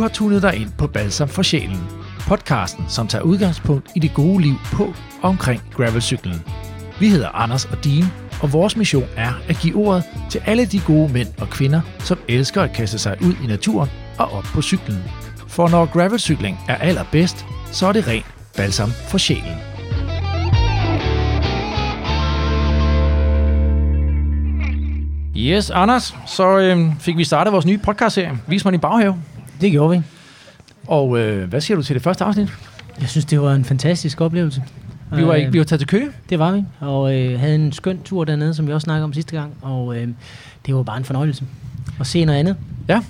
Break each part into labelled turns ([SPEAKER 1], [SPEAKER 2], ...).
[SPEAKER 1] har tunet dig ind på Balsam for Sjælen. Podcasten, som tager udgangspunkt i det gode liv på og omkring gravelcyklen. Vi hedder Anders og Dean, og vores mission er at give ordet til alle de gode mænd og kvinder, som elsker at kaste sig ud i naturen og op på cyklen. For når gravelcykling er allerbedst, så er det rent balsam for sjælen. Yes, Anders, så øh, fik vi startet vores nye podcastserie, Vis mig din baghave.
[SPEAKER 2] Det gjorde vi.
[SPEAKER 1] Og øh, hvad siger du til det første afsnit?
[SPEAKER 2] Jeg synes, det var en fantastisk oplevelse.
[SPEAKER 1] Vi var,
[SPEAKER 2] Øh,
[SPEAKER 1] ikke, vi var taget til Køge.
[SPEAKER 2] Det var vi, og øh, havde en skøn tur dernede, som vi også snakkede om sidste gang, og øh, det var bare en fornøjelse at se noget andet.
[SPEAKER 1] Ja.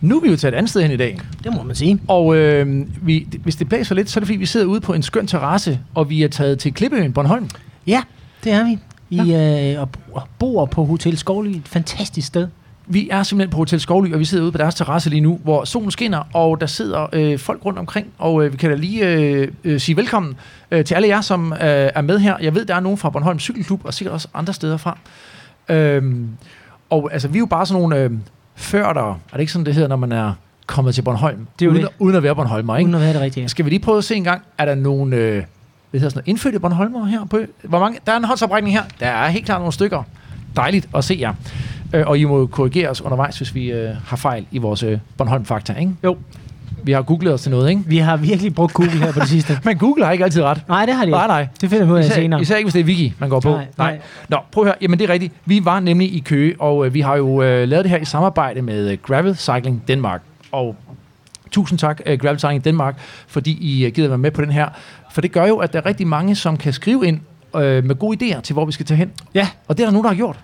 [SPEAKER 1] Nu er vi jo taget et andet sted hen i dag.
[SPEAKER 2] Det må man sige.
[SPEAKER 1] Og øh, vi, hvis det blæser lidt, så er det fordi, vi sidder ude på en skøn terrasse, og vi er taget til Klippeøen, Bornholm.
[SPEAKER 2] Ja, det er vi. I øh, og og bor på Hotel Skovly, et fantastisk sted.
[SPEAKER 1] Vi er simpelthen på Hotel Skovly, og vi sidder ude på deres terrasse lige nu, hvor solen skinner, og der sidder øh, folk rundt omkring. Og øh, vi kan da lige øh, øh, sige velkommen øh, til alle jer, som øh, er med her. Jeg ved, der er nogen fra Bornholm Cykelklub, og sikkert også andre steder fra. Øhm, og altså, vi er jo bare sådan nogle øh, førter. Er det ikke sådan, det hedder, når man er kommet til Bornholm?
[SPEAKER 2] Det er jo
[SPEAKER 1] uden,
[SPEAKER 2] det.
[SPEAKER 1] uden at være Bornholmer, ikke?
[SPEAKER 2] Uden at være det rigtige.
[SPEAKER 1] Skal vi lige prøve at se en gang, er der nogen øh, hvad hedder sådan noget, indfødte Bornholmer her på Hvor mange? Der er en håndsoprækning her. Der er helt klart nogle stykker. Dejligt at se jer. Øh, og I må korrigere os undervejs, hvis vi øh, har fejl i vores øh, Bornholm-fakta, ikke?
[SPEAKER 2] Jo.
[SPEAKER 1] Vi har googlet os til noget, ikke?
[SPEAKER 2] Vi har virkelig brugt Google her på det sidste.
[SPEAKER 1] Men Google har ikke altid ret.
[SPEAKER 2] Nej, det har de ikke.
[SPEAKER 1] Nej, nej.
[SPEAKER 2] Det finder vi ud af senere.
[SPEAKER 1] især ikke, hvis det er Wiki, man går på.
[SPEAKER 2] Nej, nej.
[SPEAKER 1] Nå, prøv at høre. Jamen, det er rigtigt. Vi var nemlig i Køge, og øh, vi har jo øh, lavet det her i samarbejde med øh, Gravel Cycling Denmark. Og tusind tak, øh, Gravel Cycling Denmark, fordi I øh, gider være med på den her. For det gør jo, at der er rigtig mange, som kan skrive ind øh, med gode idéer til, hvor vi skal tage hen.
[SPEAKER 2] Ja,
[SPEAKER 1] Og det er der nogen, der har gjort.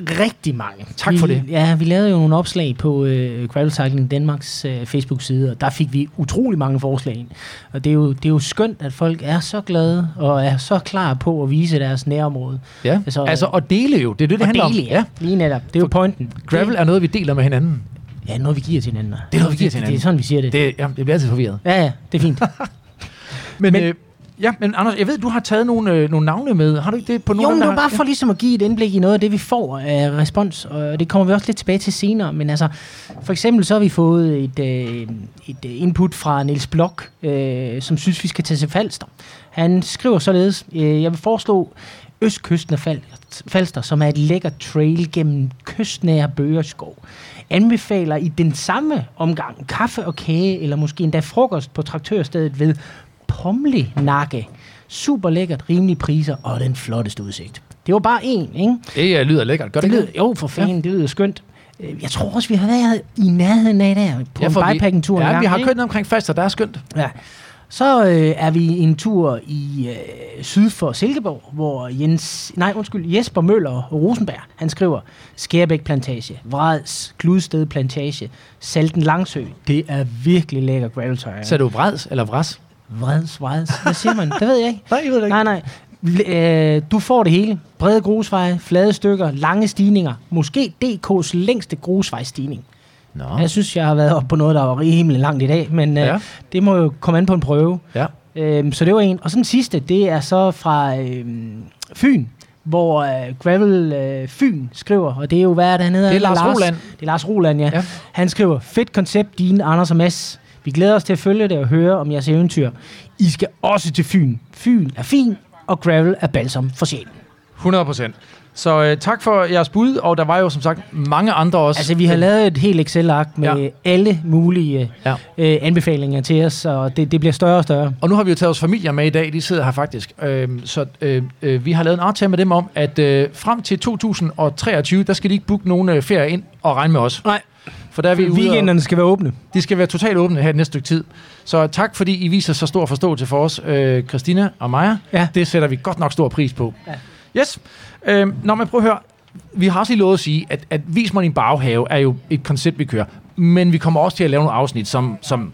[SPEAKER 2] Rigtig mange.
[SPEAKER 1] Tak
[SPEAKER 2] vi,
[SPEAKER 1] for det.
[SPEAKER 2] Ja, vi lavede jo nogle opslag på øh, Gravel Cycling Danmarks øh, Facebook-side, og der fik vi utrolig mange forslag ind. Og det er, jo, det er jo skønt, at folk er så glade og er så klar på at vise deres nærområde.
[SPEAKER 1] Ja.
[SPEAKER 2] Altså,
[SPEAKER 1] Altså, at dele jo. Det er det, det
[SPEAKER 2] og
[SPEAKER 1] handler
[SPEAKER 2] dele,
[SPEAKER 1] om.
[SPEAKER 2] ja. Lige netop. Det er jo
[SPEAKER 1] For
[SPEAKER 2] pointen.
[SPEAKER 1] Gravel
[SPEAKER 2] det,
[SPEAKER 1] er noget, vi deler med hinanden.
[SPEAKER 2] Ja, noget vi giver til hinanden.
[SPEAKER 1] Det er noget, vi giver til
[SPEAKER 2] Det
[SPEAKER 1] hinanden.
[SPEAKER 2] er sådan, vi siger det.
[SPEAKER 1] Det, ja, det bliver altid forvirret.
[SPEAKER 2] Ja, ja, det er fint.
[SPEAKER 1] Men,
[SPEAKER 2] Men-
[SPEAKER 1] men øh, ja, men Anders, jeg ved, du har taget nogle, øh, nogle navne med. Har du ikke det på nogle
[SPEAKER 2] jo, men det var
[SPEAKER 1] har-
[SPEAKER 2] bare for ligesom at give et indblik i noget af det, vi får af respons, og det kommer vi også lidt tilbage til senere. Men altså, for eksempel så har vi fået et, øh, et øh, input fra Niels Blok, øh, som synes, vi skal tage til Falster. Han skriver således, øh, jeg vil foreslå Østkysten af Fal- Falster, som er et lækkert trail gennem kystnære bøgerskov. Anbefaler i den samme omgang kaffe og kage, eller måske endda frokost på traktørstedet ved Pomle Nakke. Super lækkert, rimelige priser og den flotteste udsigt. Det var bare en, ikke?
[SPEAKER 1] Det øh, lyder lækkert. Gør det,
[SPEAKER 2] Det lyder, jo, for fanden, ja. det lyder skønt. Øh, Jeg tror også, vi har været i nærheden af der, på ja, en bikepacking-tur
[SPEAKER 1] Ja,
[SPEAKER 2] gang,
[SPEAKER 1] vi har kørt omkring Falster, der er skønt.
[SPEAKER 2] Ja. Så øh, er vi en tur i øh, syd for Silkeborg, hvor Jens, nej, undskyld, Jesper Møller Rosenberg, han skriver Skærbæk Plantage, Vreds, Gludsted Plantage, Salten Langsø. Det er virkelig lækker gravel tire.
[SPEAKER 1] Så er du vreds eller vras?
[SPEAKER 2] Vreds, vreds. Hvad siger man? det ved jeg ikke.
[SPEAKER 1] Nej, jeg ved det
[SPEAKER 2] Nej, nej. L- øh, du får det hele. Brede grusveje, flade stykker, lange stigninger. Måske DK's længste grusvejstigning.
[SPEAKER 1] Nå.
[SPEAKER 2] Jeg synes, jeg har været oppe på noget, der var rimelig langt i dag, men øh,
[SPEAKER 1] Ja.
[SPEAKER 2] det må jo komme an på en prøve.
[SPEAKER 1] Ja.
[SPEAKER 2] Øhm, så det var en. Og så den sidste, det er så fra øhm, Fyn, hvor øh, Gravel øh, Fyn skriver, og det er jo, hvad er det, han hedder?
[SPEAKER 1] Det er Lars Roland.
[SPEAKER 2] Det er Lars Roland, ja.
[SPEAKER 1] Ja.
[SPEAKER 2] Han skriver, fedt koncept, dine Anders og Mads. Vi glæder os til at følge det og høre om jeres eventyr. I skal også til Fyn. Fyn er fin, og Gravel er balsam for sjælen.
[SPEAKER 1] 100 procent. Så øh, tak for jeres bud, og der var jo som sagt mange andre også.
[SPEAKER 2] Altså, vi har lavet et helt Excel-ark med
[SPEAKER 1] Ja.
[SPEAKER 2] alle mulige
[SPEAKER 1] Ja.
[SPEAKER 2] øh, anbefalinger til os, og det, det bliver større og større.
[SPEAKER 1] Og nu har vi jo taget vores familier med i dag, de sidder her faktisk. Øhm, så øh, øh, vi har lavet en aftale med dem om, at øh, frem til 2023, der skal de ikke booke nogen øh, ferie ind og regne med os.
[SPEAKER 2] Nej.
[SPEAKER 1] For der er vi og,
[SPEAKER 2] Weekenderne skal være åbne.
[SPEAKER 1] de skal være totalt åbne her næste stykke tid. Så tak, fordi I viser så stor forståelse for os, øh, Christina og Maja.
[SPEAKER 2] Ja.
[SPEAKER 1] Det sætter vi godt nok stor pris på.
[SPEAKER 2] Ja.
[SPEAKER 1] Yes. Øhm, når man prøver at høre, vi har også lige lovet at sige, at, at Vis mig din baghave er jo et koncept, vi kører. Men vi kommer også til at lave nogle afsnit, som, som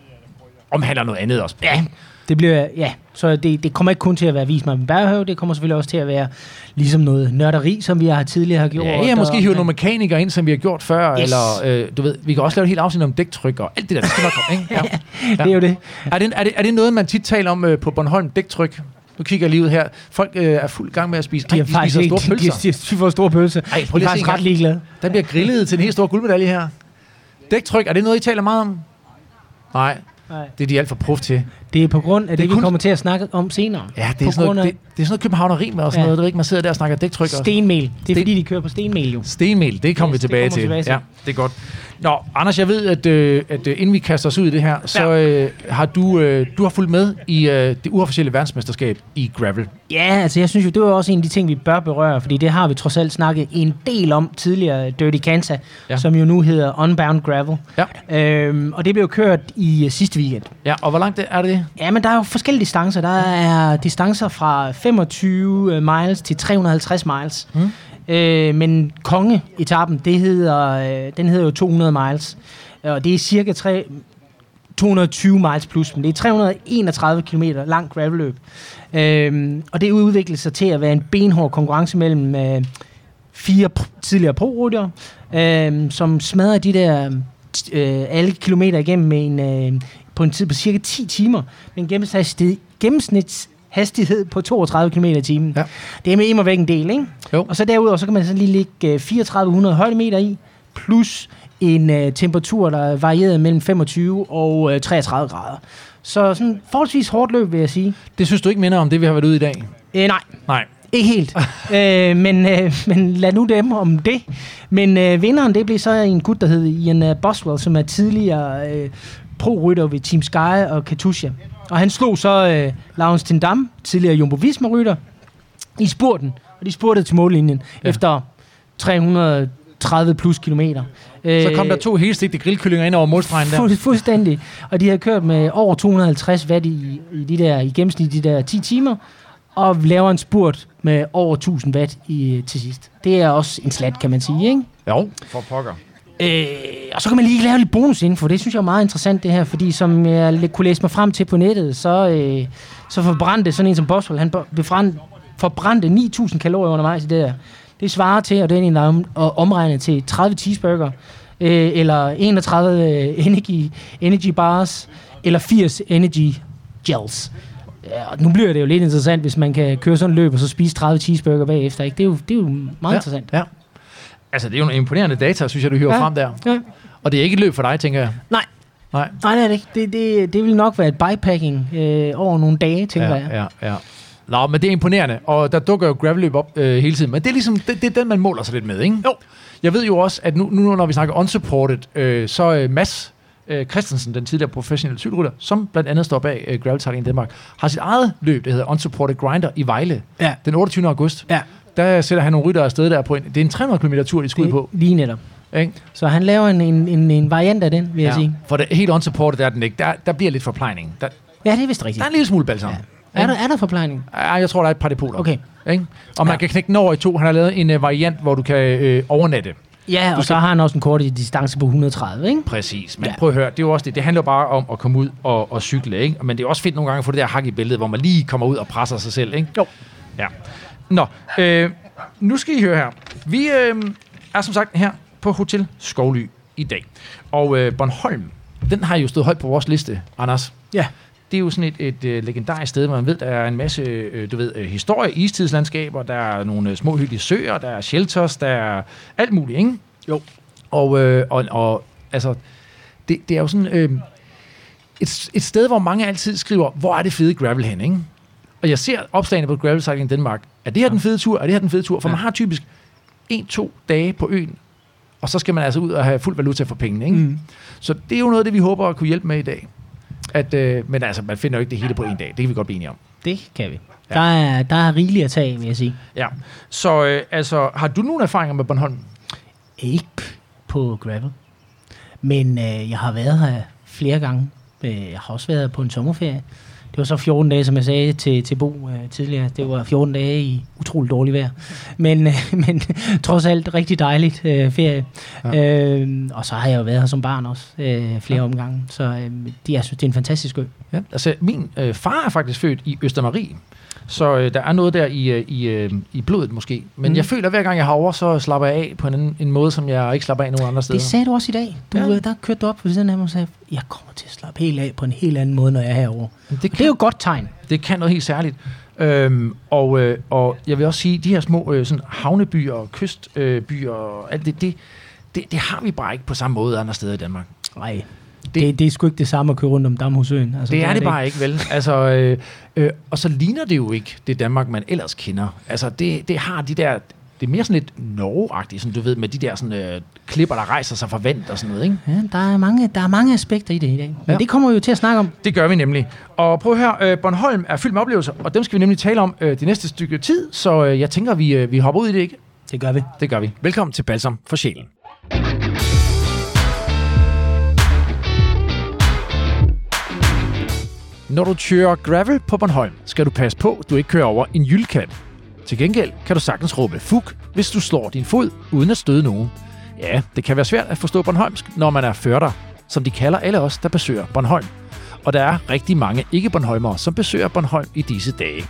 [SPEAKER 1] omhandler noget andet også.
[SPEAKER 2] Ja, det bliver, ja. Så det, det kommer ikke kun til at være vis min baghave, det kommer selvfølgelig også til at være ligesom noget nørderi, som vi har tidligere har gjort.
[SPEAKER 1] Ja, ja måske hive nogle mekanikere ind, som vi har gjort før,
[SPEAKER 2] Yes.
[SPEAKER 1] eller øh, du ved, vi kan også lave et helt afsnit om dæktryk og alt det der. Det skal nok komme, ikke? Ja.
[SPEAKER 2] Det er jo det.
[SPEAKER 1] Er, det, er, det, er det noget, man tit taler om øh, på Bornholm, dæktryk? Nu kigger jeg lige ud her. Folk øh, er fuld gang med at spise.
[SPEAKER 2] De
[SPEAKER 1] Ej,
[SPEAKER 2] har
[SPEAKER 1] de
[SPEAKER 2] faktisk
[SPEAKER 1] spiser store
[SPEAKER 2] de,
[SPEAKER 1] pølser.
[SPEAKER 2] de, de, de får store pølser.
[SPEAKER 1] Ej, prøv
[SPEAKER 2] de
[SPEAKER 1] lige
[SPEAKER 2] er
[SPEAKER 1] at se
[SPEAKER 2] faktisk ret ligeglade.
[SPEAKER 1] Der bliver grillet til en helt stor guldmedalje her. Dæktryk, er det noget, I taler meget om? Nej,
[SPEAKER 2] Nej.
[SPEAKER 1] det er de alt for prof til.
[SPEAKER 2] Det er på grund af det,
[SPEAKER 1] Det
[SPEAKER 2] det vi
[SPEAKER 1] kun-
[SPEAKER 2] kommer til at snakke om senere.
[SPEAKER 1] Ja, det er, sådan noget,
[SPEAKER 2] af
[SPEAKER 1] det, det er sådan noget københavneri med og sådan
[SPEAKER 2] Ja.
[SPEAKER 1] noget. Det er ikke, man sidder der og snakker dæktryk. og-
[SPEAKER 2] stenmel. Det er
[SPEAKER 1] Sten-
[SPEAKER 2] fordi, de kører på stenmel jo.
[SPEAKER 1] Stenmel, det kommer
[SPEAKER 2] Yes,
[SPEAKER 1] vi
[SPEAKER 2] det
[SPEAKER 1] tilbage,
[SPEAKER 2] kommer vi
[SPEAKER 1] til.
[SPEAKER 2] tilbage til.
[SPEAKER 1] Ja, det er godt. Nå, Anders, jeg ved, at, øh, at øh, inden vi kaster os ud i det her, så øh, har du, øh, du har fulgt med i øh, det uofficielle verdensmesterskab i gravel.
[SPEAKER 2] Ja, altså jeg synes jo, det var også en af de ting, vi bør berøre, fordi det har vi trods alt snakket en del om tidligere, Dirty Kansa,
[SPEAKER 1] Ja.
[SPEAKER 2] som jo nu hedder Unbound Gravel.
[SPEAKER 1] Ja.
[SPEAKER 2] Øhm, og det blev kørt i uh, sidste weekend.
[SPEAKER 1] Ja, og hvor langt er det?
[SPEAKER 2] Ja, men der er jo forskellige distancer. Der er distancer fra 25 miles til 350 miles.
[SPEAKER 1] Mm.
[SPEAKER 2] Øh, men kongeetappen, det hedder, øh, den hedder jo 200 miles. Øh, og det er cirka 3, 220 miles plus, men det er 331 km lang gravelløb. Øh, og det udviklede sig til at være en benhård konkurrence mellem øh, fire tidligere pro øh, som smadrer de der øh, alle kilometer igennem med en, øh, på en tid på cirka 10 timer Men en gennemsnits gennemsnitshastighed på 32 km i timen.
[SPEAKER 1] Ja.
[SPEAKER 2] Det er med immer væk en del, ikke?
[SPEAKER 1] Jo.
[SPEAKER 2] Og så derudover, så kan man så lige lægge øh, 3400 højdemeter i, plus en øh, temperatur, der er varieret mellem 25 og øh, 33 grader. Så sådan forholdsvis hårdt løb, vil jeg sige.
[SPEAKER 1] Det synes du ikke minder om det, vi har været ude i dag?
[SPEAKER 2] Øh, nej,
[SPEAKER 1] Nej.
[SPEAKER 2] ikke helt. øh, men, øh, men lad nu dem om det. Men øh, vinderen, det blev så en gut, der hed Ian øh, Boswell, som er tidligere øh, pro-rytter ved Team Sky og Katusha. Og han slog så øh, Lawrence Tindam, tidligere Jumbo Visma-rytter, i spurten. Og de spurtede til mållinjen
[SPEAKER 1] Ja.
[SPEAKER 2] efter 330 plus kilometer.
[SPEAKER 1] Så kom der to helstegte grillkyllinger ind over målstregen der.
[SPEAKER 2] Fu- fuldstændig. Og de havde kørt med over 250 watt i, i, de der, i gennemsnit de der 10 timer, og laver en spurt med over 1000 watt i, til sidst. Det er også en slat, kan man sige, ikke?
[SPEAKER 1] Jo, for pokker.
[SPEAKER 2] Øh, og så kan man lige lave lidt bonusinfo. Det synes jeg er meget interessant, det her. Fordi som jeg kunne læse mig frem til på nettet, så, øh, så forbrændte sådan en som Boswell, han befrand, forbrændte 9.000 kalorier undervejs i det der. Det svarer til, og det er en, der er omregnet til 30 cheeseburger, øh, eller 31 øh, energy, energy bars, eller 80 energy gels. Ja, og nu bliver det jo lidt interessant, hvis man kan køre sådan en løb, og så spise 30 cheeseburger bagefter. Ikke? Det, er jo, det er jo meget
[SPEAKER 1] ja.
[SPEAKER 2] interessant.
[SPEAKER 1] Ja. Altså, det er jo nogle imponerende data, synes jeg, du hiver
[SPEAKER 2] Ja.
[SPEAKER 1] frem der.
[SPEAKER 2] Ja.
[SPEAKER 1] Og det er ikke et løb for dig, tænker jeg.
[SPEAKER 2] Nej,
[SPEAKER 1] Nej.
[SPEAKER 2] Nej, det er det ikke. Det, det, det vil nok være et bikepacking øh, over nogle dage, tænker
[SPEAKER 1] ja,
[SPEAKER 2] jeg.
[SPEAKER 1] Ja, ja. Nå, men det er imponerende, og der dukker jo gravelløb op øh, hele tiden. Men det er ligesom, det, det er den, man måler sig lidt med, ikke? Jo. Jeg ved jo også, at nu, nu når vi snakker unsupported, øh, så øh, Mads øh, Christensen, den tidligere professionelle cykelrytter, som blandt andet står bag øh, Gravel Cycling Danmark, har sit eget løb, det hedder Unsupported Grinder i Vejle,
[SPEAKER 2] Ja.
[SPEAKER 1] den 28. august.
[SPEAKER 2] Ja.
[SPEAKER 1] Der sætter han nogle rytter afsted der på en, det er en 300 km tur, de skal ud på.
[SPEAKER 2] lige netop.
[SPEAKER 1] Ikke?
[SPEAKER 2] Så han laver en, en, en, en variant af den, vil jeg sige.
[SPEAKER 1] For det helt unsupported der er den ikke. Der, der bliver lidt forplejning. Der,
[SPEAKER 2] Ja, det er vist
[SPEAKER 1] der
[SPEAKER 2] rigtigt.
[SPEAKER 1] er en lille smule balsam.
[SPEAKER 2] Ja. Er, der, er der forplejning?
[SPEAKER 1] Ja. Jeg tror, der er et par depoter.
[SPEAKER 2] Okay.
[SPEAKER 1] Ikke? Og man
[SPEAKER 2] Ja.
[SPEAKER 1] kan knække den over i to. Han har lavet en uh, variant, hvor du kan øh, overnatte.
[SPEAKER 2] Ja, og så har han også en kort distance på 130, ikke?
[SPEAKER 1] Præcis. Men ja.
[SPEAKER 2] Ja.
[SPEAKER 1] prøv at høre, det er jo også det. Det handler bare om at komme ud og, og cykle, ikke? Men det er også fedt nogle gange at få det der hak i bæltet, hvor man lige kommer ud og presser sig selv, ikke?
[SPEAKER 2] Jo.
[SPEAKER 1] Ja. Nå, øh, nu skal I høre her. Vi øh, er som sagt her på Hotel Skovly i dag. Og øh, Bornholm, den har jo stået højt på vores liste, Anders.
[SPEAKER 2] Ja.
[SPEAKER 1] Det er jo sådan et, et øh, legendarisk sted, hvor man ved, der er en masse øh, du ved, øh, historie, istidslandskaber, der er nogle øh, små hyggelige søer, der er shelters, der er alt muligt, ikke?
[SPEAKER 2] Jo.
[SPEAKER 1] Og, øh, og, og altså, det, det er jo sådan øh, et, et sted, hvor mange altid skriver, hvor er det fede gravel hen, ikke? Og jeg ser opslagene på Gravel Cycling Danmark. Er det her den fede tur? Er det her den fede tur? For
[SPEAKER 2] Ja.
[SPEAKER 1] man har typisk en-to dage på øen, og så skal man altså ud og have fuld valuta for pengene, ikke?
[SPEAKER 2] Mm.
[SPEAKER 1] Så det er jo noget af det, vi håber at kunne hjælpe med i dag. At, øh, men altså, man finder jo ikke det hele på en dag. Det kan vi godt blive enige om.
[SPEAKER 2] Det kan vi.
[SPEAKER 1] Ja.
[SPEAKER 2] Der, er, der er rigeligt at tage, vil jeg sige.
[SPEAKER 1] Ja. Så øh, altså, har du nogle erfaringer med Bornholm?
[SPEAKER 2] Ikke på gravel. Men øh, jeg har været her flere gange. Øh, jeg har også været på en sommerferie. Det var så 14 dage, som jeg sagde til, til Bo øh, tidligere. Det var 14 dage i utrolig dårligt vejr. Men, øh, men trods alt rigtig dejligt øh, ferie.
[SPEAKER 1] Ja.
[SPEAKER 2] Øh, og så har jeg jo været her som barn også øh, flere
[SPEAKER 1] ja.
[SPEAKER 2] omgange. Så øh, det, jeg synes, det er en fantastisk ø.
[SPEAKER 1] Ja. Altså, min øh, far er faktisk født i Østermarie. Så øh, der er noget der i, øh, i, øh, i blodet måske. Men mm. Jeg føler, at hver gang jeg har over, så slapper jeg af på en, en måde, som jeg ikke slapper af nogen andre steder.
[SPEAKER 2] Det sagde du også i dag. Du,
[SPEAKER 1] Ja.
[SPEAKER 2] ja. Der kørte du op på siden af mig og sagde, jeg kommer til at slappe helt af på en helt anden måde, når jeg er herovre.
[SPEAKER 1] Men det,
[SPEAKER 2] Det
[SPEAKER 1] kan,
[SPEAKER 2] er jo et godt tegn.
[SPEAKER 1] det kan noget helt særligt. Øhm, og, øh, og jeg vil også sige, de her små øh, sådan havnebyer og kystbyer øh, og alt det, det, det, det har vi bare ikke på samme måde andre steder i Danmark.
[SPEAKER 2] Nej. Det, det, det er sgu ikke det samme at køre rundt om Damhusøen. Altså,
[SPEAKER 1] det er det bare ikke, vel? Altså, øh, øh, og så ligner det jo ikke det Danmark, man ellers kender. Altså, det, det har de der... Det er mere sådan lidt Norge-agtigt, sådan, du ved, med de der sådan, øh, klipper, der rejser sig fra vand og sådan noget, ikke?
[SPEAKER 2] Ja, der er, mange, der er mange aspekter i det i dag. Men ja. det kommer vi jo til at snakke om.
[SPEAKER 1] Det gør vi nemlig. Og prøv at høre, øh, Bornholm er fyldt med oplevelser, og dem skal vi nemlig tale om øh, det næste stykke tid, så øh, jeg tænker, vi, øh, vi hopper ud i det, ikke?
[SPEAKER 2] Det gør vi.
[SPEAKER 1] Det gør vi. Velkommen til Balsam for Sjælen. Når du kører gravel på Bornholm, skal du passe på, at du ikke kører over en jyldkant. Til gengæld kan du sagtens råbe fuk, hvis du slår din fod uden at støde nogen. Ja, det kan være svært at forstå Bornholmsk, når man er førter, som de kalder alle os, der besøger Bornholm. Og der er rigtig mange ikke-Bornholmere, som besøger Bornholm i disse dage.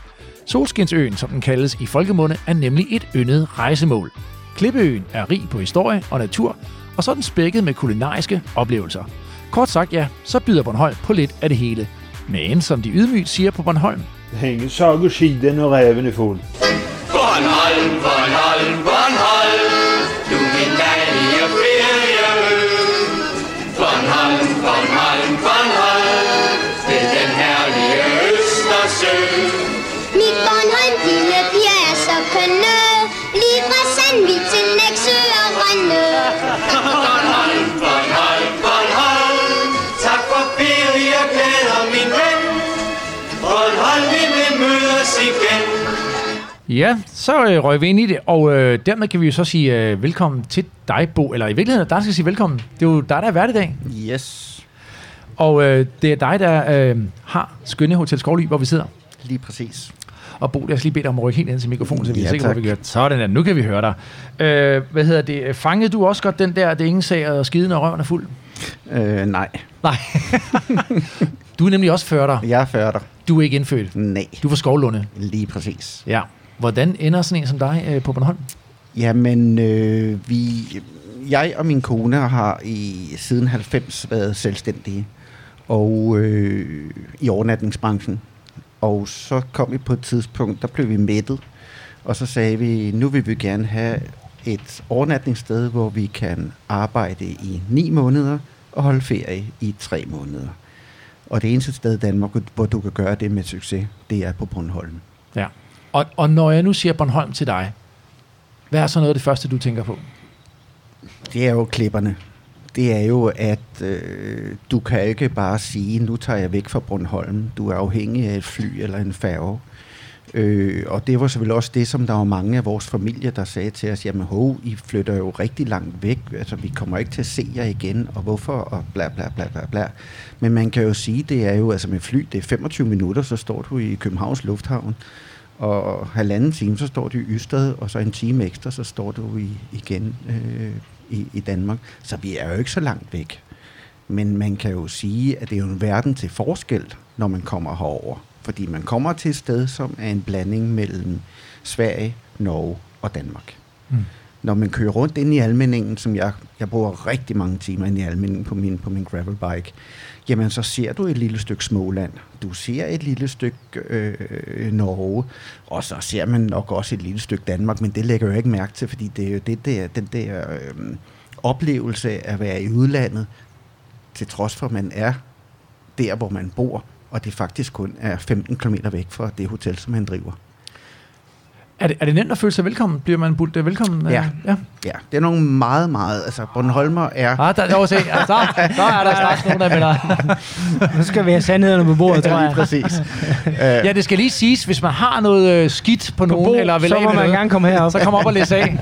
[SPEAKER 1] Solskinsøen, som den kaldes i folkemunde, er nemlig et yndet rejsemål. Klippeøen er rig på historie og natur, og så er den spækket med kulinariske oplevelser. Kort sagt, ja, så byder Bornholm på lidt af det hele – men som de ydmygt siger på Bornholm.
[SPEAKER 3] Hænge sag og skide, når ræven er fuld.
[SPEAKER 4] Bornholm, Bornholm, Bornholm,
[SPEAKER 1] Ja, så øh, røg vi ind i det, og øh, dermed kan vi jo så sige øh, velkommen til dig, Bo. Eller i virkeligheden, der skal sige velkommen. Det er jo dig, der er vært i dag.
[SPEAKER 5] Yes,
[SPEAKER 1] Og øh, det er dig, der øh, har skønne Hotel Skovly, hvor vi sidder.
[SPEAKER 5] lige præcis.
[SPEAKER 1] Og Bo, lad os lige bede dig om at rykke helt ind til mikrofonen, så vi er
[SPEAKER 5] Ja,
[SPEAKER 1] sikre på, vi gør. Sådan der, nu kan vi høre dig. Øh, hvad hedder det? Fangede du også godt den der, det er ingen sag at skide, når røven er fuld?
[SPEAKER 5] Øh, nej,
[SPEAKER 1] Nej. du er nemlig også førter.
[SPEAKER 5] jeg er færdig.
[SPEAKER 1] Du er ikke indfødt.
[SPEAKER 5] Nej,
[SPEAKER 1] Du er fra Skovlunde.
[SPEAKER 5] lige præcis.
[SPEAKER 1] Ja. Hvordan ender sådan en som dig øh, på Bornholm?
[SPEAKER 5] Jamen, øh, vi, jeg og min kone har i siden 90 været selvstændige og øh, i overnatningsbranchen. Og så kom vi på et tidspunkt, der blev vi mættet, og så sagde vi, nu vil vi gerne have et overnatningssted, hvor vi kan arbejde i ni måneder og holde ferie i tre måneder. Og det eneste sted i Danmark, hvor du kan gøre det med succes, det er på Bornholm.
[SPEAKER 1] Og, og når jeg nu siger Bornholm til dig, hvad er så noget af det første, du tænker på?
[SPEAKER 5] Det er jo klipperne. Det er jo, at øh, du kan ikke bare sige, nu tager jeg væk fra Bornholm. Du er afhængig af et fly eller en færge. Øh, og det var selvfølgelig også det, som der var mange af vores familier, der sagde til os, jamen hov, I flytter jo rigtig langt væk, altså vi kommer ikke til at se jer igen, og hvorfor, og bla bla bla bla bla. Men man kan jo sige, det er jo, altså med fly, det er 25 minutter, så står du i Københavns Lufthavn, og halvanden time, så står du i Ystad, og så en time ekstra, så står du i, igen øh, i, i Danmark. Så vi er jo ikke så langt væk. Men man kan jo sige, at det er jo en verden til forskel, når man kommer herover. Fordi man kommer til et sted, som er en blanding mellem Sverige, Norge og Danmark.
[SPEAKER 1] Mm.
[SPEAKER 5] Når man kører rundt ind i almindingen, som jeg, jeg bruger rigtig mange timer ind i almindingen på min, på min gravelbike, jamen så ser du et lille stykke Småland, du ser et lille stykke øh, Norge, og så ser man nok også et lille stykke Danmark, men det lægger jeg jo ikke mærke til, fordi det er jo det der, den der øh, oplevelse af at være i udlandet, til trods for, at man er der, hvor man bor, og det faktisk kun er 15 km væk fra det hotel, som man driver.
[SPEAKER 1] Er det, er det nemt at føle sig velkommen? Bliver man budt øh, velkommen? øh?
[SPEAKER 5] Ja.
[SPEAKER 1] ja.
[SPEAKER 5] Ja, det er nogle meget, meget... Altså, Bornholmer er...
[SPEAKER 1] Ah, der, der, se. Ja, så, så er der straks nogen, der vil dig.
[SPEAKER 2] Nu skal vi have sandhederne på bordet, tror
[SPEAKER 5] Ja, lige
[SPEAKER 2] jeg.
[SPEAKER 5] præcis.
[SPEAKER 1] Ja, det skal lige siges, hvis man har noget øh, skidt på, nogen,
[SPEAKER 2] Bo,
[SPEAKER 1] eller vil
[SPEAKER 2] så må
[SPEAKER 1] med
[SPEAKER 2] man
[SPEAKER 1] noget,
[SPEAKER 2] gerne komme herop.
[SPEAKER 1] så kom op og læse af.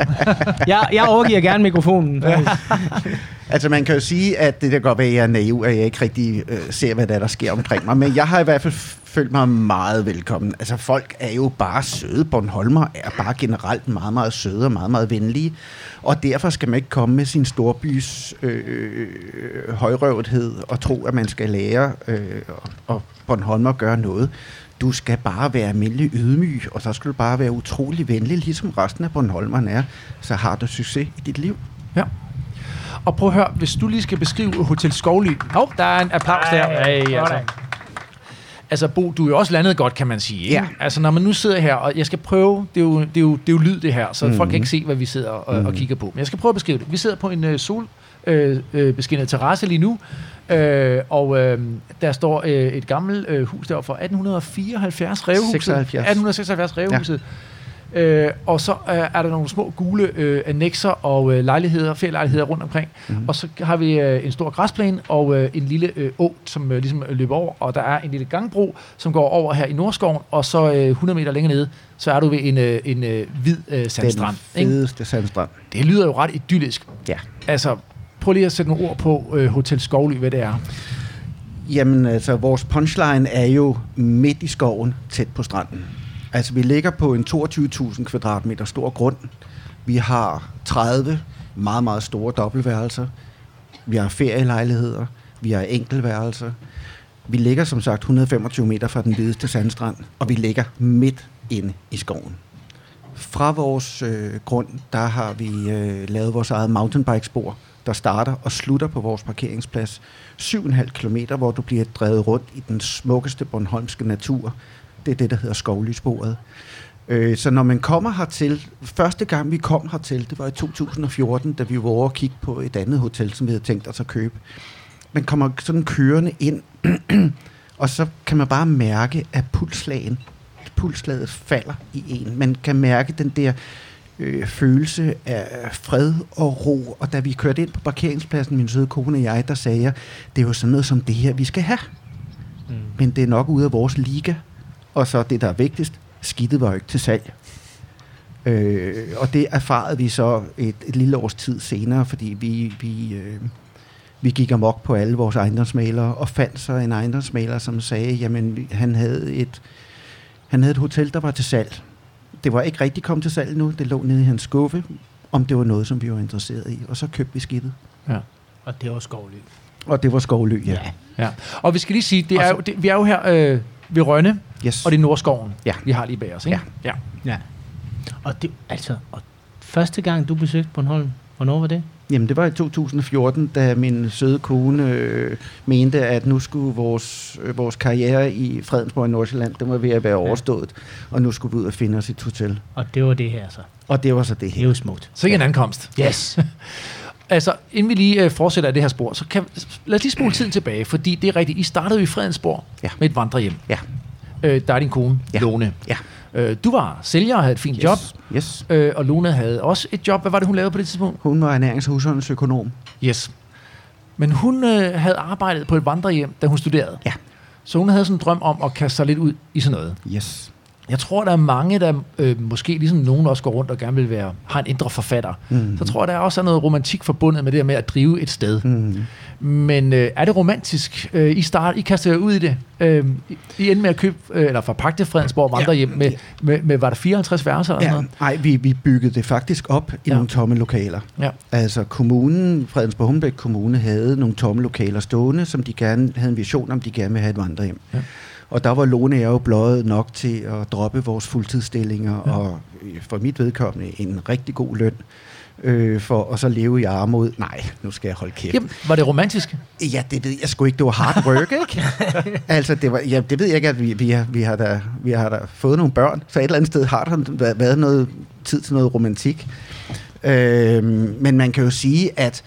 [SPEAKER 2] Jeg, jeg overgiver gerne mikrofonen.
[SPEAKER 5] Altså, man kan jo sige, at det kan godt være, at jeg er naiv, at jeg ikke rigtig øh, ser, hvad der, er, der sker omkring mig. Men jeg har i hvert fald følt mig meget velkommen. Altså, folk er jo bare søde. Bornholmer er bare generelt meget, meget søde og meget, meget venlige. Og derfor skal man ikke komme med sin storbys øh, øh, højrøvethed og tro, at man skal lære øh, og Bornholmer gøre noget. Du skal bare være almindelig ydmyg, og så skal du bare være utrolig venlig, ligesom resten af Bornholmerne er. Så har du succes i dit liv.
[SPEAKER 1] Ja. Og prøv at høre, hvis du lige skal beskrive Hotel Skovly. Åh, oh, der er en applaus der. Hey, altså. Altså, Bo, du er jo også landet godt, kan man sige. Ikke?
[SPEAKER 5] Ja.
[SPEAKER 1] Altså, når man nu sidder her, og jeg skal prøve, det er jo, det er jo, det er jo lyd det her, så mm. folk kan ikke se, hvad vi sidder og, mm. og kigger på. Men jeg skal prøve at beskrive det. Vi sidder på en uh, sol øh, øh, beskinnet terrasse lige nu. Øh, og øh, der står øh, et gammelt øh, hus der fra 1874, Revehuset.
[SPEAKER 5] 76.
[SPEAKER 1] 1876, Revehuset. Ja. Øh, og så øh, er der nogle små gule øh, annexer og øh, lejligheder, ferielejligheder rundt omkring. Mm-hmm. Og så har vi øh, en stor græsplæne og øh, en lille øh, å, som øh, ligesom løber over. Og der er en lille gangbro, som går over her i Nordskoven. Og så øh, 100 meter længere nede, så er du ved en, øh, en øh, hvid øh, sandstrand.
[SPEAKER 5] Den
[SPEAKER 1] ikke?
[SPEAKER 5] fedeste sandstrand.
[SPEAKER 1] Det lyder jo ret idyllisk.
[SPEAKER 5] Ja.
[SPEAKER 1] Altså, prøv lige at sætte nogle ord på øh, Hotel Skovly, hvad det er.
[SPEAKER 5] Jamen, altså, vores punchline er jo midt i skoven, tæt på stranden. Altså, vi ligger på en 22.000 kvadratmeter stor grund. Vi har 30 meget, meget store dobbeltværelser. Vi har ferielejligheder. Vi har enkeltværelser. Vi ligger som sagt 125 meter fra den hvideste sandstrand, og vi ligger midt inde i skoven. Fra vores øh, grund, der har vi øh, lavet vores eget mountainbikespor, der starter og slutter på vores parkeringsplads. 7,5 km, hvor du bliver drevet rundt i den smukkeste Bornholmske natur. Det er det, der hedder skovlysporet. Øh, så når man kommer hertil, første gang vi kom hertil, det var i 2014, da vi var over og kigge på et andet hotel, som vi havde tænkt os at købe. Man kommer sådan kørende ind, og så kan man bare mærke, at pulslagen, pulslaget falder i en. Man kan mærke den der øh, følelse af fred og ro. Og da vi kørte ind på parkeringspladsen, min søde kone og jeg, der sagde jeg, det er jo sådan noget som det her, vi skal have. Mm. Men det er nok ude af vores liga. Og så det, der er vigtigst, skidtet var jo ikke til salg. Øh, og det erfarede vi så et, et lille års tid senere, fordi vi, vi, øh, vi gik amok på alle vores ejendomsmalere og fandt så en ejendomsmaler, som sagde, jamen han havde et, han havde et hotel, der var til salg. Det var ikke rigtig kommet til salg nu, det lå nede i hans skuffe, om det var noget, som vi var interesseret i. Og så købte vi skidtet.
[SPEAKER 1] Ja.
[SPEAKER 2] Og det var skovly.
[SPEAKER 5] Og det var Skovlø, ja.
[SPEAKER 2] Ja.
[SPEAKER 1] ja. Og vi skal lige sige, det er
[SPEAKER 5] så-
[SPEAKER 1] jo, det, vi er jo her øh, ved Rønne,
[SPEAKER 5] Yes.
[SPEAKER 1] og det er Nordskoven,
[SPEAKER 5] Ja.
[SPEAKER 1] vi har lige bag os. Ikke? Ja.
[SPEAKER 2] Ja. Og det, altså, og første gang du besøgte Bornholm, hvornår var det?
[SPEAKER 5] Jamen, det var i 2014, da min søde kone øh, mente, at nu skulle vores, øh, vores karriere i Fredensborg i Nordsjælland, den var ved at være overstået, og nu skulle vi ud og finde os et hotel.
[SPEAKER 2] Og det var det her så.
[SPEAKER 5] Og det var så det
[SPEAKER 2] Det er
[SPEAKER 5] her.
[SPEAKER 2] jo smukt.
[SPEAKER 1] Så ikke en ankomst.
[SPEAKER 2] Yes.
[SPEAKER 1] Altså, inden vi lige øh, fortsætter af det her spor, så kan, lad os lige spole tiden tilbage, fordi det er rigtigt. I startede jo i Fredensborg
[SPEAKER 5] Ja.
[SPEAKER 1] med et vandrehjem.
[SPEAKER 5] Ja.
[SPEAKER 1] Øh, der er din kone,
[SPEAKER 5] Ja.
[SPEAKER 1] Lone.
[SPEAKER 5] Ja.
[SPEAKER 1] Øh, du var sælger og havde et fint
[SPEAKER 5] Yes.
[SPEAKER 1] job,
[SPEAKER 5] Yes.
[SPEAKER 1] øh, og Lone havde også et job. Hvad var det, hun lavede på det tidspunkt?
[SPEAKER 5] Hun var ernærings- og husholdningsøkonom.
[SPEAKER 1] Yes. Men hun øh, havde arbejdet på et vandrehjem, da hun studerede.
[SPEAKER 5] Ja.
[SPEAKER 1] Så hun havde sådan en drøm om at kaste sig lidt ud i sådan noget.
[SPEAKER 5] Yes.
[SPEAKER 1] Jeg tror, der er mange, der øh, måske ligesom nogen også går rundt og gerne vil være, har en indre forfatter.
[SPEAKER 5] Mhm.
[SPEAKER 1] Så tror jeg, der er også er noget romantik forbundet med det her med at drive et sted.
[SPEAKER 5] Mm.
[SPEAKER 1] Men øh, er det romantisk? Øh, I start, I kaster jer ud i det. Øh, I, endte med at købe, øh, eller forpagte Fredensborg vandrehjem med, med, med, var der 54 værelser eller
[SPEAKER 5] Ja,
[SPEAKER 1] sådan
[SPEAKER 5] nej, vi, vi byggede det faktisk op i
[SPEAKER 1] Ja.
[SPEAKER 5] ja. nogle tomme lokaler.
[SPEAKER 1] noget? Ja.
[SPEAKER 5] Altså kommunen, Fredensborg Humlebæk Kommune, havde nogle tomme lokaler stående, som de gerne havde en vision om, de gerne ville have et vandrehjem.
[SPEAKER 1] Ja.
[SPEAKER 5] Og der var Lone og jeg jo bløjet nok til at droppe vores fuldtidsstillinger,
[SPEAKER 1] Ja.
[SPEAKER 5] og øh, for mit vedkommende en rigtig god løn, øh, for at så leve i armod. Nej, nu skal jeg holde kæft.
[SPEAKER 1] Jamen, var det romantisk?
[SPEAKER 5] Ja, det ved jeg sgu ikke. Det var hard work, ikke? altså, det, var, ja, det ved jeg ikke, at vi, vi, har, vi, har da, vi har da fået nogle børn, så et eller andet sted har der væ- været noget tid til noget romantik. Øhm, men man kan jo sige, at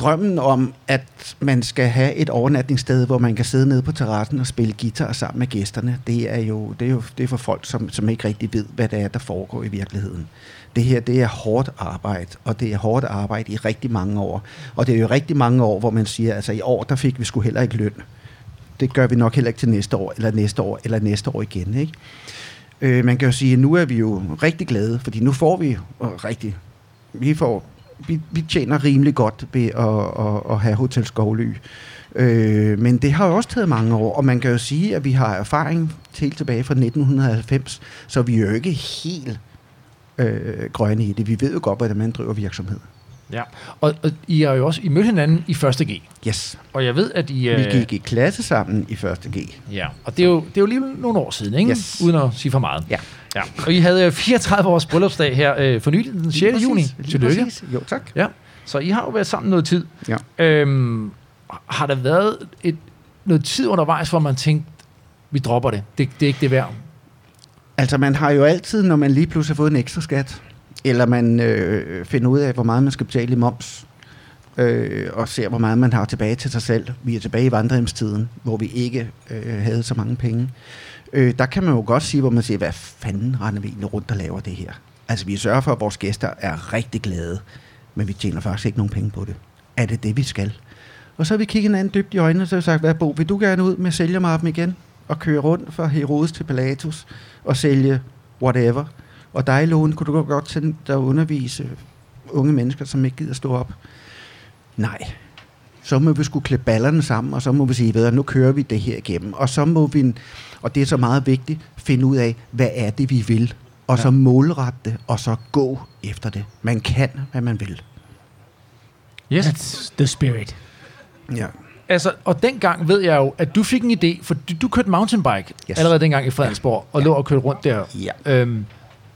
[SPEAKER 5] drømmen om, at man skal have et overnatningssted, hvor man kan sidde nede på terrassen og spille guitar sammen med gæsterne, det er jo, det er jo det er for folk, som, som ikke rigtig ved, hvad det er, der foregår i virkeligheden. Det her, det er hårdt arbejde, og det er hårdt arbejde i rigtig mange år. Og det er jo rigtig mange år, hvor man siger, altså i år, der fik vi sgu heller ikke løn. Det gør vi nok heller ikke til næste år, eller næste år, eller næste år igen, ikke? Øh, man kan jo sige, at nu er vi jo rigtig glade, fordi nu får vi rigtig, vi får, vi, vi tjener rimelig godt ved at, at, at have Hotel Skovly. Øh, men det har jo også taget mange år, og man kan jo sige, at vi har erfaring helt tilbage fra 1990, så vi er jo ikke helt øh, grønne i det. Vi ved jo godt, hvordan man driver virksomhed.
[SPEAKER 1] Ja. Og, og I er jo også, I mødte hinanden i 1. G.
[SPEAKER 5] Yes.
[SPEAKER 1] Og jeg ved, at I...
[SPEAKER 5] Vi gik i klasse sammen i 1. G.
[SPEAKER 1] Ja, og det er jo, det er jo lige nogle år siden, ikke?
[SPEAKER 5] Yes.
[SPEAKER 1] Uden at sige for meget.
[SPEAKER 5] Ja.
[SPEAKER 1] Ja. Og I havde øh, 34 års bryllupsdag her øh, for nylig, den 6. juni.
[SPEAKER 5] Lige
[SPEAKER 1] Tillykke.
[SPEAKER 5] præcis. Jo, tak.
[SPEAKER 1] Ja, så I har jo været sammen noget tid.
[SPEAKER 5] Ja.
[SPEAKER 1] Øhm, har der været et, noget tid undervejs, hvor man tænkte, vi dropper det. det. Det er ikke det værd.
[SPEAKER 5] Altså, man har jo altid, når man lige pludselig har fået en ekstra skat, eller man øh, finder ud af, hvor meget man skal betale i moms, øh, og ser, hvor meget man har tilbage til sig selv. Vi er tilbage i vandrehjemstiden, hvor vi ikke øh, havde så mange penge. Øh, øh, der kan man jo godt sige, hvor man siger, hvad fanden render vi egentlig rundt og laver det her? Altså, vi sørger for, at vores gæster er rigtig glade, men vi tjener faktisk ikke nogen penge på det. Er det det, vi skal? Og så har vi kigget hinanden dybt i øjnene, og så har vi sagt, hvad Bo, vil du gerne ud med sælgermappen igen? Og køre rundt fra Herodes til Pilatus og sælge whatever? Og dig, Lone, kunne du godt tænke dig at undervise unge mennesker, som ikke gider stå op? Nej. Så må vi skulle klippe ballerne sammen, og så må vi sige, ved du, nu kører vi det her igennem. Og så må vi, og det er så meget vigtigt, finde ud af, hvad er det, vi vil. Og så målrette det, og så gå efter det. Man kan, hvad man vil.
[SPEAKER 1] Yes.
[SPEAKER 2] That's the spirit.
[SPEAKER 5] Ja.
[SPEAKER 1] Altså, og dengang ved jeg jo, at du fik en idé, for du, du kørte mountainbike yes. Allerede dengang i Fredensborg, og lå og kørte rundt der.
[SPEAKER 5] Ja.
[SPEAKER 1] Øhm,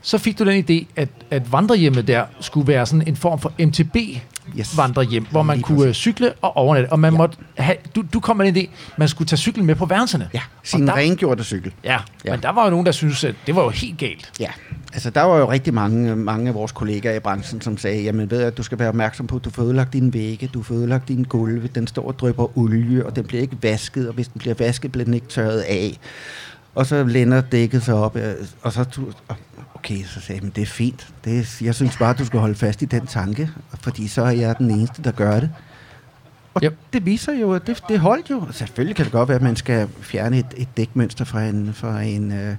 [SPEAKER 1] så fik du den idé, at, at vandrehjemmet der skulle være sådan en form for MTB
[SPEAKER 5] Yes.
[SPEAKER 1] vandrehjem, hvor man
[SPEAKER 5] Lige
[SPEAKER 1] kunne
[SPEAKER 5] præcis.
[SPEAKER 1] præcis. cykle og overnatte. Og man
[SPEAKER 5] Ja.
[SPEAKER 1] måtte have, du, du kom med en idé, man skulle tage cyklen med på værelserne.
[SPEAKER 5] Ja, sin
[SPEAKER 1] der-
[SPEAKER 5] rengjorte cykel.
[SPEAKER 1] Ja,
[SPEAKER 5] Ja.
[SPEAKER 1] ja, men der var jo nogen, der syntes, at det var jo helt galt.
[SPEAKER 5] Ja, altså der var jo rigtig mange, mange af vores kollegaer i branchen, som sagde, jamen ved at du skal være opmærksom på, at du får ødelagt dine vægge, du får ødelagt dine gulve, den står og drypper olie, og den bliver ikke vasket, og hvis den bliver vasket, bliver den ikke tørret af. Og så lænder dækket sig op, øh, og så okay, så sagde jeg, men det er fint. Det er, jeg synes bare, du skal holde fast i den tanke, fordi så er jeg den eneste, der gør det. Og. Yep. det viser jo, at det, det holdt jo. Selvfølgelig kan det godt være, at man skal fjerne et, et dækmønster fra en, fra en, øh,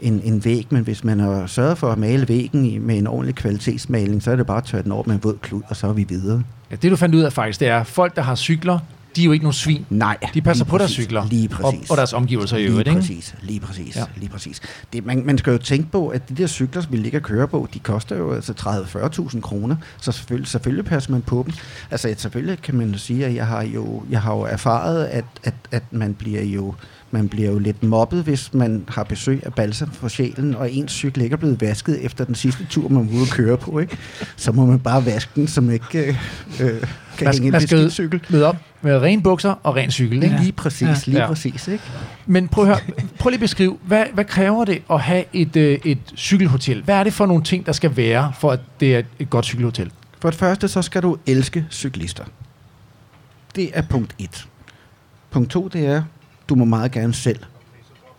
[SPEAKER 5] en, en væg, men hvis man har sørget for at male væggen i, med en ordentlig kvalitetsmaling, så er det bare at tørre den over med en våd klud, og så er vi videre.
[SPEAKER 1] Ja, det du fandt ud af faktisk, det er, at folk, der har cykler, de er jo ikke nogen svin.
[SPEAKER 5] Nej.
[SPEAKER 1] De passer på deres cykler.
[SPEAKER 5] Lige
[SPEAKER 1] og,
[SPEAKER 5] præcis.
[SPEAKER 1] og deres omgivelser i
[SPEAKER 5] Lige
[SPEAKER 1] øvrigt, ikke?
[SPEAKER 5] præcis, lige præcis. Ja. lige præcis. Det, man, man skal jo tænke på, at de der cykler, som vi ligger og kører på, de koster jo altså 30-40.000 kroner, så selvfølgelig, selvfølgelig passer man på dem. Altså selvfølgelig kan man jo sige, at jeg har jo, jeg har jo erfaret, at, at, at man bliver jo man bliver jo lidt mobbet, hvis man har besøg af balsam for sjælen, og ens cykel ikke er blevet vasket efter den sidste tur, man var ude at køre på. Ikke? Så må man bare vaske den, som ikke øh, øh, kan
[SPEAKER 1] Man,
[SPEAKER 5] hænge
[SPEAKER 1] man skal
[SPEAKER 5] beskidt cykel.
[SPEAKER 1] møde op med rene bukser og ren cykel, ikke?
[SPEAKER 5] Ja. Lige præcis,
[SPEAKER 2] Ja.
[SPEAKER 5] lige
[SPEAKER 1] Ja.
[SPEAKER 5] præcis. Ikke?
[SPEAKER 1] Men prøv at høre, prøv lige at beskrive, hvad, hvad kræver det at have et, øh, et cykelhotel? Hvad er det for nogle ting, der skal være, for at det er et godt cykelhotel?
[SPEAKER 5] For det første, så skal du elske cyklister. Det er punkt 1. Punkt 2, det er, du må meget gerne selv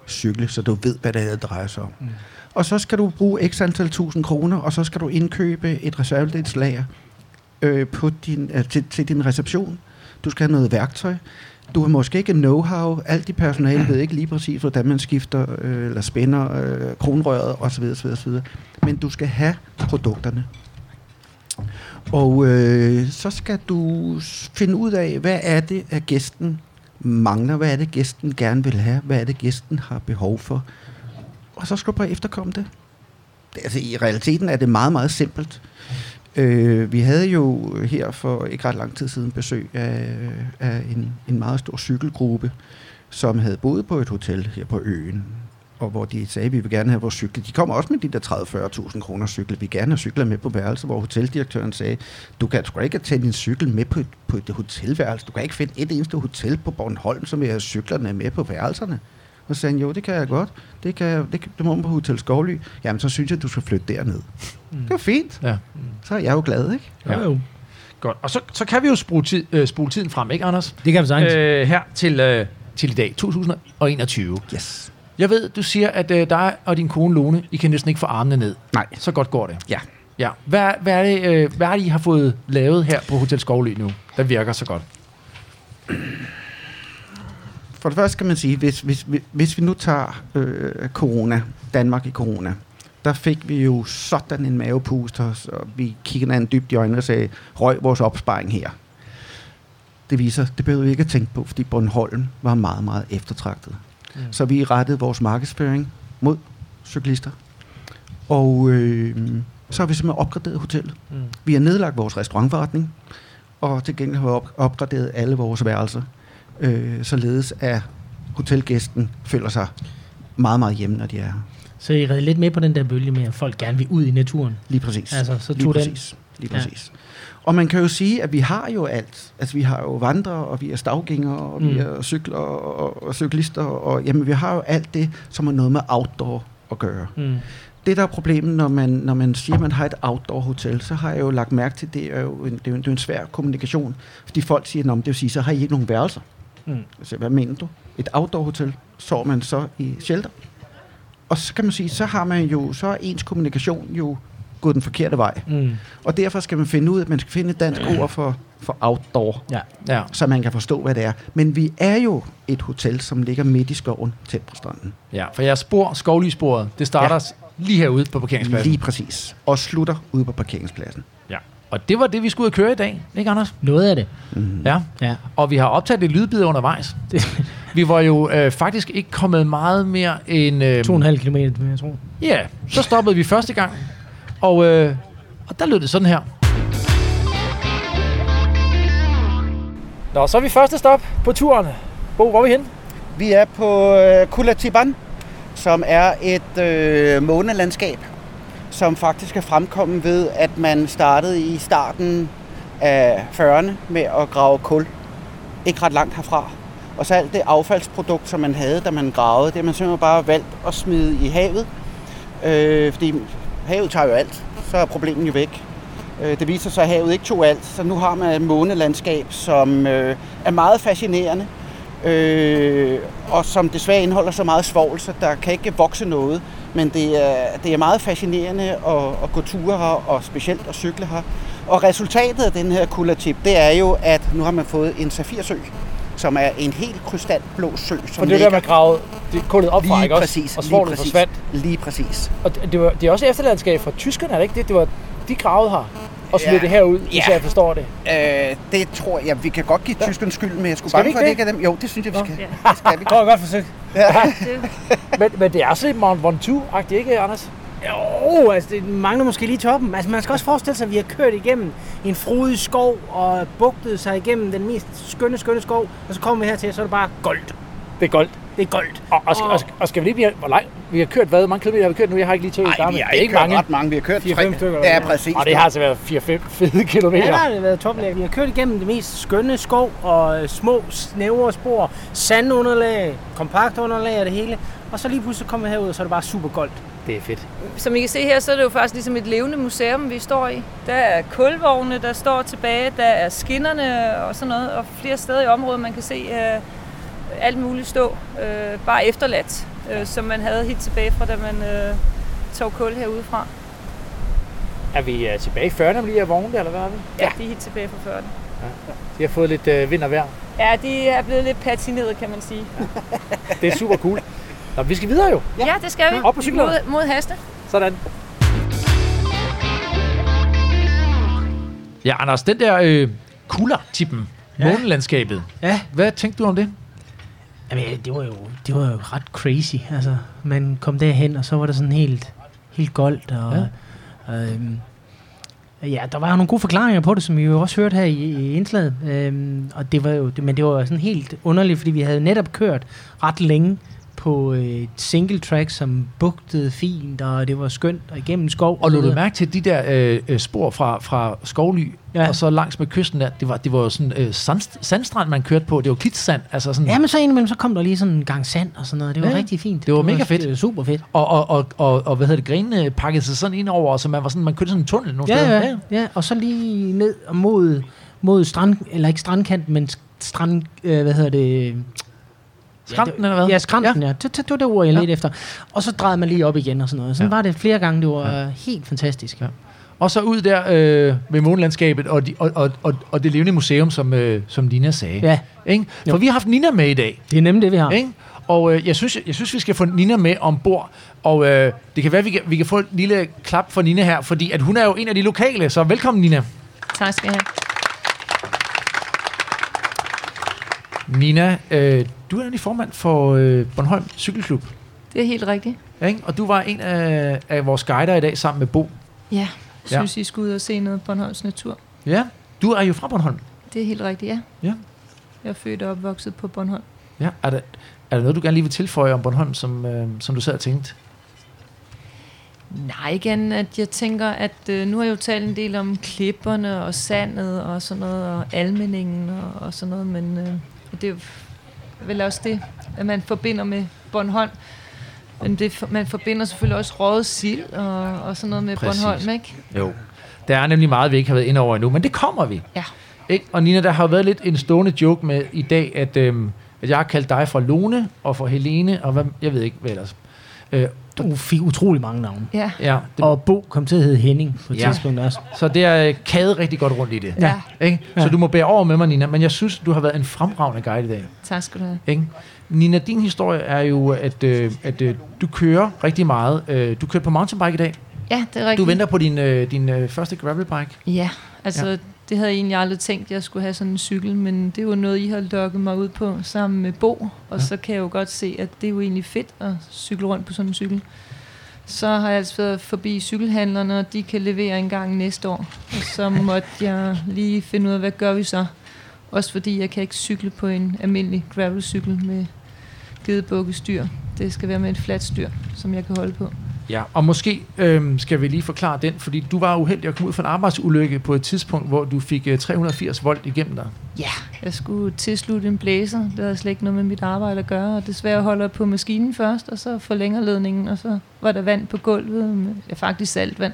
[SPEAKER 5] cykle, så du ved, hvad det er, det drejer sig om. Mm. Og så skal du bruge x antal tusind kroner, og så skal du indkøbe et reservedelslager øh, på din, øh, til, til din reception. Du skal have noget værktøj. Du har måske ikke know-how. Alt de personale ved ikke lige præcis, hvordan man skifter øh, eller spænder øh, kronrøret osv. osv., osv. Men du skal have produkterne. Og øh, så skal du finde ud af, hvad er det, at gæsten mangler, hvad er det, gæsten gerne vil have, hvad er det, gæsten har behov for. Og så skal du bare efterkomme det. det altså, I realiteten er det meget, meget simpelt. Øh, vi havde jo her for ikke ret lang tid siden besøg af, af en, en meget stor cykelgruppe, som havde boet på et hotel her på øen, og hvor de sagde, at vi vil gerne have vores cykler. De kommer også med de der 30-40.000 kroner cykler. Vi vil gerne have cykler med på værelset, hvor hoteldirektøren sagde, du kan sgu ikke tage din cykel med på et, på et hotelværelse. Du kan ikke finde et eneste hotel på Bornholm, som vil have cyklerne med på værelserne. Og så sagde han, jo, det kan jeg godt. Det, kan jeg, det, kan, det må man på Hotel Skovly. Jamen, så synes jeg, du skal flytte derned. Mm. Det var fint.
[SPEAKER 1] Ja.
[SPEAKER 5] Så er jeg jo glad, ikke?
[SPEAKER 1] Ja.
[SPEAKER 2] Jo, jo.
[SPEAKER 1] Godt. Og så, så kan vi jo spole, tid, øh, spole tiden frem, ikke Anders?
[SPEAKER 2] Det kan vi sagtens.
[SPEAKER 1] Øh, her til, øh, til i dag, 2021.
[SPEAKER 5] Yes.
[SPEAKER 1] Jeg ved, du siger, at øh, dig og din kone Lone, I kan næsten ikke få armene ned.
[SPEAKER 5] Nej.
[SPEAKER 1] Så godt går det.
[SPEAKER 5] Ja.
[SPEAKER 1] Ja. Hvad, hvad, er det, øh, hvad er det, I har fået lavet her på Hotel Skovly nu, der virker så godt?
[SPEAKER 5] For det første skal man sige, hvis, hvis, hvis- hvis vi nu tager øh, corona, Danmark i corona, der fik vi jo sådan en mavepuster, og vi kiggede hinanden dybt i øjnene og sagde, røg vores opsparing her. Det viser, det behøver vi ikke at tænke på, fordi Bornholm var meget, meget eftertragtet. Mm. Så vi rettede vores markedsføring mod cyklister. Og øh, så har vi simpelthen opgraderet hotellet.
[SPEAKER 2] Mm.
[SPEAKER 5] Vi har nedlagt vores restaurantforretning, og til gengæld har vi op- opgraderet alle vores værelser, øh, således at hotelgæsten føler sig meget, meget hjemme, når de er her.
[SPEAKER 2] Så I redde lidt med på den der bølge med, at folk gerne vil ud i naturen.
[SPEAKER 5] Lige præcis.
[SPEAKER 2] Altså, så
[SPEAKER 5] Lige
[SPEAKER 2] tog den.
[SPEAKER 5] præcis. Lige
[SPEAKER 2] Ja.
[SPEAKER 5] præcis. Og man kan jo sige, at vi har jo alt. Altså, vi har jo vandrere, og vi er stavgængere, og mm. vi er cykler og, og cyklister, og jamen, vi har jo alt det, som har noget med outdoor at gøre.
[SPEAKER 2] Mm.
[SPEAKER 5] det, der er problemet, når man, når man siger, at man har et outdoor-hotel, så har jeg jo lagt mærke til, det er jo en, det er jo en, det er en svær kommunikation. Fordi folk siger, men det vil sige, så har I ikke nogen værelser.
[SPEAKER 2] Mm.
[SPEAKER 5] Altså, hvad mener du? Et outdoor-hotel, sover man så i shelter. Og så kan man sige, så har man jo, så er ens kommunikation jo gået den forkerte vej.
[SPEAKER 2] Mm.
[SPEAKER 5] Og derfor skal man finde ud af, at man skal finde et dansk ord for, for outdoor,
[SPEAKER 2] Ja.
[SPEAKER 1] Ja.
[SPEAKER 5] så man kan forstå, hvad det er. Men vi er jo et hotel, som ligger midt i skoven, tæt på stranden.
[SPEAKER 1] ja, for jeres spor, skovlysporet, det starter ja. lige herude på parkeringspladsen.
[SPEAKER 5] Lige præcis. Og slutter ude på parkeringspladsen.
[SPEAKER 1] Ja. Og det var det, vi skulle ud og køre i dag, ikke Anders?
[SPEAKER 2] Noget af det.
[SPEAKER 5] Mm.
[SPEAKER 1] Ja.
[SPEAKER 2] Ja.
[SPEAKER 1] Og vi har optaget lidt lydbid undervejs.
[SPEAKER 2] Det,
[SPEAKER 1] Vi var jo øh, faktisk ikke kommet meget mere end... Øh,
[SPEAKER 2] to og en halv kilometer, jeg tror.
[SPEAKER 1] Ja, så stoppede vi første gang. Og, øh, og der lød det sådan her. Nå, så er vi første stop på turen. Bo, hvor er vi henne?
[SPEAKER 5] Vi er på øh, Kulatiban, som er et øh, månelandskab, som faktisk er fremkommet ved, at man startede i starten af 40'erne med at grave kul. Ikke ret langt herfra. Og så alt det affaldsprodukt, som man havde, da man gravede, det har man simpelthen bare valgt at smide i havet. Øh, fordi havet tager jo alt, så er problemet jo væk. Øh, det viser sig, at havet ikke tog alt, så nu har man et månelandskab, som øh, er meget fascinerende øh, og som desværre indeholder så meget svovl, så der kan ikke vokse noget. Men det er, det er meget fascinerende at, at gå ture her, og specielt at cykle her. Og resultatet af den her kulatip, det er jo, at nu har man fået en safirsø, som er en helt krystalblå sø, som
[SPEAKER 1] For det er der, man gravede det kullet op fra,
[SPEAKER 5] lige
[SPEAKER 1] ikke også?
[SPEAKER 5] præcis,
[SPEAKER 1] Og
[SPEAKER 5] lige
[SPEAKER 1] svovlet forsvandt.
[SPEAKER 5] lige præcis.
[SPEAKER 1] Og det, var, det er også efterlandskab fra tyskerne, er det ikke det? Det var, de gravede her og smed
[SPEAKER 5] Ja.
[SPEAKER 1] det herud, hvis
[SPEAKER 5] Ja.
[SPEAKER 1] jeg forstår det.
[SPEAKER 5] Øh, det tror jeg, vi kan godt give tyskerne skyld, men jeg skulle
[SPEAKER 1] Skal
[SPEAKER 5] bange for,
[SPEAKER 1] ikke
[SPEAKER 5] at det ikke er dem. Jo, det synes jeg, vi skal.
[SPEAKER 6] Ja.
[SPEAKER 5] Det skal vi.
[SPEAKER 1] Det var godt forsøgt.
[SPEAKER 5] Ja.
[SPEAKER 1] Men, men det er også lidt Mount Ventoux-agtigt, ikke, Anders?
[SPEAKER 2] Jo, altså det mangler måske lige toppen. Altså man skal også forestille sig, at vi har kørt igennem en frodig skov og bugtet sig igennem den mest skønne, skønne skov. Og så kommer vi hertil, så er det bare goldt.
[SPEAKER 1] Det er goldt.
[SPEAKER 2] Det er goldt.
[SPEAKER 1] Og, og, skal, og, og skal vi lige blive... Hvor langt? Vi har kørt hvad? Hvor mange kilometer har vi kørt nu? Jeg har ikke lige tjekket
[SPEAKER 5] Nej, vi har
[SPEAKER 1] Det er
[SPEAKER 5] ikke
[SPEAKER 1] mange.
[SPEAKER 5] ret mange. Vi har kørt
[SPEAKER 2] 4-5
[SPEAKER 5] tre.
[SPEAKER 2] stykker,
[SPEAKER 5] Ja, præcis.
[SPEAKER 1] Og det har altså været 4-5 fede kilometer.
[SPEAKER 2] Ja, der har det været toplag. Vi har kørt igennem det mest skønne skov og små snævre spor, sandunderlag, kompakt underlag og det hele. Og så lige pludselig kommer vi herud, og så er det bare super goldt.
[SPEAKER 1] Det er fedt.
[SPEAKER 6] Som I kan se her, så er det jo faktisk ligesom et levende museum, vi står i. Der er kulvogne, der står tilbage, der er skinnerne og sådan noget, og flere steder i området, man kan se øh, alt muligt stå, øh, bare efterladt, øh, som man havde helt tilbage fra, da man øh, tog kul herudefra.
[SPEAKER 1] Er vi uh, tilbage i 40'erne lige af vogne, eller hvad er vi?
[SPEAKER 6] Ja, de er helt tilbage fra før.
[SPEAKER 1] De har fået lidt uh, vind og vejr.
[SPEAKER 6] Ja, de er blevet lidt patineret, kan man sige.
[SPEAKER 1] Det er super cool. Nå, vi skal videre jo.
[SPEAKER 6] Ja, ja det skal vi.
[SPEAKER 1] Op på cyklerne.
[SPEAKER 6] Mod, mod Haste.
[SPEAKER 1] Sådan. Ja, Anders, den der øh, kuldertippen, ja. Månelandskabet.
[SPEAKER 2] Ja,
[SPEAKER 1] Hvad tænkte du om det?
[SPEAKER 2] Jamen, ja, det var jo, det var jo ret crazy. Altså, man kom derhen, og så var det sådan helt, helt goldt. Og, ja. Øhm, ja, der var jo nogle gode forklaringer på det, som vi jo også hørte her i, i indslaget. Øhm, og det var jo, det, men det var sådan helt underligt, fordi vi havde netop kørt ret længe på øh, et single track, som bugtede fint, og det var skønt, og igennem skov.
[SPEAKER 1] Og lå du mærke til de der øh, øh, spor fra, fra Skovly, ja.
[SPEAKER 2] Ja.
[SPEAKER 1] og så langs med kysten der, det var, det var jo sådan øh, sand, sandstrand, man kørte på. Det var klitsand, altså sådan...
[SPEAKER 2] Ja, men så indimellem, så kom der lige sådan en gang sand og sådan noget. Det var
[SPEAKER 1] Ja,
[SPEAKER 2] ja, rigtig fint.
[SPEAKER 1] det var mega fedt.
[SPEAKER 2] Det var super fedt.
[SPEAKER 1] Og, og, og, og, og hvad hedder det, grenene pakkede sig sådan ind over, så man var sådan, man kørte sådan en tunnel nogle
[SPEAKER 2] Ja,
[SPEAKER 1] steder.
[SPEAKER 2] ja, ja, og så lige ned mod, mod strand, eller ikke strandkanten, men strand, øh, hvad hedder det?
[SPEAKER 1] Skrænten,
[SPEAKER 2] ja,
[SPEAKER 1] eller hvad?
[SPEAKER 2] Ja, skrænten, ja. ja. Det, det, det var det ord, jeg
[SPEAKER 1] Ja.
[SPEAKER 2] ledte efter. Og så drejede man lige op igen og sådan noget. Sådan
[SPEAKER 1] Ja.
[SPEAKER 2] var det flere gange. Det var ja. helt fantastisk.
[SPEAKER 1] Ja. Og så ud der øh, med månelandskabet og, de, og, og, og, og det levende museum, som, øh, som Nina sagde.
[SPEAKER 2] Ja,
[SPEAKER 1] Ikke? For
[SPEAKER 2] Jo.
[SPEAKER 1] vi har haft Nina med i dag.
[SPEAKER 2] det er nemlig det, vi har.
[SPEAKER 1] Ikke? Og øh, jeg, synes, jeg synes, vi skal få Nina med ombord. Og øh, det kan være, vi kan, vi kan få et lille klap for Nina her, fordi at hun er jo en af de lokale. Så velkommen, Nina.
[SPEAKER 6] Tak skal I have.
[SPEAKER 1] Nina, øh, du er nemlig formand for øh, Bornholm Cykelklub.
[SPEAKER 6] Det er helt rigtigt.
[SPEAKER 1] Ikke? Og du var en af, af vores guider i dag sammen med Bo.
[SPEAKER 6] Ja, synes I skulle ud og se noget Bornholms natur.
[SPEAKER 1] Ja. Du er jo fra Bornholm.
[SPEAKER 6] Det er helt rigtigt, ja.
[SPEAKER 1] Ja.
[SPEAKER 6] Jeg er født og opvokset på Bornholm.
[SPEAKER 1] Ja. Er, der, er der noget, du gerne lige vil tilføje om Bornholm, som, øh, som du sad og tænkte?
[SPEAKER 6] Nej, igen, at jeg tænker, at øh, nu har jeg jo talt en del om klipperne og sandet og sådan noget, og almeningen og, og sådan noget, men øh, det er vel også det, at man forbinder med Bornholm. Men det, man forbinder selvfølgelig også røget sild og, og sådan noget med
[SPEAKER 1] Præcis.
[SPEAKER 6] Bornholm, ikke?
[SPEAKER 1] Jo. Der er nemlig meget, vi ikke har været inde over endnu, men det kommer vi.
[SPEAKER 6] Ja.
[SPEAKER 1] Ikke? Og Nina, der har jo været lidt en stående joke med i dag, at, øhm, at jeg har kaldt dig for Lone og for Helene, og hvad, jeg ved ikke, hvad ellers. Øh,
[SPEAKER 2] Du fik utrolig mange navne.
[SPEAKER 6] Ja.
[SPEAKER 1] ja, det,
[SPEAKER 2] Og Bo kom til at hedde Henning på et
[SPEAKER 1] Ja.
[SPEAKER 2] tidspunkt også.
[SPEAKER 1] så det er øh, kædet rigtig godt rundt i det.
[SPEAKER 6] Ja.
[SPEAKER 1] Ikke? Så
[SPEAKER 2] Ja.
[SPEAKER 1] du må bære over med mig, Nina, men jeg synes, du har været en fremragende guide i dag.
[SPEAKER 6] Tak skal du have.
[SPEAKER 1] Ikke? Nina, din historie er jo, at, øh, at øh, du kører rigtig meget. Øh, du kører på mountainbike i dag.
[SPEAKER 6] Ja, det er rigtigt.
[SPEAKER 1] Du venter på din, øh, din øh, første gravelbike.
[SPEAKER 6] Ja, altså
[SPEAKER 1] Ja.
[SPEAKER 6] Det havde jeg egentlig aldrig tænkt, at jeg skulle have sådan en cykel, men det var noget, I har lokket mig ud på sammen med Bo, og ja. så kan jeg jo godt se, at det er jo egentlig fedt at cykle rundt på sådan en cykel. Så har jeg altså været forbi cykelhandlerne, og de kan levere en gang næste år. Og så måtte jeg lige finde ud af, hvad gør vi så? Også fordi jeg kan ikke cykle på en almindelig gravelcykel med gedebukkestyr. Det skal være med et fladt styr, som jeg kan holde på.
[SPEAKER 1] Ja, og måske øhm, skal vi lige forklare den, fordi du var uheldig at komme ud for en arbejdsulykke på et tidspunkt, hvor du fik øh, 380 volt igennem dig.
[SPEAKER 6] Ja, jeg skulle tilslutte en blæser. Det havde slet ikke noget med mit arbejde at gøre. Og desværre holder jeg på maskinen først, og så forlænger ledningen, og så var der vand på gulvet. Med, ja, faktisk saltvand.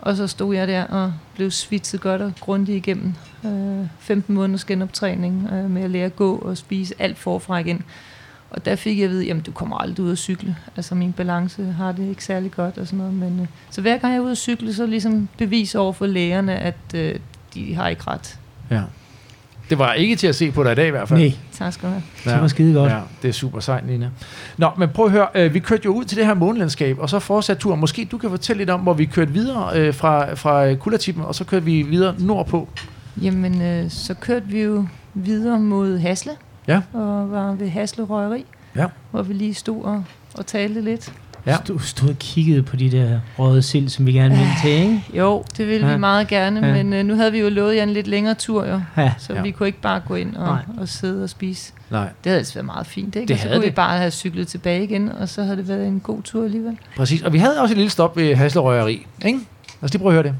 [SPEAKER 6] Og så stod jeg der og blev svitset godt og grundigt igennem. Øh, 15 måneders genoptræning øh, med at lære at gå og spise alt forfra igen. Og der fik jeg at vide, jamen du kommer aldrig ud at cykle. Altså min balance har det ikke særlig godt og sådan noget. Men, øh, så hver gang jeg er ude at cykle, så ligesom bevis over for lægerne, at øh, de har ikke ret.
[SPEAKER 1] Ja. Det var ikke til at se på dig i dag i hvert fald.
[SPEAKER 2] Nej,
[SPEAKER 6] Tak skal du have.
[SPEAKER 2] det var skide godt.
[SPEAKER 1] Ja, det er super sejt, Nina. Nå, men prøv at høre. Øh, vi kørte jo ud til det her månelandskab, og så fortsatte turen. Måske du kan fortælle lidt om, hvor vi kørte videre øh, fra, fra Kullertippen, og så kørte vi videre nordpå.
[SPEAKER 6] Jamen, øh, så kørte vi jo videre mod Hasle.
[SPEAKER 1] Ja.
[SPEAKER 6] Og var ved Hasle Røgeri.
[SPEAKER 1] Ja.
[SPEAKER 6] Hvor vi lige stod og, og talte lidt.
[SPEAKER 1] Ja.
[SPEAKER 2] Du stod og kiggede på de der røde sild, som vi gerne ville til, ikke?
[SPEAKER 6] Jo, det ville
[SPEAKER 2] Ja.
[SPEAKER 6] vi meget gerne,
[SPEAKER 2] Ja.
[SPEAKER 6] men øh, nu havde vi jo lovet jer en lidt længere tur, jo.
[SPEAKER 2] Ja.
[SPEAKER 6] Så
[SPEAKER 1] Ja.
[SPEAKER 6] vi kunne ikke bare gå ind og,
[SPEAKER 2] Nej.
[SPEAKER 6] og sidde og spise.
[SPEAKER 1] Nej,
[SPEAKER 6] Det havde altså været meget fint, ikke?
[SPEAKER 1] Det
[SPEAKER 6] og så
[SPEAKER 1] havde
[SPEAKER 6] kunne
[SPEAKER 1] det.
[SPEAKER 6] vi bare have cyklet tilbage igen, og så havde det været en god tur alligevel.
[SPEAKER 1] præcis. Og vi havde også et lille stop ved Haslerøgeri, ikke? Lad os lige prøve at høre det.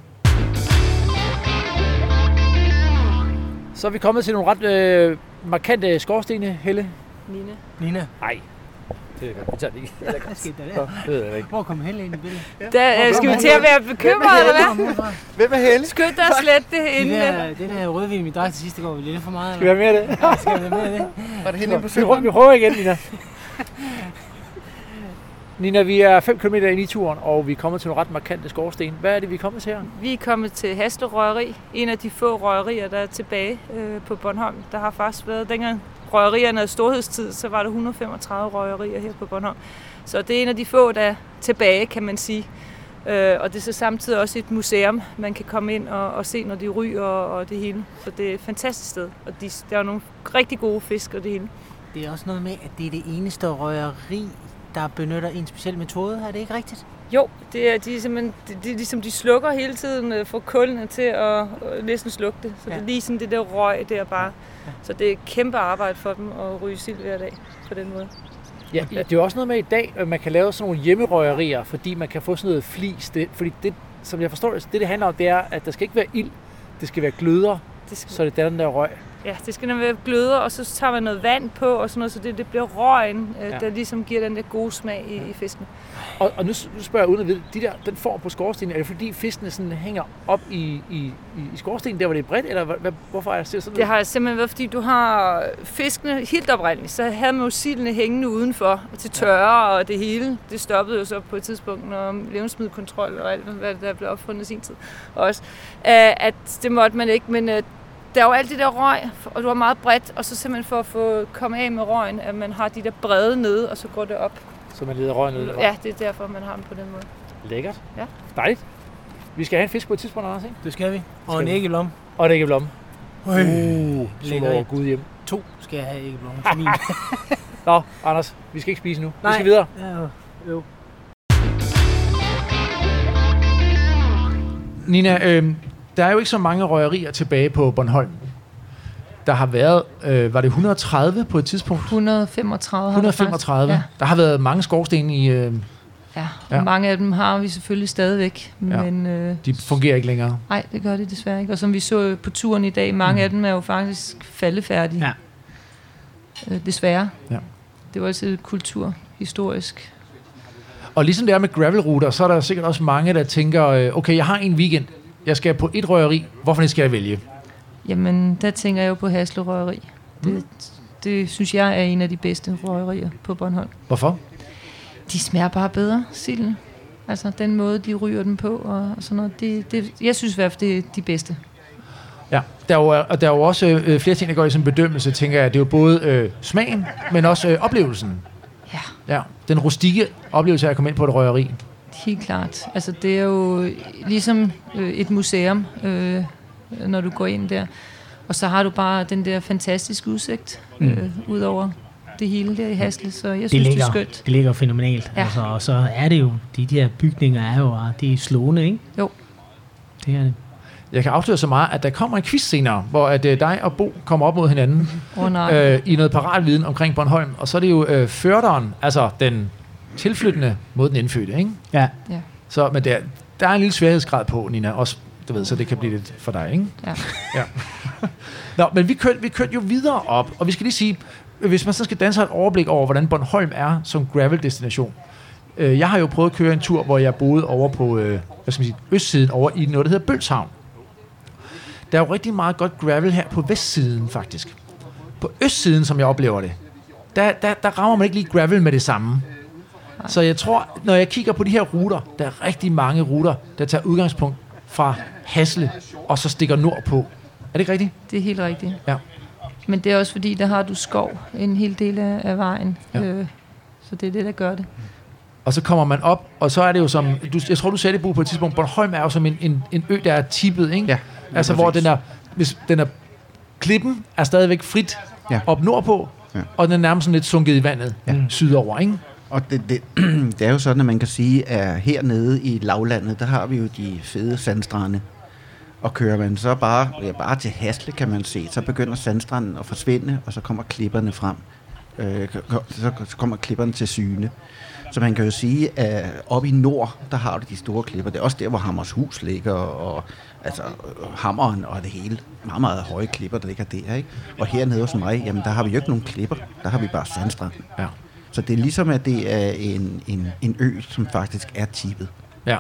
[SPEAKER 1] Så er vi kommet til nogle ret øh, markante skorstene, Helle.
[SPEAKER 6] Nina.
[SPEAKER 2] Nina,
[SPEAKER 1] Nej, det er godt. Vi tager det ikke.
[SPEAKER 2] skete der der?
[SPEAKER 1] Det ved jeg ikke.
[SPEAKER 2] Hvor kom Helle ind i billedet?
[SPEAKER 6] Der, øh, skal vi til at være bekymrede, eller hvad?
[SPEAKER 5] Hvem er Helle?
[SPEAKER 6] Skynd dig at slette det
[SPEAKER 2] Det
[SPEAKER 6] inden.
[SPEAKER 2] der, det der rødvin, vi drak til sidste går, lidt for meget.
[SPEAKER 1] Skal vi have mere af det?
[SPEAKER 2] eller? Skal vi have med af det?
[SPEAKER 5] Var det hende på
[SPEAKER 1] Vi prøver, vi prøver igen, Nina. Nina, vi er 5 km ind i turen, og vi er kommet til nogle ret markante skorsten. Hvad er det, vi er kommet til her?
[SPEAKER 6] Vi er kommet til Hasle Røgeri, en af de få røgerier, der er tilbage øh, på Bornholm. Der har faktisk været, dengang røgerierne havde storhedstid, så var der 135 røgerier her på Bornholm. Så det er en af de få, der er tilbage, kan man sige. Øh, og det er så samtidig også et museum, man kan komme ind og, og se, når de ryger og, og det hele. Så det er et fantastisk sted, og de, der er nogle rigtig gode fisk og det hele.
[SPEAKER 2] Det er også noget med, at det er det eneste røgeri, der benytter en speciel metode. Er det ikke rigtigt?
[SPEAKER 6] Jo, det er, de er simpelthen, det, det er ligesom, de slukker hele tiden, øh, får kulene til at øh, næsten slukke det. Så ja. Det er lige sådan det der røg der bare.
[SPEAKER 2] Ja.
[SPEAKER 6] Ja. Så det er et kæmpe arbejde for dem at ryge sild hver dag på den måde.
[SPEAKER 1] Ja, det er jo også noget med i dag, at man kan lave sådan nogle hjemmerøgerier, fordi man kan få sådan noget flis. Det, fordi det, som jeg forstår det, det, det handler om, det er, at der skal ikke være ild. Det skal være gløder,
[SPEAKER 6] Det skal,
[SPEAKER 1] så det er den der røg.
[SPEAKER 6] Ja, det skal nemlig være gløder, og så tager man noget vand på, og sådan noget, så det, det bliver røgen, øh,
[SPEAKER 1] Ja.
[SPEAKER 6] ja. der ligesom giver den der gode smag i, i fisken.
[SPEAKER 1] Og, og nu, nu spørger jeg uden at vide, de der, den form på skorstenen, er det fordi fiskene sådan hænger op i, i, i, skorstenen, der hvor det er bredt, eller hvad, hvorfor er det sådan
[SPEAKER 6] Det har simpelthen været, fordi du har fiskene helt oprindeligt, så havde man jo sildene hængende udenfor til tørre og det hele. Det stoppede jo så på et tidspunkt, når levnedsmiddelkontrol og alt, hvad der blev opfundet i sin tid. Også, øh, at det måtte man ikke, men øh, der er jo alt det der røg, og du har meget bredt, og så simpelthen for at få komme af med røgen, at man har de der brede nede, og så går det op.
[SPEAKER 1] Så man leder røgen ud.
[SPEAKER 6] Ja, det er derfor, man har dem på den måde.
[SPEAKER 1] Lækkert.
[SPEAKER 6] Ja.
[SPEAKER 1] Dejligt. Vi skal have en fisk på et tidspunkt, Anders, ikke?
[SPEAKER 2] Det skal vi. Og
[SPEAKER 1] Skal
[SPEAKER 2] en æggelom.
[SPEAKER 1] Og det er ikke blom.
[SPEAKER 2] Øh,
[SPEAKER 1] Uh, over
[SPEAKER 2] en.
[SPEAKER 1] Gud hjem.
[SPEAKER 2] To skal jeg have æggelom til min.
[SPEAKER 1] Nå, Anders, vi skal ikke spise nu.
[SPEAKER 2] Nej.
[SPEAKER 1] Vi skal videre.
[SPEAKER 2] ja, jo.
[SPEAKER 1] Nina, øh, der er jo ikke så mange røgerier tilbage på Bornholm. Der har været, øh, var det 130 på et tidspunkt?
[SPEAKER 6] 135 har der
[SPEAKER 1] 135.
[SPEAKER 6] faktisk.
[SPEAKER 1] Der har været mange skorsten i, øh,
[SPEAKER 6] Ja, ja.
[SPEAKER 1] Ja.
[SPEAKER 6] Og mange af dem har vi selvfølgelig stadigvæk,
[SPEAKER 1] Ja.
[SPEAKER 6] men... Øh,
[SPEAKER 1] de fungerer ikke længere.
[SPEAKER 6] Nej, det gør det desværre ikke. Og som vi så på turen i dag, mange
[SPEAKER 1] Mm.
[SPEAKER 6] mm. af dem er jo faktisk faldefærdige.
[SPEAKER 2] Ja.
[SPEAKER 6] Øh, desværre.
[SPEAKER 1] Ja.
[SPEAKER 6] Det var altid kulturhistorisk
[SPEAKER 1] Og ligesom det er med gravelruter, så er der sikkert også mange, der tænker, øh, okay, jeg har en weekend, jeg skal på et røgeri, hvorfor skal jeg vælge?
[SPEAKER 6] Jamen, der tænker jeg jo på Hasle Røgeri. Det, det synes jeg er en af de bedste røgerier på Bornholm.
[SPEAKER 1] Hvorfor?
[SPEAKER 6] De smager bare bedre, silden. Altså den måde, de ryger den på og sådan noget. Det, det, jeg synes i hvert fald, det er de bedste.
[SPEAKER 1] Ja, der er jo, og der er jo også øh, flere ting, der går i sådan en bedømmelse, tænker jeg. Det er jo både øh, smagen, men også øh, oplevelsen.
[SPEAKER 6] Ja.
[SPEAKER 1] Ja, den rustikke oplevelse af at komme ind på et røgeri.
[SPEAKER 6] Helt klart. Altså, det er jo ligesom øh, et museum, øh, når du går ind der. Og så har du bare den der fantastiske udsigt øh, ud over det hele der i Hasle, så jeg
[SPEAKER 2] Det
[SPEAKER 6] synes, det,
[SPEAKER 2] ligger,
[SPEAKER 6] er skønt.
[SPEAKER 2] det ligger fænomenalt.
[SPEAKER 6] Ja.
[SPEAKER 2] Altså, og så er det jo, de der bygninger er jo bare- det er slående, ikke?
[SPEAKER 6] Jo.
[SPEAKER 2] Det er det.
[SPEAKER 1] Jeg kan afsløre så meget, at der kommer en quiz senere, hvor at, øh, dig og Bo kommer op mod hinanden
[SPEAKER 6] oh, nej.
[SPEAKER 1] øh, i noget paratviden omkring Bornholm. Og så er det jo øh, førderen, altså den tilflyttende mod den indfødte, ikke?
[SPEAKER 2] Ja.
[SPEAKER 6] Ja.
[SPEAKER 1] Så, men der, der er en lille sværhedsgrad på, Nina, også, du ved, så det kan blive lidt for dig, ikke?
[SPEAKER 6] Ja.
[SPEAKER 1] ja. Nå, men vi kørte, vi kørte jo videre op, og vi skal lige sige, hvis man så skal danse et overblik over, hvordan Bornholm er som gravel-destination. Øh, jeg har jo prøvet at køre en tur, hvor jeg boede over på, øh, hvad skal man sige, østsiden, over i noget, der hedder Bølshavn. Der er jo rigtig meget godt gravel her på vestsiden, faktisk. På østsiden, som jeg oplever det, der, der, der rammer man ikke lige gravel med det samme. Så jeg tror, når jeg kigger på de her ruter, der er rigtig mange ruter, der tager udgangspunkt fra Hasle, og så stikker nordpå. Er det ikke rigtigt?
[SPEAKER 6] Det er helt rigtigt.
[SPEAKER 1] Ja.
[SPEAKER 6] Men det er også fordi, der har du skov en hel del af, vejen.
[SPEAKER 1] Ja.
[SPEAKER 6] Øh, så det er det, der gør det.
[SPEAKER 1] Og så kommer man op, og så er det jo som, du, jeg tror du sagde det Bo, på et tidspunkt, Bornholm er jo som en, en, en ø, der er tippet, ikke?
[SPEAKER 5] Ja,
[SPEAKER 1] Altså hvor den er, hvis den er, klippen er stadigvæk frit
[SPEAKER 5] Ja.
[SPEAKER 1] op nordpå,
[SPEAKER 5] Ja.
[SPEAKER 1] og den er nærmest sådan lidt sunket i vandet
[SPEAKER 5] Ja.
[SPEAKER 1] sydover, ikke?
[SPEAKER 5] Og det, det, det er jo sådan, at man kan sige, at hernede i lavlandet, der har vi jo de fede sandstrande. Og kører man så bare, ja, bare til Hasle, kan man se, så begynder sandstranden at forsvinde, og så kommer klipperne frem. Øh, så, så kommer klipperne til syne. Så man kan jo sige, at oppe i nord, der har du de store klipper. Det er også der, hvor Hammershus ligger, og altså øh, hammeren og det hele. Meget, meget høje klipper, der ligger der, ikke? Og hernede hos mig, jamen der har vi jo ikke nogen klipper. Der har vi bare sandstrand.
[SPEAKER 1] Ja.
[SPEAKER 5] Så det er ligesom, at det er en, en, en ø, som faktisk er tippet.
[SPEAKER 1] Ja.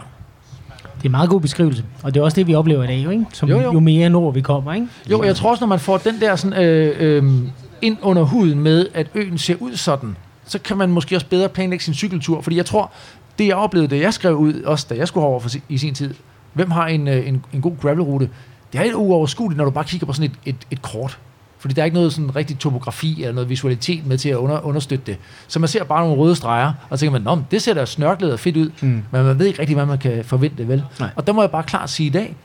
[SPEAKER 2] Det er en meget god beskrivelse. Og det er også det, vi oplever i dag, jo, ikke? Som
[SPEAKER 1] Jo,
[SPEAKER 2] jo,
[SPEAKER 1] jo.
[SPEAKER 2] mere nord vi kommer, ikke?
[SPEAKER 1] Jo, jeg tror også, når man får den der sådan, øh, øh, ind under huden med, at øen ser ud sådan, så kan man måske også bedre planlægge sin cykeltur. Fordi jeg tror, det jeg oplevede, da jeg skrev ud, også da jeg skulle over for, i sin tid, hvem har en, øh, en, en god gravelrute, det er lidt uoverskueligt, når du bare kigger på sådan et, et, et kort. Fordi der er ikke noget sådan rigtig topografi eller noget visualitet med til at under, understøtte det. Så man ser bare nogle røde streger, og så tænker man, Nå, det ser da snørklet og fedt ud, mm. men man ved ikke rigtig, hvad man kan forvente, vel?
[SPEAKER 2] Nej.
[SPEAKER 1] Og der må jeg bare klart sige i dag,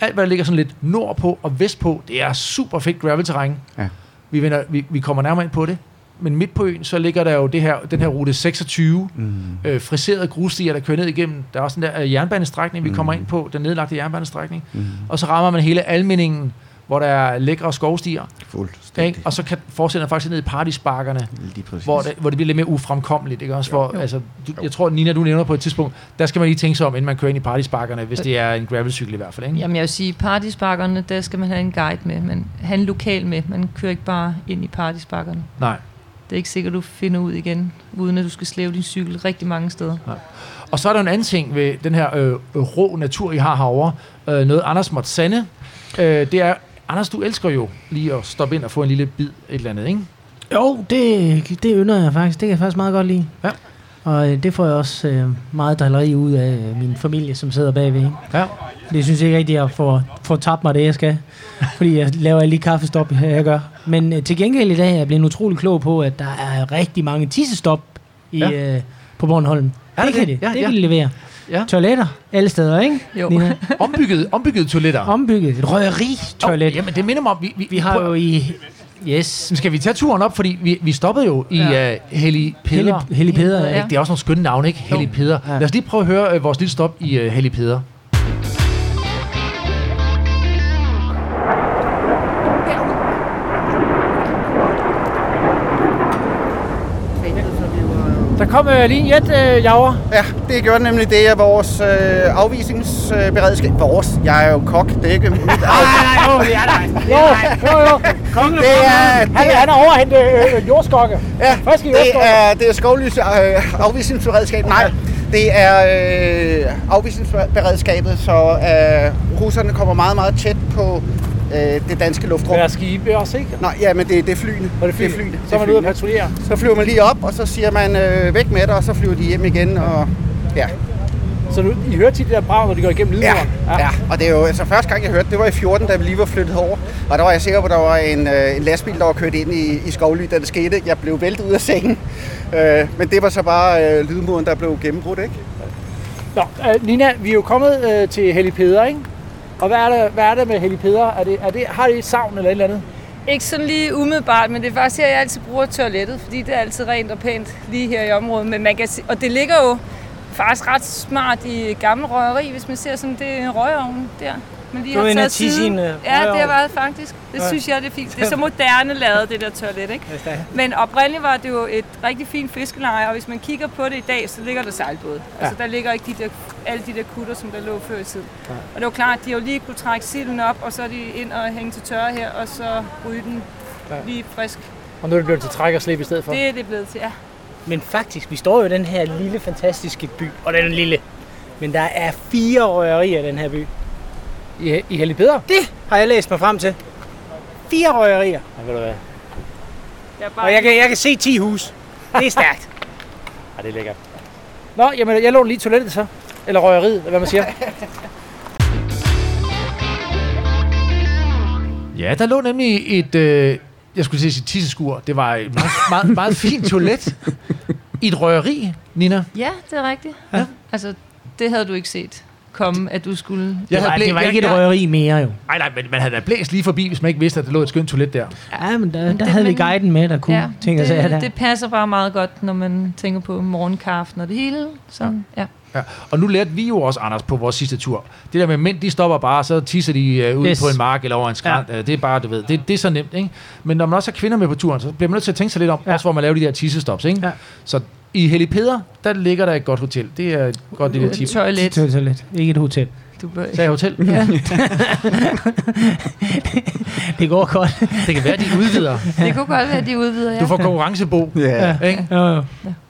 [SPEAKER 1] alt hvad der ligger sådan lidt nordpå og vestpå, det er super fedt gravelterræn.
[SPEAKER 5] Ja.
[SPEAKER 1] Vi, vender, vi, vi kommer nærmere ind på det. Men midt på øen, så ligger der jo det her, den her rute 26,
[SPEAKER 5] Mm.
[SPEAKER 1] øh, friserede grusstier, der kører ned igennem. Der er også den der øh, jernbanestrækning, vi kommer ind på, den nedlagte jernbanestrækning.
[SPEAKER 5] Mm.
[SPEAKER 1] Og så rammer man hele almeningen, hvor der er lækre skovstier.
[SPEAKER 5] Fuldstændig.
[SPEAKER 1] Ikke? Og så kan fortsætter faktisk ned i partysparkerne, hvor det, hvor det bliver lidt mere ufremkommeligt. Ikke? Også hvor, altså, du, jeg tror, Nina, du nævner på et tidspunkt, der skal man lige tænke sig om, inden man kører ind i partysparkerne, hvis det er en gravelcykel i hvert fald. Ikke?
[SPEAKER 6] Jamen jeg vil sige, partysparkerne, der skal man have en guide med. Man have en lokal med. Man kører ikke bare ind i partysparkerne.
[SPEAKER 1] Nej.
[SPEAKER 6] Det er ikke sikkert, du finder ud igen, uden at du skal slæve din cykel rigtig mange steder.
[SPEAKER 1] Og så er der en anden ting ved den her øh, rå natur, I har herovre. Øh, noget Anders måtte sande. Øh, det er, Anders, du elsker jo lige at stoppe ind og få en lille bid et eller andet, ikke?
[SPEAKER 2] Jo, det, det ynder jeg faktisk. Det kan jeg faktisk meget godt lide.
[SPEAKER 1] Ja.
[SPEAKER 2] Og øh, det får jeg også øh, meget drilleri ud af øh, min familie, som sidder bagved. ikke?
[SPEAKER 1] Ja.
[SPEAKER 2] Det synes jeg ikke rigtig, at jeg får, får tabt mig det, jeg skal. Fordi jeg laver de kaffestop, jeg gør. Men øh, til gengæld i dag er jeg blevet utrolig klog på, at der er rigtig mange tissestop i,
[SPEAKER 1] Ja.
[SPEAKER 2] ja. øh, på Bornholm.
[SPEAKER 1] Er
[SPEAKER 2] det
[SPEAKER 1] der
[SPEAKER 2] kan
[SPEAKER 1] det?
[SPEAKER 2] det.
[SPEAKER 1] Ja,
[SPEAKER 2] det
[SPEAKER 1] ja.
[SPEAKER 2] kan de levere.
[SPEAKER 1] Ja.
[SPEAKER 2] Toiletter alle steder, ikke?
[SPEAKER 6] Jo.
[SPEAKER 2] Nina?
[SPEAKER 1] Ombygget, ombygget toiletter.
[SPEAKER 2] Ombygget. Et røgeri-toilet.
[SPEAKER 1] Oh, jamen, det minder mig om, vi, vi,
[SPEAKER 2] Vi har jo i... Yes.
[SPEAKER 1] Skal vi tage turen op, fordi vi, vi stoppede jo i
[SPEAKER 2] Ja.
[SPEAKER 1] uh, Hellig Peder.
[SPEAKER 2] Hellig- Hellig Peder,
[SPEAKER 6] ja.
[SPEAKER 1] Det er også nogle skønne navne, ikke? Hellig Peder.
[SPEAKER 2] Ja.
[SPEAKER 1] Lad os lige prøve at høre uh, vores lille stop i uh, Hellig Peder. Der kom øh, lige en jet, øh, Javer.
[SPEAKER 5] Ja, det gjorde nemlig det, at vores øh, afvisningsberedskab... Vores? Jeg er jo kok, det er ikke mit
[SPEAKER 1] Nej, nej, jo, det er dig. Jo, jo, jo. Kongen
[SPEAKER 5] Det er, det
[SPEAKER 1] han,
[SPEAKER 5] er,
[SPEAKER 1] han er overhentet øh, jordskokke.
[SPEAKER 5] ja,
[SPEAKER 1] friske
[SPEAKER 5] det er, det er skovlys øh, afvisningsberedskab. Nej, det er øh, afvisningsberedskabet, så øh, russerne kommer meget, meget tæt på øh, det danske luftrum.
[SPEAKER 1] Der er skibe også, ikke?
[SPEAKER 5] Nej, ja, men det, det er flyene.
[SPEAKER 1] Og det er flyene.
[SPEAKER 5] flyene.
[SPEAKER 1] Så er
[SPEAKER 5] Det
[SPEAKER 1] man ude
[SPEAKER 5] flyene.
[SPEAKER 1] patruljere.
[SPEAKER 5] Så flyver man lige op, og så siger man øh, væk med dig, og så flyver de hjem igen. Og, ja.
[SPEAKER 1] Så du, I hører tit det der brag, når de går igennem
[SPEAKER 5] Ja,
[SPEAKER 1] lydmuren?
[SPEAKER 5] ja, og det er jo altså første gang, jeg hørte, det var i 14, da vi lige var flyttet over. Og der var jeg sikker på, at der var en, øh, en lastbil, der var kørt ind i, i skovly, da det skete. Jeg blev væltet ud af sengen. Øh, men det var så bare øh, lydmuren, der blev gennembrudt, ikke?
[SPEAKER 1] Nå, øh, Nina, vi er jo kommet øh, til Hellig Peder, ikke? Og hvad er det, hvad er det med Hellig Peder? Er det, er det, har det et savn eller et eller andet?
[SPEAKER 6] Ikke sådan lige umiddelbart, men det er faktisk her, jeg altid bruger toilettet, fordi det er altid rent og pænt lige her i området. Men man kan se, og det ligger jo faktisk ret smart i gammel røgeri, hvis man ser sådan, det er en røgovn der. Man lige
[SPEAKER 2] Du er
[SPEAKER 6] har taget
[SPEAKER 2] og tisse
[SPEAKER 6] siden.
[SPEAKER 2] en,
[SPEAKER 6] Ja, det har været faktisk. Det
[SPEAKER 2] Ja.
[SPEAKER 6] synes jeg, det er fint. Det er så moderne lavet, det der toilet, ikke? Men oprindeligt var det jo et rigtig fint fiskeleje, og hvis man kigger på det i dag, så ligger der sejlbåde. Ja. Altså der ligger ikke de der, alle de der kutter, som der lå før i tiden. Ja. Og det var klart, at de jo lige kunne trække silden op, og så er de ind og hænge til tørre her, og så ryge den
[SPEAKER 1] ja.
[SPEAKER 6] lige frisk.
[SPEAKER 1] Og nu er det blevet til træk og slip i stedet for.
[SPEAKER 6] Det er det blevet til, ja.
[SPEAKER 2] Men faktisk, vi står jo i den her lille, fantastiske by. Og den er lille. Men der er fire røgerier i den her by.
[SPEAKER 1] I, i Hellig Peder?
[SPEAKER 2] Det har jeg læst mig frem til. Fire røgerier.
[SPEAKER 1] Ja, ved du hvad?
[SPEAKER 6] Jeg bare
[SPEAKER 2] Og jeg kan, jeg kan se 10 hus. Det er stærkt.
[SPEAKER 1] Ja, det er lækkert. Nå, jamen, jeg låner lige toilettet så. Eller røgeriet, eller hvad man siger. Ja, der lå nemlig et, øh, jeg skulle sige tisseskur. Det var et meget, meget, meget fint toilet i et røgeri, Nina.
[SPEAKER 6] Ja, det er rigtigt. Ja. Altså, det havde du ikke set komme, at du skulle...
[SPEAKER 1] Jeg
[SPEAKER 2] Det var, det var ikke et
[SPEAKER 1] jeg-
[SPEAKER 2] røgeri mere jo.
[SPEAKER 1] Nej, nej, men man havde da blæst lige forbi, hvis man ikke vidste, at der lå et skønt toilet der.
[SPEAKER 2] Ja, men der, der
[SPEAKER 6] det-
[SPEAKER 2] havde vi guiden med, der kunne ja, tænke sig der.
[SPEAKER 6] det, det passer bare meget godt, når man tænker på morgenkaffen og det hele. Sådan, ja.
[SPEAKER 1] Ja. Og nu lærte vi jo også, Anders, på vores sidste tur. Det der med mænd, de stopper bare, så tisser de uh, ud
[SPEAKER 2] Yes.
[SPEAKER 1] på en mark eller over en skrant. Ja. Det er bare, du ved, det, det er så nemt, ikke? Men når man også har kvinder med på turen, så bliver man nødt til at tænke sig lidt om, ja. også hvor man laver de der tissestops, ikke?
[SPEAKER 2] Ja.
[SPEAKER 1] Så i Hellig Peder, der ligger der et godt hotel. Det er et godt lille tip.
[SPEAKER 6] Et toilet.
[SPEAKER 2] Toilet. Ikke et hotel.
[SPEAKER 6] Du bør...
[SPEAKER 1] Sagde hotel?
[SPEAKER 6] Ja.
[SPEAKER 2] Det går godt.
[SPEAKER 1] Det kan være, de udvider.
[SPEAKER 6] Det kunne godt være, at de udvider, ja.
[SPEAKER 1] Du får konkurrencebo.
[SPEAKER 5] Ja.
[SPEAKER 1] Ikke?
[SPEAKER 2] Jo, jo.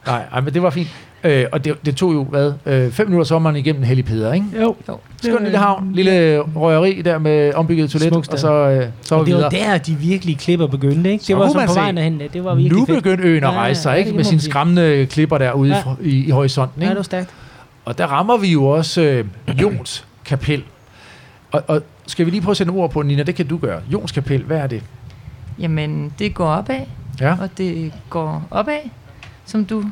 [SPEAKER 1] Nej, ej, men det var fint. Øh, og det, det tog jo, hvad, øh, fem minutter sommeren igennem Hellig Peder, ikke?
[SPEAKER 2] jo.
[SPEAKER 1] Skøn lille havn, lille røgeri der med ombygget toilet,
[SPEAKER 2] Smukt sted.
[SPEAKER 1] og så, øh, så var
[SPEAKER 2] Og
[SPEAKER 1] vi
[SPEAKER 2] det
[SPEAKER 1] videre.
[SPEAKER 2] var der, de virkelig klipper begyndte, ikke?
[SPEAKER 1] Så
[SPEAKER 2] Det var så
[SPEAKER 1] man
[SPEAKER 2] på
[SPEAKER 1] se.
[SPEAKER 2] vejen derhen. Det var virkelig
[SPEAKER 1] Nu begyndte øen at
[SPEAKER 2] Ja,
[SPEAKER 1] rejse sig,
[SPEAKER 2] ja,
[SPEAKER 1] ikke? Med sine skræmmende klipper der ude
[SPEAKER 2] Ja.
[SPEAKER 1] ja. i, i horisonten,
[SPEAKER 2] Ja,
[SPEAKER 1] ikke?
[SPEAKER 2] det var stærkt.
[SPEAKER 1] Og der rammer vi jo også øh, Jons kapel. Og, og skal vi lige prøve at sætte ord på, Nina? Det kan du gøre. Jons kapel, hvad er det?
[SPEAKER 6] Jamen, det går opad,
[SPEAKER 1] Ja.
[SPEAKER 6] og det går opad, som du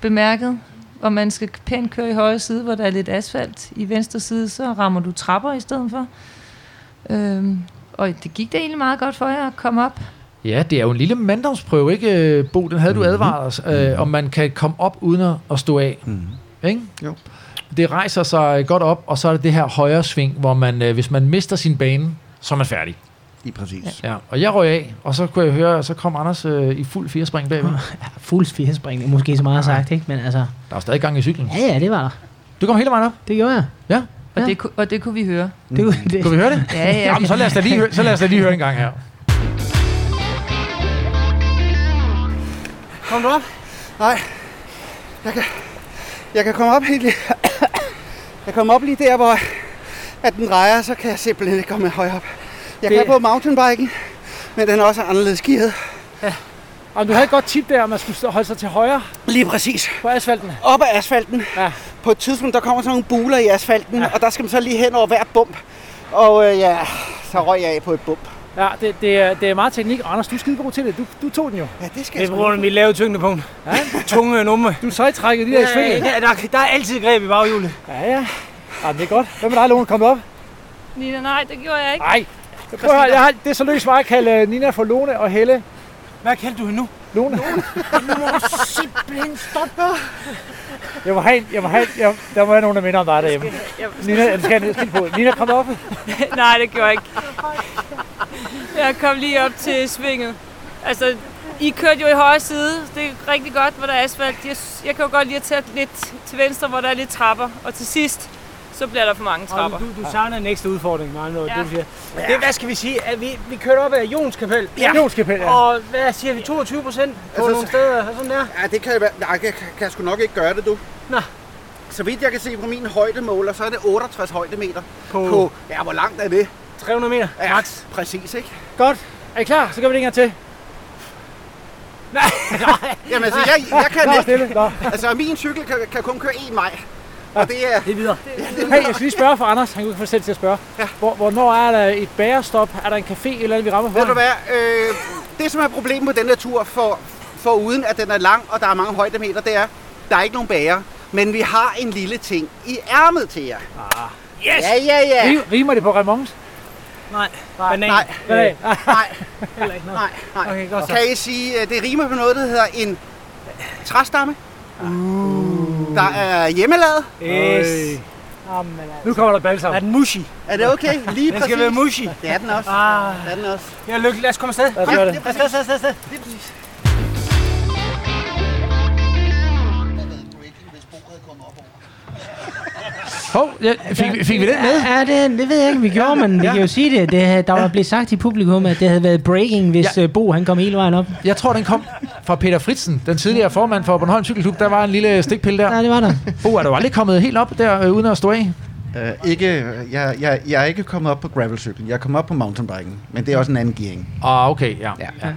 [SPEAKER 6] bemærkede. Og man skal pænt køre i højre side, hvor der er lidt asfalt. I venstre side, så rammer du trapper i stedet for. Øhm, og det gik da egentlig meget godt for jer at komme op.
[SPEAKER 1] Ja, det er jo en lille manddomsprøve, ikke, øh, Bo? Den havde du advaret os, øh, om man kan komme op uden at- at stå af.
[SPEAKER 5] Mhm.
[SPEAKER 1] Ikke?
[SPEAKER 5] Jo.
[SPEAKER 1] Det rejser sig godt op, og så er det det her højre sving, hvor man, øh, hvis man mister sin bane, så er man færdig.
[SPEAKER 5] Lige præcis. Ja.
[SPEAKER 1] Ja, og jeg røg af, og så kunne jeg høre, så kom Anders øh, i fuld firespring bagved.
[SPEAKER 2] Ja, fuld firespring, er måske så meget sagt, ikke? Men altså,
[SPEAKER 1] Der var stadig gang i cyklen.
[SPEAKER 2] ja, ja, det var der.
[SPEAKER 1] Du kom hele vejen op.
[SPEAKER 2] Det gjorde jeg.
[SPEAKER 1] Ja.
[SPEAKER 6] Og,
[SPEAKER 2] Ja.
[SPEAKER 6] det, og det kunne vi høre.
[SPEAKER 2] Det, kunne- det,
[SPEAKER 1] Kan vi høre det?
[SPEAKER 6] Ja, ja.
[SPEAKER 1] Jamen, så lad os da lige høre, så lad os da lige høre en gang her.
[SPEAKER 5] Kom du op? Nej. Jeg kan, jeg kan komme op helt lige. Jeg kommer op lige der, hvor at den drejer, så kan jeg simpelthen ikke komme højere op. Jeg
[SPEAKER 2] Det-
[SPEAKER 5] kan på mountainbiken, men den er også anderledes gearet.
[SPEAKER 1] Om du havde et godt tip der, om man skulle holde sig til højre
[SPEAKER 5] Lige præcis.
[SPEAKER 1] på asfalten.
[SPEAKER 5] Op ad asfalten.
[SPEAKER 1] Ja.
[SPEAKER 5] På et tidspunkt, der kommer sådan nogle buler i asfalten, ja. og der skal man så lige hen over hver bump. Og øh, ja, så røg jeg af på et bump.
[SPEAKER 1] Ja, det, det, er, det er meget teknik. Anders, du er skide god til det. Du, du tog den jo.
[SPEAKER 5] Ja, det skal
[SPEAKER 2] det
[SPEAKER 5] jeg
[SPEAKER 2] er grund af mit lave tyngdepunkt. Ja. Tunge nummer.
[SPEAKER 1] Du sejtrækker de der i
[SPEAKER 2] Ja,
[SPEAKER 1] svinget.
[SPEAKER 2] der, der, der er altid greb i baghjulet.
[SPEAKER 1] Ja, ja. Ja, det er godt. Hvad med dig, Lone? Kom du op?
[SPEAKER 6] Nina, nej, det gjorde jeg ikke.
[SPEAKER 1] Nej. Prøv at jeg har, det er så løst mig at kalde øh, Nina for Lone og Helle.
[SPEAKER 2] Hvad kaldte du hende nu?
[SPEAKER 1] Lone.
[SPEAKER 2] Nu må du simpelthen stoppe.
[SPEAKER 1] Jeg må have, en- jeg må have, jeg, der må være nogen, der minder om dig derhjemme. Nina, jeg skal en på. Nina, kom op.
[SPEAKER 6] Nej, det gjorde jeg ikke. Jeg kom lige op til svinget. Altså, I kørte jo i højre side. Det er rigtig godt, hvor der er asfalt. Jeg, jeg kan jo godt lide at tage lidt til venstre, hvor der er lidt trapper. Og til sidst, så bliver der for mange trapper.
[SPEAKER 7] Og du, du savner en ekstra udfordring, med andre
[SPEAKER 6] Ja.
[SPEAKER 7] det du siger. Det, hvad skal vi sige? At vi, vi kørte op ad Jons Kapel.
[SPEAKER 3] Ja.
[SPEAKER 7] Jons Kapel, ja. Og hvad siger vi? 22 procent på
[SPEAKER 5] Altså,
[SPEAKER 7] nogle steder? og Sådan der?
[SPEAKER 5] Ja, det kan jeg, være- nej, jeg kan, kan jeg sgu nok ikke gøre det, du.
[SPEAKER 7] Nå.
[SPEAKER 5] Så vidt jeg kan se på min højdemåler, så er det 68 højdemeter.
[SPEAKER 7] På,
[SPEAKER 5] På, ja, hvor langt er det?
[SPEAKER 7] 300 meter.
[SPEAKER 5] Ja,
[SPEAKER 7] Max.
[SPEAKER 5] præcis, ikke?
[SPEAKER 7] Godt. Er I klar? Så gør vi det en gang til. Nej, nej.
[SPEAKER 5] Jamen, altså, jeg, jeg kan ikke.
[SPEAKER 7] Nå,
[SPEAKER 5] Altså, min cykel kan, kan kun køre en maj. Og det er...
[SPEAKER 7] det er videre. Hey, jeg skal lige spørge for Anders. Han kunne ikke få selv til at spørge.
[SPEAKER 5] Ja.
[SPEAKER 7] Hvor, hvornår er der et bærestop? Er der en café eller andet, vi rammer for?
[SPEAKER 5] Ved du hvad? Øh, det, som er problemet med den her tur, for, for uden at den er lang, og der er mange højdemeter, det er, der er ikke nogen bager. Men vi har en lille ting i ærmet til jer.
[SPEAKER 7] Ah.
[SPEAKER 5] Yes! Ja, ja, ja.
[SPEAKER 7] Rim- Rimer det på Ramones? Nej. Banan.
[SPEAKER 5] Nej.
[SPEAKER 7] Banan.
[SPEAKER 5] Nej,
[SPEAKER 7] Heller ikke noget.
[SPEAKER 5] nej, nej.
[SPEAKER 7] Okay, godt så.
[SPEAKER 5] Kan I sige, at det rimer på noget, der hedder en træstamme? Uh. Der er hjemmelavet.
[SPEAKER 7] Yes. Jamen, nu kommer der balsam. Er den mushy?
[SPEAKER 5] Er det okay? Lige
[SPEAKER 7] Den
[SPEAKER 5] præcis.
[SPEAKER 7] skal være mushy.
[SPEAKER 5] Det er den også.
[SPEAKER 7] Ah.
[SPEAKER 5] Det er den også.
[SPEAKER 7] Ja, lykke. Lad os komme afsted. Lad os
[SPEAKER 5] Ja,
[SPEAKER 7] gøre
[SPEAKER 5] det
[SPEAKER 7] det.
[SPEAKER 5] er
[SPEAKER 7] Afsted, afsted, afsted, afsted.
[SPEAKER 5] Lige præcis.
[SPEAKER 1] Hov, ja, fik, vi- fik vi den med?
[SPEAKER 2] Ja, det, det ved jeg ikke, vi gjorde, men vi kan jo sige det. det der var blevet sagt i publikum, at det havde været breaking, hvis
[SPEAKER 1] Ja.
[SPEAKER 2] ja. Bo han kom hele vejen op.
[SPEAKER 1] Jeg tror, den kom fra Peter Fritsen, den tidligere formand for Bornholm Cykelklub. Der var en lille stikpille der.
[SPEAKER 2] Ja, det var der.
[SPEAKER 1] Bo, er du aldrig kommet helt op der, øh, uden at stå af?
[SPEAKER 5] Uh, ikke, jeg, jeg, jeg er ikke kommet op på gravelcyklen. Jeg er kommet op på mountainbiken. Men det er også en anden gearing.
[SPEAKER 1] Ah, okay, ja.
[SPEAKER 5] Ja.
[SPEAKER 1] ja.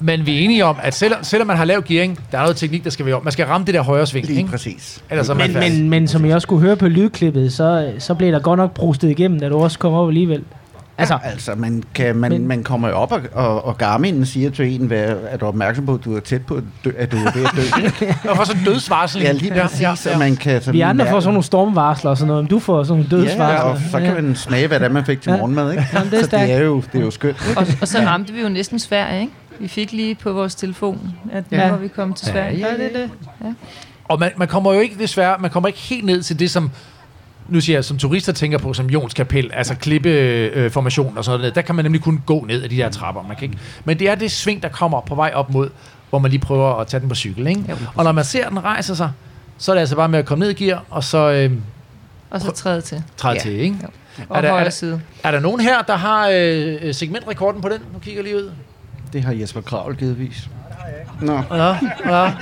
[SPEAKER 1] Men vi er enige om, at selvom, selvom man har lav gearing, der er noget teknik, der skal være om. Man skal ramme det der højre sving,
[SPEAKER 5] Lige
[SPEAKER 1] ikke?
[SPEAKER 5] præcis.
[SPEAKER 1] Ellers er man
[SPEAKER 2] Men,
[SPEAKER 1] færdig.
[SPEAKER 2] men, men som jeg også kunne høre på lydklippet, så, så blev der godt nok brustet igennem, da du også kom op alligevel. Altså,
[SPEAKER 5] Altså, altså man, kan, man,
[SPEAKER 2] Men-
[SPEAKER 5] man kommer jo op, og, og, og Garmin siger til en, hvad, er du opmærksom på, at du er tæt på, at, dø, at du er ved at dø.
[SPEAKER 1] Og for sådan en dødsvarsel.
[SPEAKER 5] ja, lige præcis. Ja, ja, Man kan sådan
[SPEAKER 2] vi andre får sådan nogle stormvarsler og sådan noget, men du får sådan nogle
[SPEAKER 5] Ja,
[SPEAKER 2] dødsvarsler.
[SPEAKER 5] og så kan man smage, hvad det er, man fik til
[SPEAKER 2] Ja.
[SPEAKER 5] morgenmad, ikke?
[SPEAKER 2] Jamen, det er
[SPEAKER 5] så det er jo, det er jo skønt.
[SPEAKER 6] Og, og så ramte vi jo næsten Sverige, ikke? Vi fik lige på vores telefon, at nu
[SPEAKER 2] Ja.
[SPEAKER 6] var vi kommet til Sverige.
[SPEAKER 2] Ja, det er det.
[SPEAKER 1] Og man, man kommer jo ikke, desværre, man kommer ikke helt ned til det, som nu siger jeg, som turister tænker på, som Jons Kapel, altså klippeformation og sådan noget. Der kan man nemlig kun gå ned ad de der trapper. Man kan ikke. Men det er det sving, der kommer på vej op mod, hvor man lige prøver at tage den på cykel. Ikke?
[SPEAKER 6] Jo.
[SPEAKER 1] Og når man ser, at den rejser sig, så er det altså bare med at komme ned i gear, og så øh,
[SPEAKER 6] Og så træde til.
[SPEAKER 1] træde
[SPEAKER 5] Ja.
[SPEAKER 1] til. Ikke?
[SPEAKER 6] Og
[SPEAKER 1] Er der- er der-
[SPEAKER 6] side.
[SPEAKER 1] Er der nogen her, der har øh, segmentrekorden på den? Nu kigger lige ud.
[SPEAKER 5] Det har Jesper Kravl givetvis. Nå,
[SPEAKER 1] Ja, ja.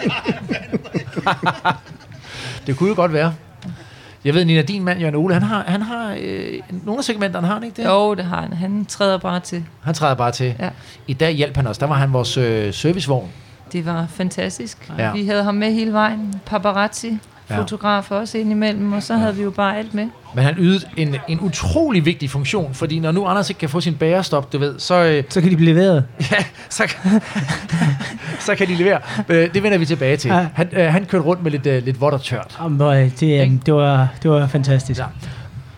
[SPEAKER 1] det kunne jo godt være. Jeg ved, Nina, din mand, Jørgen Ole, han har, han har øh, nogle af segmenterne, har han ikke det?
[SPEAKER 6] Jo, det har han. Han træder bare til.
[SPEAKER 1] Han træder bare til.
[SPEAKER 6] Ja.
[SPEAKER 1] I dag hjalp han os. Der var han vores øh, servicevogn.
[SPEAKER 6] Det var fantastisk.
[SPEAKER 1] Ja.
[SPEAKER 6] Vi havde ham med hele vejen. Paparazzi,
[SPEAKER 1] Ja.
[SPEAKER 6] fotograf også indimellem, og så havde vi jo bare alt med.
[SPEAKER 1] Men han ydede en, en utrolig vigtig funktion, fordi når nu Anders ikke kan få sin bærestop, du ved, så, øh,
[SPEAKER 2] Så kan de blive leveret.
[SPEAKER 1] ja, så, kan- så kan de levere. Øh, det vender vi tilbage til.
[SPEAKER 2] Ja.
[SPEAKER 1] Han, øh, han kørte rundt med lidt, øh, lidt vådt og tørt.
[SPEAKER 2] Øh, det, øh, det, var, det var fantastisk.
[SPEAKER 1] Ja.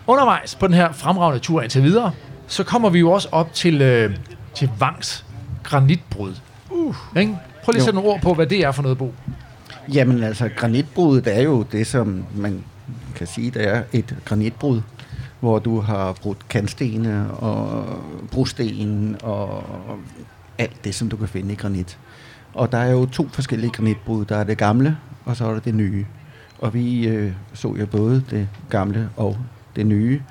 [SPEAKER 1] Undervejs på den her fremragende tur indtil videre, så kommer vi jo også op til, øh, til Vangs granitbrud. Uh. Ikke? Prøv lige at sætte nogle ord på, hvad det er for noget, Bo.
[SPEAKER 5] Jamen altså, granitbruddet er jo det, som man kan sige, det er et granitbrud, hvor du har brudt kantstene og brosten og alt det, som du kan finde i granit. Og der er jo to forskellige granitbrud. Der er det gamle, og så er der det nye. Og vi øh, så jo både det gamle og det nye.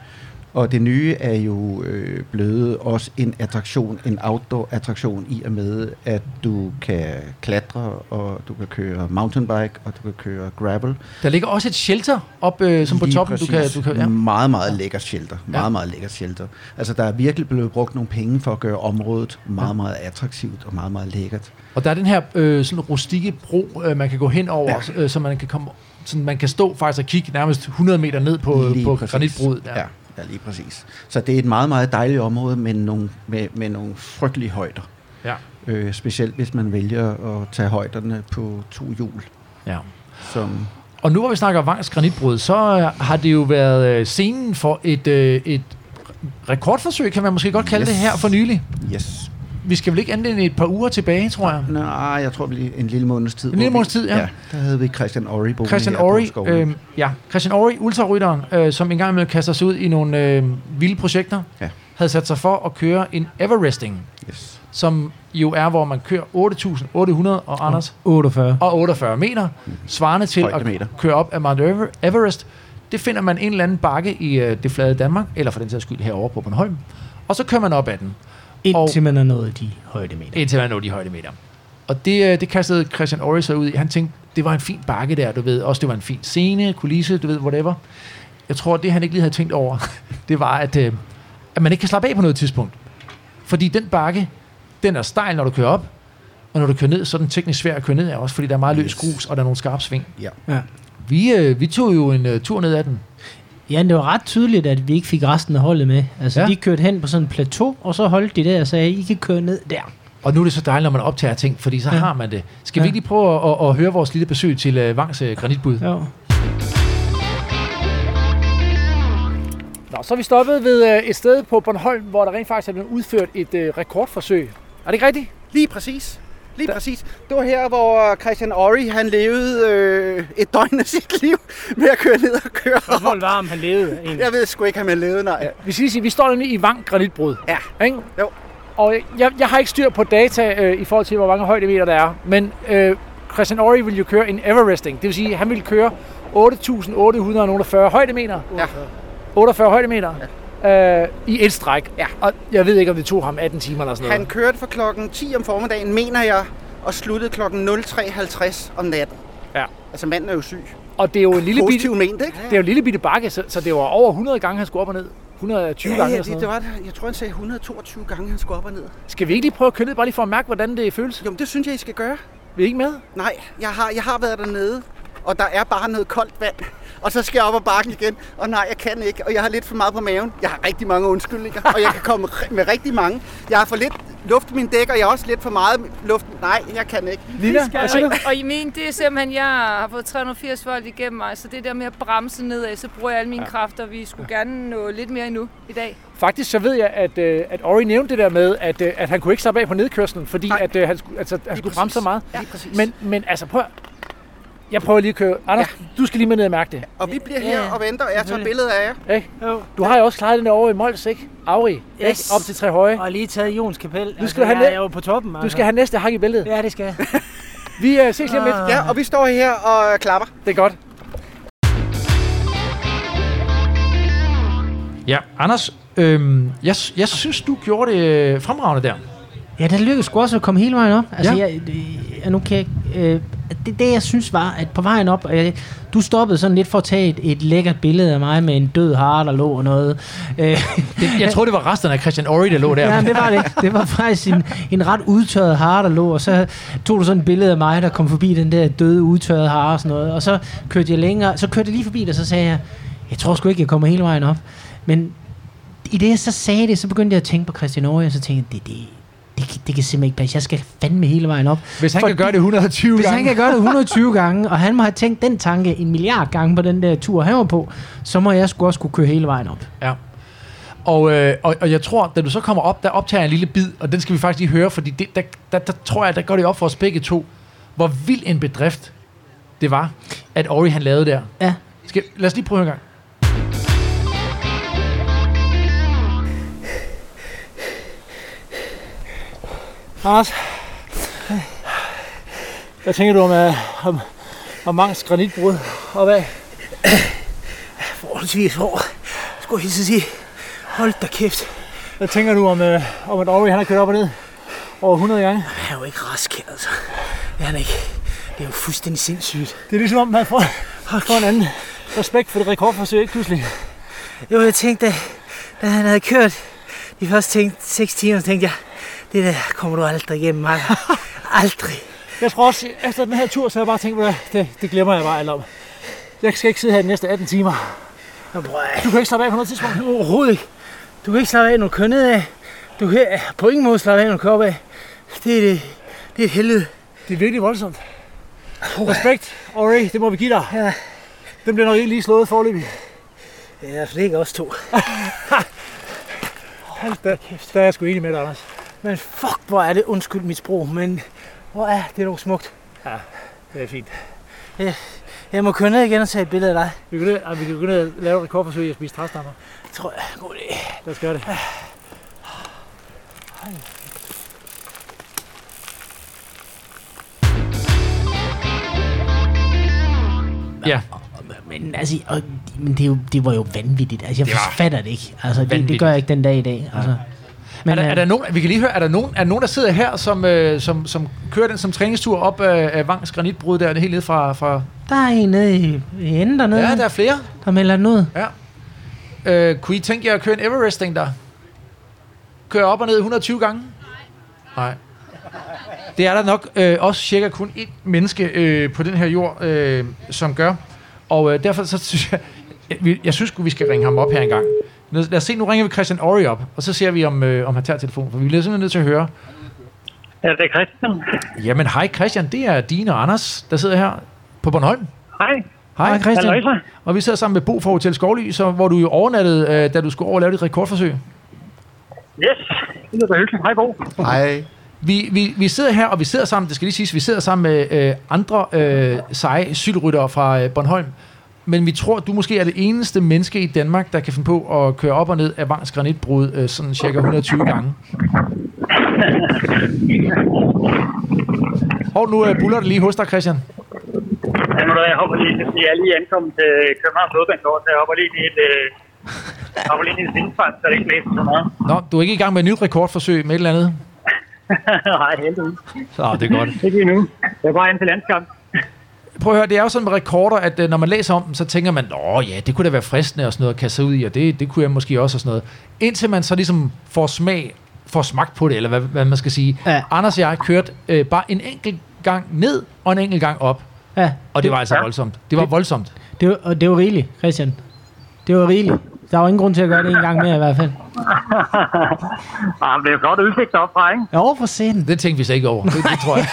[SPEAKER 5] Og det nye er jo øh, blevet også en attraktion, en outdoor-attraktion i og med, at du kan klatre, og du kan køre mountainbike, og du kan køre gravel.
[SPEAKER 1] Der ligger også et shelter op øh, som på
[SPEAKER 5] Lige
[SPEAKER 1] toppen. Du kan, du kan, ja.
[SPEAKER 5] Meget, meget lækker shelter. Meget,
[SPEAKER 1] Ja.
[SPEAKER 5] meget lækker shelter. Altså, der er virkelig blevet brugt nogle penge for at gøre området meget, meget attraktivt og meget, meget lækkert.
[SPEAKER 1] Og der er den her øh, sådan rustikke bro, øh, man kan gå hen over, ja. øh, så man kan komme sådan man kan stå faktisk og kigge nærmest 100 meter ned på,
[SPEAKER 5] Lige
[SPEAKER 1] på
[SPEAKER 5] præcis.
[SPEAKER 1] granitbruddet.
[SPEAKER 5] Ja. Ja, lige præcis. Så det er et meget, meget dejligt område med nogle, med, med nogle frygtelige højder.
[SPEAKER 1] Ja.
[SPEAKER 5] Øh, specielt hvis man vælger at tage højderne på to hjul.
[SPEAKER 1] ja.
[SPEAKER 5] Som,
[SPEAKER 1] Og nu hvor vi snakker Vangs granitbrud, så øh, har det jo været øh, scenen for et, øh, et rekordforsøg, kan man måske godt kalde. Yes. det her for nylig.
[SPEAKER 5] yes.
[SPEAKER 1] Vi skal vel ikke andet end et par uger tilbage, tror jeg.
[SPEAKER 5] Nej, jeg tror vi en lille måneds tid.
[SPEAKER 1] En lille måneds tid, ja.
[SPEAKER 5] ja. Der havde vi Christian Ori boende
[SPEAKER 1] Christian
[SPEAKER 5] på
[SPEAKER 1] Ori, øh, ja, Christian Ori, ultrarytteren, øh, som engang med kaster sig ud i nogle øh, vilde projekter,
[SPEAKER 5] Ja.
[SPEAKER 1] havde sat sig for at køre en Everesting.
[SPEAKER 5] yes.
[SPEAKER 1] som jo er, hvor man kører 8.800 og Anders
[SPEAKER 2] 48.
[SPEAKER 1] og 48 meter, svarende til at
[SPEAKER 5] Højdemeter.
[SPEAKER 1] køre op af Mount Ever- Everest. Det finder man en eller anden bakke i øh, det flade Danmark, eller for den sags skyld herovre på Bornholm. Og så kører man op ad den,
[SPEAKER 2] Indtil man er nået de højdemeter.
[SPEAKER 1] indtil man når de højdemeter. Og det, øh, det kastede Christian Aarhus sig ud i. Han tænkte, det var en fin bakke der, du ved. Også det var en fin scene, kulisse, du ved, whatever. Jeg tror, det han ikke lige havde tænkt over, det var, at, øh, at man ikke kan slappe af på noget tidspunkt. Fordi den bakke, den er stejl, når du kører op, og når du kører ned, så er den teknisk svær at køre ned af også, fordi der er meget løs grus, og der er nogle skarpe sving.
[SPEAKER 5] Ja.
[SPEAKER 2] Ja.
[SPEAKER 1] Vi, øh, vi tog jo en øh, tur ned ad den.
[SPEAKER 2] Ja, det var ret tydeligt, at vi ikke fik resten af holdet med. Altså,
[SPEAKER 1] Ja.
[SPEAKER 2] de kørte hen på sådan et plateau, og så holdt de der og sagde, I kan køre ned der.
[SPEAKER 1] Og nu er det så dejligt, når man optager ting, fordi så ja. Har man det. Skal vi
[SPEAKER 2] Ja.
[SPEAKER 1] ikke lige prøve at, at, at høre vores lille besøg til øh, Vangs øh, granitbud? Ja.
[SPEAKER 7] Nå, så er vi stoppet ved øh, et sted på Bornholm, hvor der rent faktisk er blevet udført et øh, rekordforsøg. Er det ikke rigtigt?
[SPEAKER 5] Lige præcis. Lige præcis. Det var her, hvor Christian Ori, han levede øh, et døgn af sit liv med at køre ned og køre op.
[SPEAKER 7] Spørgsmålet var, om han levede egentlig.
[SPEAKER 5] Jeg ved sgu ikke, om han levede, nej.
[SPEAKER 7] Ja, vi skal sige, vi står nemlig i Vang Granitbrud.
[SPEAKER 5] Ja.
[SPEAKER 7] Ikke?
[SPEAKER 5] Jo.
[SPEAKER 7] Og jeg, jeg har ikke styr på data øh, i forhold til, hvor mange højdemeter der er. Men øh, Christian Ori vil jo køre en Everesting. Det vil sige, at han vil køre 8.840 højdemeter.
[SPEAKER 5] Ja.
[SPEAKER 7] 48 højdemeter. Ja. Øh, I et stræk.
[SPEAKER 5] Ja.
[SPEAKER 7] Og jeg ved ikke, om det tog ham 18 timer eller sådan
[SPEAKER 5] Han
[SPEAKER 7] noget.
[SPEAKER 5] kørte fra klokken 10 om formiddagen, mener jeg, og sluttede klokken 03.50 om natten.
[SPEAKER 7] Ja.
[SPEAKER 5] Altså manden er jo syg.
[SPEAKER 7] Og det er jo en lille bitte,
[SPEAKER 5] ment, ikke?
[SPEAKER 7] det er jo en lille bitte bakke, så, så det var over 100 gange, han skulle op og ned. 120
[SPEAKER 5] Ja,
[SPEAKER 7] gange
[SPEAKER 5] ja,
[SPEAKER 7] eller sådan
[SPEAKER 5] det, det var det. Jeg tror, han sagde 122 gange, han skulle op og ned.
[SPEAKER 7] Skal vi ikke lige prøve at køre ned, bare lige for at mærke, hvordan det føles?
[SPEAKER 5] Jo, det synes jeg, I skal gøre.
[SPEAKER 7] Vi er ikke med?
[SPEAKER 5] Nej, jeg har, jeg har været dernede, og der er bare noget koldt vand. Og så skal jeg op ad bakken igen, og nej, jeg kan ikke, og jeg har lidt for meget på maven. Jeg har rigtig mange undskyldninger, og jeg kan komme med rigtig mange. Jeg har for lidt luft i mine dæk, og jeg har også lidt for meget luft. Nej, jeg kan ikke.
[SPEAKER 7] Nina, hvad siger du?
[SPEAKER 6] Og i min, det er simpelthen, jeg har fået 380 volt igennem mig, så det der med at bremse nedad, så bruger jeg alle mine ja. kræfter. Vi skulle gerne nå lidt mere endnu i dag.
[SPEAKER 7] Faktisk så ved jeg, at, øh, at Ori nævnte det der med, at, øh, at han kunne ikke slappe af på nedkørslen, fordi
[SPEAKER 5] Nej.
[SPEAKER 7] at, øh, han, skulle, altså, han skulle bremse så meget.
[SPEAKER 5] Ja.
[SPEAKER 7] Men, men altså prøv Jeg prøver lige at køre. Anders, ja. du skal lige med ned og mærke det.
[SPEAKER 5] Og vi bliver her
[SPEAKER 2] ja,
[SPEAKER 5] og venter, og jeg tager billeder af jer.
[SPEAKER 7] Ikke?
[SPEAKER 2] Jo.
[SPEAKER 7] Du har jo også klaret den der over i Mols, ikke? Auri,
[SPEAKER 2] Yes.
[SPEAKER 7] ikke? Op til tre høje.
[SPEAKER 2] Og lige taget Jons kapel. Altså,
[SPEAKER 7] Du skal have
[SPEAKER 2] jeg
[SPEAKER 7] ned-
[SPEAKER 2] er jo på toppen.
[SPEAKER 7] Du skal have næste hak i billedet.
[SPEAKER 2] Ja, det skal.
[SPEAKER 7] Vi øh, ses lige om lidt.
[SPEAKER 5] Ja, og vi står her og klapper.
[SPEAKER 7] Det er godt.
[SPEAKER 1] Ja, Anders, øhm, jeg, jeg synes, du gjorde det øh, fremragende der.
[SPEAKER 2] Ja, det lykkedes sgu også at komme hele vejen op. Altså,
[SPEAKER 1] ja.
[SPEAKER 2] jeg, jeg, nu kan jeg, øh, det, det, jeg synes var, at på vejen op, øh, du stoppede sådan lidt for at tage et, et lækkert billede af mig med en død hare, der lå og noget. Øh,
[SPEAKER 1] Det, jeg troede, det var resterne af Christian Ori, der lå der.
[SPEAKER 2] Ja, det var det. Det var faktisk en, en ret udtørret hare, der lå, og så tog du sådan et billede af mig, der kom forbi den der døde, udtørrede hare og sådan noget, og så kørte jeg længere, så kørte jeg lige forbi det, og så sagde jeg, jeg tror sgu ikke, jeg kommer hele vejen op. Men i det, jeg så sagde det, så begyndte jeg at tænke på Christian Aarhus, og så tænkte jeg, det, det, det, kan- det kan simpelthen ikke passe. Jeg skal fandme hele vejen op.
[SPEAKER 1] Hvis han
[SPEAKER 2] Fordi-
[SPEAKER 1] kan gøre det 120
[SPEAKER 2] Hvis
[SPEAKER 1] gange.
[SPEAKER 2] han kan gøre det 120 gange, og han må have tænkt den tanke en milliard gange på den der tur, han var på, så må jeg sgu også kunne køre hele vejen op.
[SPEAKER 1] Ja. Og, øh, og, og jeg tror, da du så kommer op, der optager jeg en lille bid, og den skal vi faktisk lige høre, fordi det, der, der, der tror jeg, der går det op for os begge to, hvor vild en bedrift det var, at Ori han lavede der.
[SPEAKER 2] Ja.
[SPEAKER 1] Skal, lad os lige prøve en gang.
[SPEAKER 7] Anders, hvad tænker du om, uh, om, om Mangs granitbrud opad?
[SPEAKER 2] Forholdsvis hård. Skulle jeg sige. Hold da kæft.
[SPEAKER 7] Hvad tænker du om, uh, om at Ori han har kørt op og ned over 100 gange?
[SPEAKER 2] Han er jo ikke rask, altså. Det er han ikke. Det er jo fuldstændig sindssygt.
[SPEAKER 7] Det er ligesom om, man får, får en anden respekt for det rekordforsøg, ikke pludselig?
[SPEAKER 2] Jo, jeg tænkte, da, da han havde kørt de første tænkt, 6 timer, tænkte jeg, det der kommer du aldrig igennem, mig. aldrig.
[SPEAKER 7] Jeg tror også, efter den her tur, så har jeg bare tænkt, at det, det glemmer jeg bare alt om. Jeg skal ikke sidde her de næste 18 timer.
[SPEAKER 2] Nå,
[SPEAKER 7] Du kan ikke slappe af på noget tidspunkt.
[SPEAKER 2] overhovedet ikke. Du kan ikke slappe af, når du kører nedad. Du kan på ingen måde slappe af, når du kører opad. Det er, det, det er et helvede.
[SPEAKER 7] Det er virkelig voldsomt. Respekt, Ori, det må vi give dig.
[SPEAKER 2] Ja.
[SPEAKER 7] Den bliver nok ikke lige slået forløbig.
[SPEAKER 2] Det er i hvert fald ikke os to.
[SPEAKER 7] Hold da kæft. Der er jeg sgu enig med dig, Anders.
[SPEAKER 2] Men fuck, hvor er det, undskyld mit sprog, men hvor er det dog smukt.
[SPEAKER 7] Ja, det er fint.
[SPEAKER 2] Jeg, jeg må køre ned igen og tage et billede af dig.
[SPEAKER 7] Vi kan, ned, ah, vi kan gå ned og lave et rekordforsøg i at spise træstammer.
[SPEAKER 2] Det tror jeg er god idé.
[SPEAKER 7] Lad os gøre det.
[SPEAKER 1] Ja.
[SPEAKER 2] Men altså, men det, jo, det var jo vanvittigt. Altså, jeg forfatter det ikke. Altså, det, det gør jeg ikke den dag i dag. Altså. Ja.
[SPEAKER 1] Men, er, der,
[SPEAKER 2] øh,
[SPEAKER 1] er der nogen, vi kan lige høre, er der nogen, er der, nogen der sidder her, som, øh, som, som kører den som træningstur op af, af Vangs granitbrud der, er helt ned fra... fra
[SPEAKER 2] Der er en nede i, i enden dernede,
[SPEAKER 1] ja, der er flere.
[SPEAKER 2] der melder den ud.
[SPEAKER 1] Ja. Øh, kunne I tænke jer at køre en Everesting der? Køre op og ned 120 gange? Nej. Det er der nok øh, også cirka kun et menneske øh, på den her jord, øh, som gør. Og øh, derfor så synes jeg, jeg, jeg synes, vi skal ringe ham op her en gang. Lad os, se, nu ringer vi Christian Ori op, og så ser vi, om, øh, om han tager telefonen, for vi bliver simpelthen nødt til at høre.
[SPEAKER 8] Ja, det er Christian.
[SPEAKER 1] Jamen, hej Christian, det er Dine og Anders, der sidder her på Bornholm.
[SPEAKER 8] Hej.
[SPEAKER 1] Hej Christian.
[SPEAKER 8] Halløjsa.
[SPEAKER 1] Og vi sidder sammen med Bo fra Hotel Skovly, så, hvor du jo overnattede, øh, da du skulle over og lave dit rekordforsøg.
[SPEAKER 8] Yes, det lyder hyggeligt. Hej, Bo.
[SPEAKER 5] Hej.
[SPEAKER 1] Vi, vi, vi sidder her, og vi sidder sammen, det skal lige siges, vi sidder sammen med øh, andre øh, seje cykelryttere fra øh, Bornholm. Men vi tror, du måske er det eneste menneske i Danmark, der kan finde på at køre op og ned af Vangs granitbrud øh, sådan cirka 120 gange. Og nu øh, buller det lige hos dig, Christian.
[SPEAKER 8] Ja, nu er jeg hopper lige, jeg er lige ankommet til Københavns Hovedbanegård, så jeg hopper lige i et, øh, jeg hopper lige i et vindfang, så det ikke blæser så meget.
[SPEAKER 1] Nå, du er ikke i gang med et nyt rekordforsøg med et eller andet?
[SPEAKER 8] Nej, heldigvis.
[SPEAKER 1] Så det er godt.
[SPEAKER 8] Ikke endnu. Jeg er bare ind til landskamp.
[SPEAKER 1] Prøv at høre, det er jo sådan med rekorder, at øh, når man læser om dem, så tænker man, åh ja, det kunne da være fristende og sådan noget at kaste ud i, og det, det kunne jeg måske også og sådan noget. Indtil man så ligesom får smag, får smagt på det, eller hvad, hvad man skal sige.
[SPEAKER 2] Ja.
[SPEAKER 1] Anders og jeg kørte øh, bare en enkelt gang ned, og en enkelt gang op.
[SPEAKER 2] Ja,
[SPEAKER 1] Og det var altså
[SPEAKER 8] Ja.
[SPEAKER 1] voldsomt. Det var voldsomt.
[SPEAKER 2] det var, og det var rigeligt, Christian. Det var rigeligt. Der var ingen grund til at gøre det en gang mere i hvert fald.
[SPEAKER 8] Ah, det er jo flot udsigt opfra, ikke?
[SPEAKER 2] Jo, for satan.
[SPEAKER 1] Det tænkte vi så ikke over. Det, det tror jeg.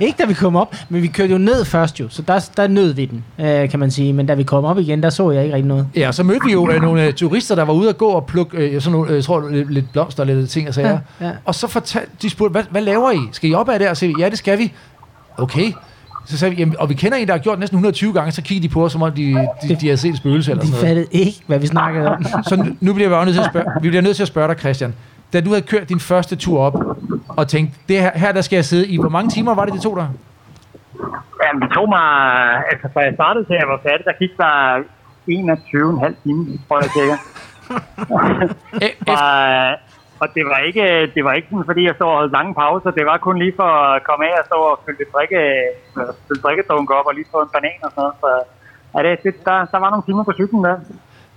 [SPEAKER 2] Ikke da vi kom op, men vi kørte jo ned først jo, så der, der nød vi den, øh, kan man sige. Men da vi kom op igen, der så jeg ikke rigtig noget.
[SPEAKER 1] Ja, så mødte vi jo øh, nogle øh, turister, der var ude at gå og plukke øh, sådan nogle, øh, jeg tror, lidt, lidt blomster og lidt ting og sager.
[SPEAKER 2] Ja, ja.
[SPEAKER 1] Og så fortalte, de spurgte, hvad, hvad laver I? Skal I op ad der? Og så ja, det skal vi. Okay. Så sagde vi, jamen, og vi kender en, der har gjort næsten 120 gange, så kiggede de på os, som om de, de, de havde set et spøgelse eller
[SPEAKER 2] De
[SPEAKER 1] sådan noget.
[SPEAKER 2] fattede ikke, hvad vi snakkede om.
[SPEAKER 1] Så nu, nu bliver vi nødt til at spørge, vi bliver nødt til at spørge dig, Christian. Da du havde kørt din første tur op, og tænkte, det her, her der skal jeg sidde i, hvor mange timer var det, det tog dig?
[SPEAKER 8] Jamen, det tog mig, altså fra jeg startede til jeg var færdig, der gik der 21,5 timer, tror jeg cirka.
[SPEAKER 1] Efter,
[SPEAKER 8] Og, det var ikke, det var ikke sådan, fordi jeg stod og holdt lange pauser. Det var kun lige for at komme af og stå og fylde drikke, øh, fylde drikkedunk op og lige få en banan og sådan noget. Så ja, det, det, der, der var nogle timer på cyklen der.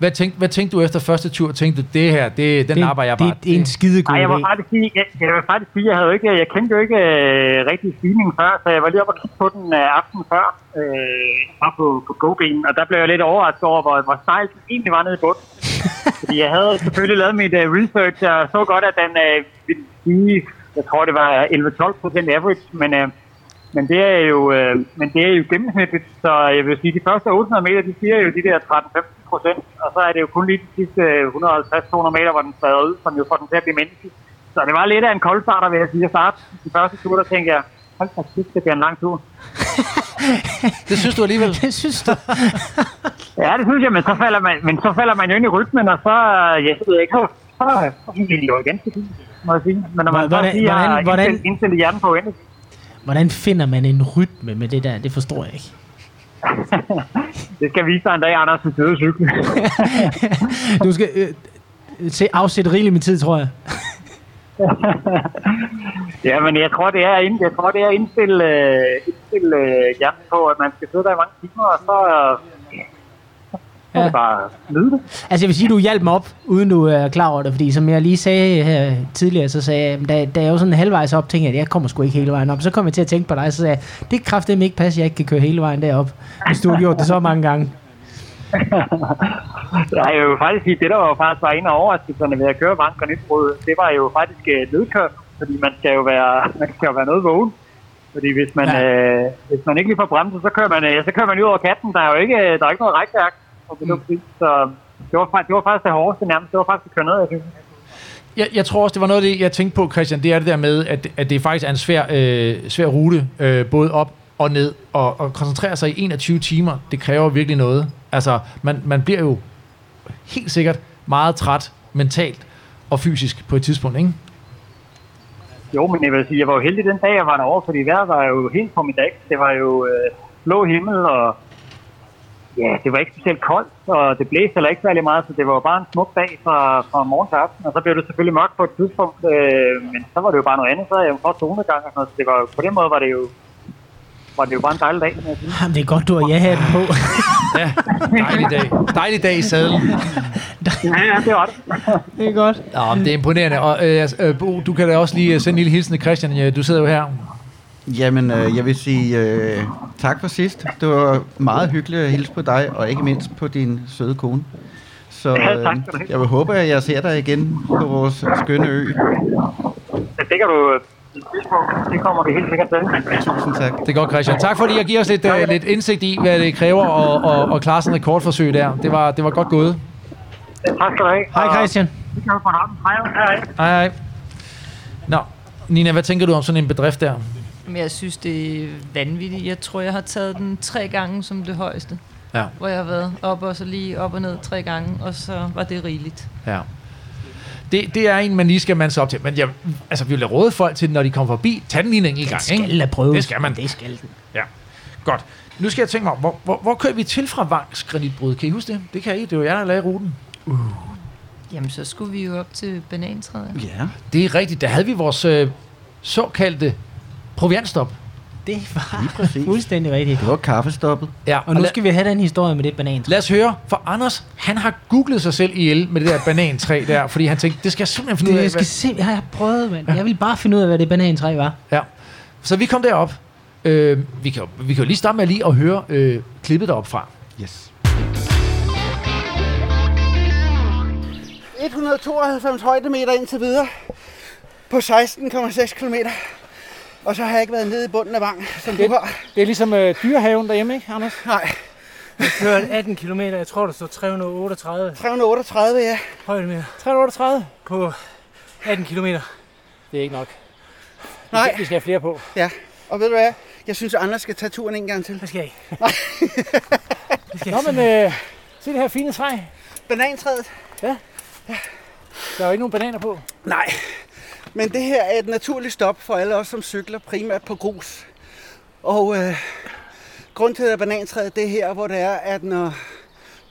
[SPEAKER 1] hvad, tænkte, hvad tænkte du efter første tur? Tænkte du, det her, det, den
[SPEAKER 2] Det,
[SPEAKER 1] arbejder jeg bare.
[SPEAKER 2] det, det er en skide god
[SPEAKER 8] Nej, jeg var
[SPEAKER 2] idé.
[SPEAKER 8] faktisk sige, jeg, jeg, vil faktisk sige, jeg havde ikke, jeg kendte jo ikke øh, rigtig stigningen før, så jeg var lige oppe og kigge på den øh, aften før, øh, bare på, på GoBen, og der blev jeg lidt overrasket over, hvor, hvor stejlt den egentlig var nede i bunden. Fordi jeg havde selvfølgelig lavet mit uh, research, og så godt, at den øh, uh, ville sige, jeg tror det var 11-12% average, men, uh, men det er jo uh, men det er jo gennemsnitligt, så jeg vil sige, de første 800 meter, de siger jo de der 13-15 procent, og så er det jo kun lige de sidste 150-200 meter, hvor den spadrer ud, som jo får den til at blive menneskelig. Så det var lidt af en koldstarter, vil jeg sige, at starte den første tur, der tænkte jeg, hold da kæft, det bliver en lang tur.
[SPEAKER 1] Det synes du alligevel?
[SPEAKER 2] Det synes du?
[SPEAKER 8] Ja, det synes jeg, men så falder man, men så falder man jo ind i rytmen, og så, jeg ved ikke, så, så, så bliver det jo igen, må jeg sige. Men når man
[SPEAKER 2] Hvordan-
[SPEAKER 8] så siger,
[SPEAKER 2] hvordan- hvordan-
[SPEAKER 8] indstillet, indstillet hjernen på ventet,
[SPEAKER 2] Hvordan finder man en rytme med det der? Det forstår jeg ikke.
[SPEAKER 8] det skal vise dig en dag, Anders, til sidde cykle.
[SPEAKER 2] Du skal øh, se, afsætte rigeligt med tid, tror jeg.
[SPEAKER 8] Ja, men jeg tror, det er, ind, jeg tror, det er indstille, øh, indstille øh, hjernen på, at man skal sidde der i mange timer, og så, øh,
[SPEAKER 2] Ja.
[SPEAKER 8] bare nyde det.
[SPEAKER 2] Altså jeg vil sige, du hjalp mig op, uden du er klar over det, fordi som jeg lige sagde her tidligere, så sagde jeg, da, da jeg var sådan halvvejs op, tænkte jeg, at jeg kommer sgu ikke hele vejen op. Så kom jeg til at tænke på dig, så sagde jeg, det kan kraftedeme ikke passe, at jeg ikke kan køre hele vejen derop, hvis du har gjort det så mange gange.
[SPEAKER 8] Jeg vil jo faktisk sige, det der var faktisk var en af overraskelserne ved at køre Vang Granitbrud, det var jo faktisk øh, nedkørt, fordi man skal jo være, man skal jo være noget vågen. Fordi hvis man,
[SPEAKER 2] Ja.
[SPEAKER 8] øh, hvis man ikke lige får bremset, så kører man, øh, så kører man ud over katten. Der er jo ikke, der er ikke noget rækværk.
[SPEAKER 1] Mm.
[SPEAKER 8] Så det var, faktisk, det var faktisk det hårdeste nærmest. Det var faktisk at køre ned, jeg synes.
[SPEAKER 1] Jeg, jeg tror også, det var noget af det, jeg tænkte på, Christian, det er det der med, at, at det faktisk er en svær, øh, svær rute, øh, både op og ned, og, og koncentrere sig i 21 timer, det kræver virkelig noget. Altså, man, man bliver jo helt sikkert meget træt mentalt og fysisk på et tidspunkt, ikke?
[SPEAKER 8] Jo, men jeg vil sige, jeg var jo heldig den dag, jeg var derovre, fordi vejret var jo helt på mit dag. Det var jo øh, blå himmel, og ja, det var ikke specielt koldt, og det blæste heller ikke særlig meget, så det var jo bare en smuk dag fra, fra morgen til aften, og så blev det selvfølgelig mørkt på et tidspunkt, øh, men så var det jo bare noget andet, så jeg for solnedgang og sådan noget, så det var, på den måde var det jo var det jo bare en dejlig dag.
[SPEAKER 2] Jamen, det er godt, du har ja-hatten på.
[SPEAKER 1] Ja, dejlig dag. Dejlig dag i sadlen.
[SPEAKER 8] Ja, ja, det var det.
[SPEAKER 2] det er godt.
[SPEAKER 1] Nå, men det er imponerende. Og øh, altså, øh, Bo, du kan da også lige øh, sende en lille hilsen til Christian. Du sidder jo her.
[SPEAKER 5] Jamen, øh, jeg vil sige øh, tak for sidst. Det var meget hyggeligt at hilse på dig, og ikke mindst på din søde kone. Så øh, jeg vil håbe, at jeg ser dig igen på vores skønne ø.
[SPEAKER 8] Det kan du øh, det kommer vi helt sikkert til.
[SPEAKER 5] Tusind tak.
[SPEAKER 1] Det er godt, Christian. Tak fordi jeg giver os lidt, øh, lidt indsigt i, hvad det kræver at, at, at klare sådan et rekordforsøg der. Det var, det var godt gået.
[SPEAKER 8] Tak skal du have.
[SPEAKER 2] Hej Christian.
[SPEAKER 8] Hej. Hej,
[SPEAKER 1] hej. Nå, Nina, hvad tænker du om sådan en bedrift der?
[SPEAKER 6] Men jeg synes, det er vanvittigt. Jeg tror, jeg har taget den tre gange som det højeste.
[SPEAKER 1] Ja.
[SPEAKER 6] Hvor jeg har været op og så lige op og ned tre gange, og så var det rigeligt.
[SPEAKER 1] Ja. Det, det er en, man lige skal mande sig op til. Men jeg, altså, vi vil råde folk til, når de kommer forbi, tag den lige en enkelt gang.
[SPEAKER 2] skal
[SPEAKER 1] ikke?
[SPEAKER 2] da prøves.
[SPEAKER 1] Det skal man.
[SPEAKER 2] Det skal den.
[SPEAKER 1] Ja. Godt. Nu skal jeg tænke mig, hvor, hvor, hvor kører vi til fra Vangs Granitbrud? Kan I huske det? Det kan I. Det var jer, der lagde ruten.
[SPEAKER 6] Jamen, så skulle vi jo op til banantræet.
[SPEAKER 5] Ja.
[SPEAKER 1] Det er rigtigt. Der havde vi vores øh, såkaldte proviantstop.
[SPEAKER 2] Det var
[SPEAKER 5] Lige præcis.
[SPEAKER 2] fuldstændig rigtigt.
[SPEAKER 5] Det var kaffestoppet.
[SPEAKER 1] Ja,
[SPEAKER 2] Og nu skal vi have den historie med det banan.
[SPEAKER 1] Lad os høre, for Anders, han har googlet sig selv ihjel med det der banantræ der, fordi han tænkte, det skal jeg simpelthen finde ud
[SPEAKER 2] Det,
[SPEAKER 1] af.
[SPEAKER 2] jeg skal se, jeg har prøvet, mand. Jeg vil bare finde ud af, hvad det banantræ var.
[SPEAKER 1] Ja. Så vi kom derop. Øh, vi, kan, jo- vi kan jo lige starte med lige at høre øh, klippet derop fra.
[SPEAKER 5] Yes.
[SPEAKER 9] 192 højdemeter indtil videre på 16,6 km. Og så har jeg ikke været nede i bunden af vang, som du har.
[SPEAKER 7] Det er ligesom øh, dyrehaven derhjemme, ikke, Anders?
[SPEAKER 9] Nej,
[SPEAKER 2] Jeg kørte 18 km. Jeg tror, der står 338
[SPEAKER 9] 338, ja.
[SPEAKER 2] højdemeter
[SPEAKER 7] 338.
[SPEAKER 2] på 18 km.
[SPEAKER 7] Det er ikke nok.
[SPEAKER 9] Nej,
[SPEAKER 7] Vi skal have flere på.
[SPEAKER 9] ja. Og ved du hvad? Jeg synes, at Anders skal tage turen en gang til.
[SPEAKER 2] Det skal jeg ikke. Det skal
[SPEAKER 7] Nå, men øh, se det her fine træ.
[SPEAKER 9] Banantræet?
[SPEAKER 7] Der er jo ikke nogen bananer på.
[SPEAKER 9] Nej. Men det her er et naturligt stop for alle os, som cykler primært på grus. Og øh, grund til, at banantræet, det er her, hvor det er, at når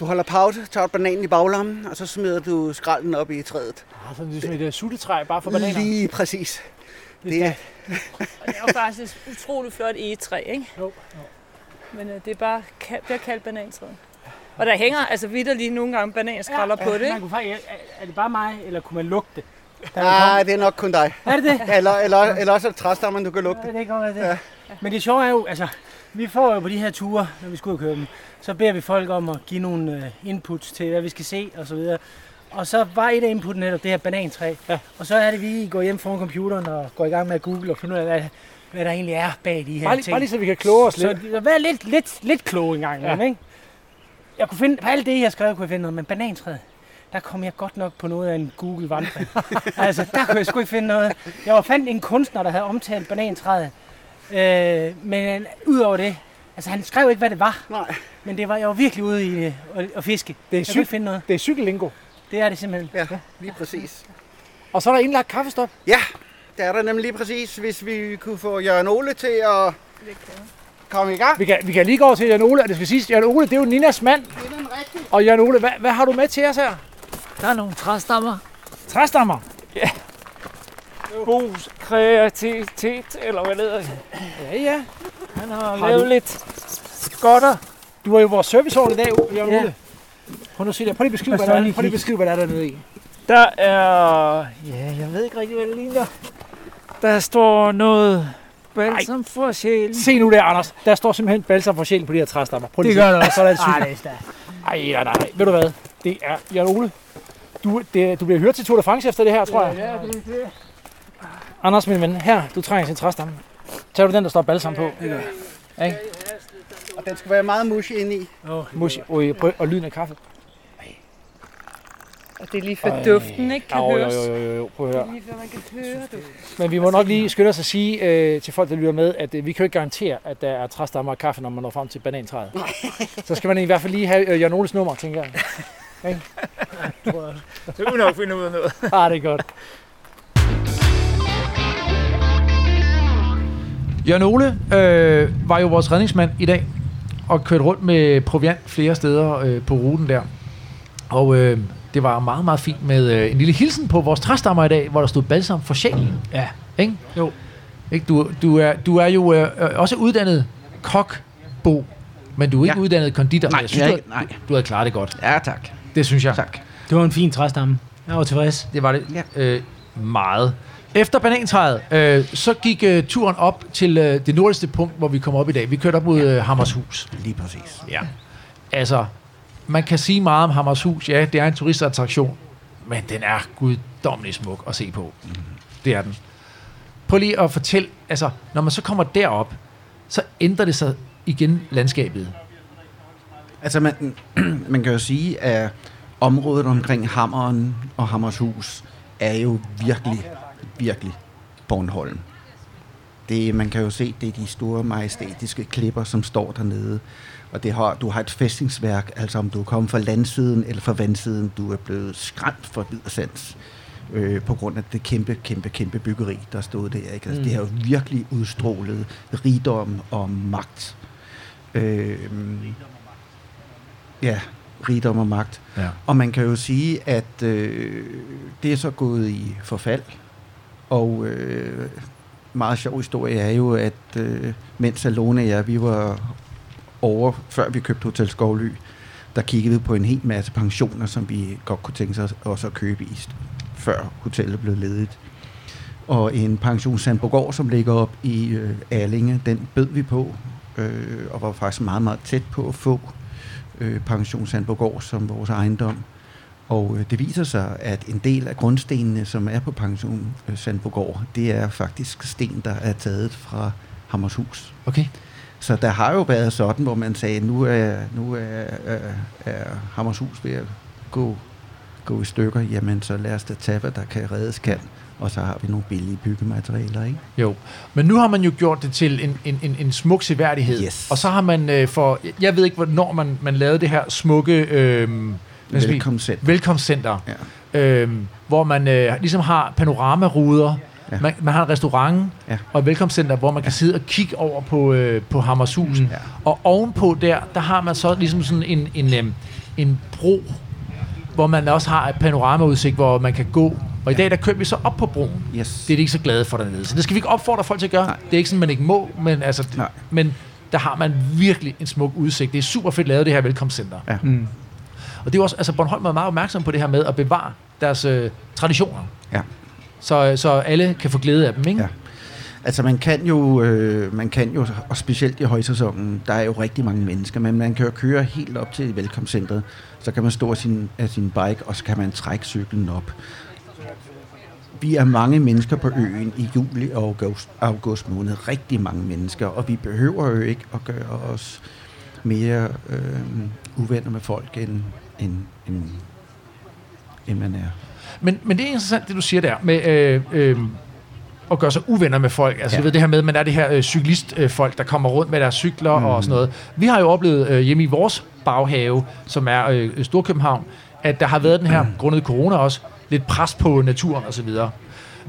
[SPEAKER 9] du holder pause, tager du bananen i baglammen, og så smider du skralden op i træet.
[SPEAKER 7] Altså, det er ligesom et suttetræ, bare for bananer.
[SPEAKER 9] Lige præcis. Det er,
[SPEAKER 6] Og det er jo faktisk et utroligt flot egetræ, ikke?
[SPEAKER 7] Jo,
[SPEAKER 6] Men øh, det er bare kald, bliver kaldt banantræet. Og der hænger altså vidderligt nogle gange bananskralder på det,
[SPEAKER 2] Man
[SPEAKER 6] ikke?
[SPEAKER 2] kunne faktisk, er, er det bare mig, eller kunne man lugte det?
[SPEAKER 9] Nej, det er nok kun dig.
[SPEAKER 2] Er det det?
[SPEAKER 9] Eller, eller, eller også er det træstammen, du kan lugte.
[SPEAKER 2] Ja, det kan godt være det. Men det sjove er jo, altså, vi får jo på de her ture, når vi skal ud og køre dem, så beder vi folk om at give nogle uh, inputs til, hvad vi skal se og så videre. Og så var et af inputten netop det her banantræ. Ja. Og så er det, vi går hjem foran computeren og går i gang med at google og finde ud af, hvad, hvad der egentlig er bag de her
[SPEAKER 7] Bare, lige,
[SPEAKER 2] ting.
[SPEAKER 7] bare lige så vi kan kloge os
[SPEAKER 2] så
[SPEAKER 7] lidt.
[SPEAKER 2] det- vær lidt, lidt, lidt klog engang, ja. ikke? Jeg kunne finde, på alt det, jeg har skrevet, kunne jeg finde noget, men banantræet, der kom jeg godt nok på noget af en Google-vandring. altså, der kunne jeg sgu ikke finde noget. Jeg var fandt en kunstner, der havde omtalt banantræet. Øh, men udover det, altså han skrev ikke, hvad det var.
[SPEAKER 9] Nej.
[SPEAKER 2] Men det var, jeg var virkelig ude i øh, at, at fiske.
[SPEAKER 7] Det er
[SPEAKER 2] Jeg
[SPEAKER 7] sygt.
[SPEAKER 2] ikke finde noget.
[SPEAKER 7] Det er cykellingo.
[SPEAKER 2] Det er det simpelthen.
[SPEAKER 9] Ja, lige præcis.
[SPEAKER 7] Og så er der indlagt kaffestop.
[SPEAKER 9] Ja, det er der nemlig lige præcis, hvis vi kunne få Jørgen Ole til at komme i gang.
[SPEAKER 7] Vi kan, vi kan lige gå over til Jan Ole, og det skal siges, Jan Ole, det er jo Ninas mand. Og Jan Ole, hvad, hvad har du med til os her?
[SPEAKER 6] Der er nogle træstammer.
[SPEAKER 7] Træstammer.
[SPEAKER 6] Bos kreativitet, eller hvad det hedder.
[SPEAKER 7] Ja, ja.
[SPEAKER 6] Han har,
[SPEAKER 7] Har
[SPEAKER 6] lavet
[SPEAKER 7] du-
[SPEAKER 6] lidt skotter.
[SPEAKER 7] Du var jo vores serviceår i dag, Jan
[SPEAKER 6] Ja.
[SPEAKER 7] Ole. Prøv nu at se der. Prøv lige at beskrive,
[SPEAKER 2] Der
[SPEAKER 7] hvad
[SPEAKER 2] står
[SPEAKER 7] der er. Prøv lige beskrive, hvad der er dernede i.
[SPEAKER 6] Der er... Ja, jeg ved ikke rigtig, hvad det ligner. Der står noget balsam for sjælen.
[SPEAKER 7] Se nu der, Anders. Der står simpelthen balsam for sjælen på de her træstammer. Prøv lige
[SPEAKER 2] Det gør det også.
[SPEAKER 7] Er der et
[SPEAKER 2] Ej, det er.
[SPEAKER 7] Ej, nej, nej. Ved du hvad? Det er Jan Ole. Du, det, du bliver hørt til Tour de France efter det her, tror jeg.
[SPEAKER 2] Ja, det er det.
[SPEAKER 7] Anders, min ven, her, du trænger sin træstamme. Tager du den, der står balsam på? Det gør Ikke?
[SPEAKER 9] Og den skal være meget mushy inde i.
[SPEAKER 7] Mushi, og, prøv, og lyden af kaffe.
[SPEAKER 6] Og det er lige for duften, ikke? Kan
[SPEAKER 7] Jo, jo,
[SPEAKER 6] høres.
[SPEAKER 7] jo, jo, jo, prøv at høre.
[SPEAKER 6] Lige før man kan høre det.
[SPEAKER 7] Men vi må nok lige skynde os at sige øh, til folk, der lytter med, at øh, vi kan jo ikke garantere, at der er træstammer og kaffe, når man når frem til banantræet. Så skal man i hvert fald lige have øh, Jan Oles nummer, tænker jeg.
[SPEAKER 6] Så kan vi nok finde ud af noget.
[SPEAKER 7] Ah, det er godt.
[SPEAKER 1] Jørgen Ole øh, var jo vores redningsmand i dag. og kørte rundt med proviant flere steder øh, på ruten der. Og øh, det var meget, meget fint med øh, en lille hilsen på vores træstammer i dag, hvor der stod balsam for sjælen.
[SPEAKER 2] Ja.
[SPEAKER 1] Ikke?
[SPEAKER 2] Jo.
[SPEAKER 1] Ikke? Du, du, er, du er jo øh, øh, også uddannet kok, Bo, men du er ikke
[SPEAKER 5] Ja.
[SPEAKER 1] uddannet konditor.
[SPEAKER 5] Nej,
[SPEAKER 1] jeg synes,
[SPEAKER 5] jeg
[SPEAKER 1] du,
[SPEAKER 5] ikke- nej.
[SPEAKER 1] Du, du havde klaret det godt.
[SPEAKER 5] Ja, tak.
[SPEAKER 1] Det synes jeg.
[SPEAKER 5] Tak.
[SPEAKER 2] Det var en fin træstamme. Jeg var tilfreds.
[SPEAKER 1] Det var det
[SPEAKER 5] Ja.
[SPEAKER 1] øh, meget. Efter banantræet, øh, så gik øh, turen op til øh, det nordligste punkt, hvor vi kom op i dag. Vi kørte op mod øh, Hammershus.
[SPEAKER 5] Lige præcis.
[SPEAKER 1] Ja. Altså, man kan sige meget om Hammershus. Ja, det er en turistattraktion, men den er guddommelig smuk at se på. Det er den. Prøv lige at fortælle, altså, når man så kommer derop, så ændrer det sig igen landskabet.
[SPEAKER 5] Altså, man, man kan jo sige, at området omkring Hammeren og Hammershus er jo virkelig, virkelig Bornholm. Det, man kan jo se, det er de store majestætiske klipper, som står dernede. Og det har, du har et fæstningsværk, altså om du er kommet fra landsiden eller fra vandsiden, du er blevet skræmt for videresands øh, på grund af det kæmpe, kæmpe, kæmpe byggeri, der stod der. Ikke? Altså,
[SPEAKER 2] Mm.
[SPEAKER 5] Det har jo virkelig udstrålet rigdom og magt. Øh, ja, rigdom og magt.
[SPEAKER 1] Ja.
[SPEAKER 5] Og man kan jo sige, at øh, det er så gået i forfald. Og øh, meget sjov historie er jo, at øh, mens Salone og jeg, vi var over, før vi købte Hotel Skovly, der kiggede vi på en hel masse pensioner, som vi godt kunne tænke sig også at købe i, før hotellet blev ledigt. Og en pension Sandbogård, som ligger op i øh, Allinge, den bød vi på, øh, og var faktisk meget, meget tæt på at få øh, pension Sandbogård som vores ejendom. Og øh, det viser sig, at en del af grundstenene, som er på pension øh, Sandbogård, det er faktisk sten, der er taget fra Hammershus.
[SPEAKER 1] Okay.
[SPEAKER 5] Så der har jo været sådan, hvor man sagde, nu er, nu er, er, er Hammershus ved at gå, gå i stykker, jamen så lad os da tage, hvad der kan reddes kan. Og så har vi nogle billige byggematerialer, ikke?
[SPEAKER 1] Jo, men nu har man jo gjort det til en, en, en, en smuk seværdighed.
[SPEAKER 5] Yes.
[SPEAKER 1] Og så har man øh, for, jeg ved ikke, hvornår man, man lavede det her smukke... Øh,
[SPEAKER 5] Velkomstcenter.
[SPEAKER 1] Velkomstcenter.
[SPEAKER 5] Ja.
[SPEAKER 1] Øh, hvor man øh, ligesom har panoramaruder.
[SPEAKER 5] Ja.
[SPEAKER 1] Man, man har en restaurant
[SPEAKER 5] Ja.
[SPEAKER 1] og et velkomstcenter, hvor man kan sidde og kigge over på, øh, på Hammershus. Mm.
[SPEAKER 5] Ja.
[SPEAKER 1] Og ovenpå der, der har man så ligesom sådan en, en, øh, en bro, hvor man også har et panoramaudsigt, hvor man kan gå. Og i dag, der kører vi så op på broen.
[SPEAKER 5] Yes.
[SPEAKER 1] Det er de ikke så glade for dernede. Så det skal vi ikke opfordre folk til at gøre.
[SPEAKER 5] Nej.
[SPEAKER 1] Det er ikke sådan, man ikke må, men, altså,
[SPEAKER 5] Nej.
[SPEAKER 1] men der har man virkelig en smuk udsigt. Det er super fedt lavet, det her velkomstcenter.
[SPEAKER 5] Ja.
[SPEAKER 2] Mm.
[SPEAKER 1] Og det er også, altså Bornholm er meget opmærksom på det her med at bevare deres øh, traditioner.
[SPEAKER 5] Ja.
[SPEAKER 1] Så, så alle kan få glæde af dem, ikke?
[SPEAKER 5] Ja. Altså man kan jo, øh, man kan jo, og specielt i højsæsonen, der er jo rigtig mange mennesker, men man kan jo køre helt op til velkomstcentret, så kan man stå af sin, af sin bike, og så kan man trække cyklen op. Vi er mange mennesker på øen i juli og august, august måned, rigtig mange mennesker, og vi behøver jo ikke at gøre os mere øh, uvenner med folk, end, end, end, end man er.
[SPEAKER 1] Men, men det er interessant, det du siger der, med øh, øh, at gøre sig uvenner med folk. Altså, ja. Du ved det her med, at man er det her øh, cyklistfolk, der kommer rundt med deres cykler mm. og sådan noget. Vi har jo oplevet øh, hjemme i vores baghave, som er øh, Storkøbenhavn, at der har været den her, mm. grundet corona også, lidt pres på naturen og så videre.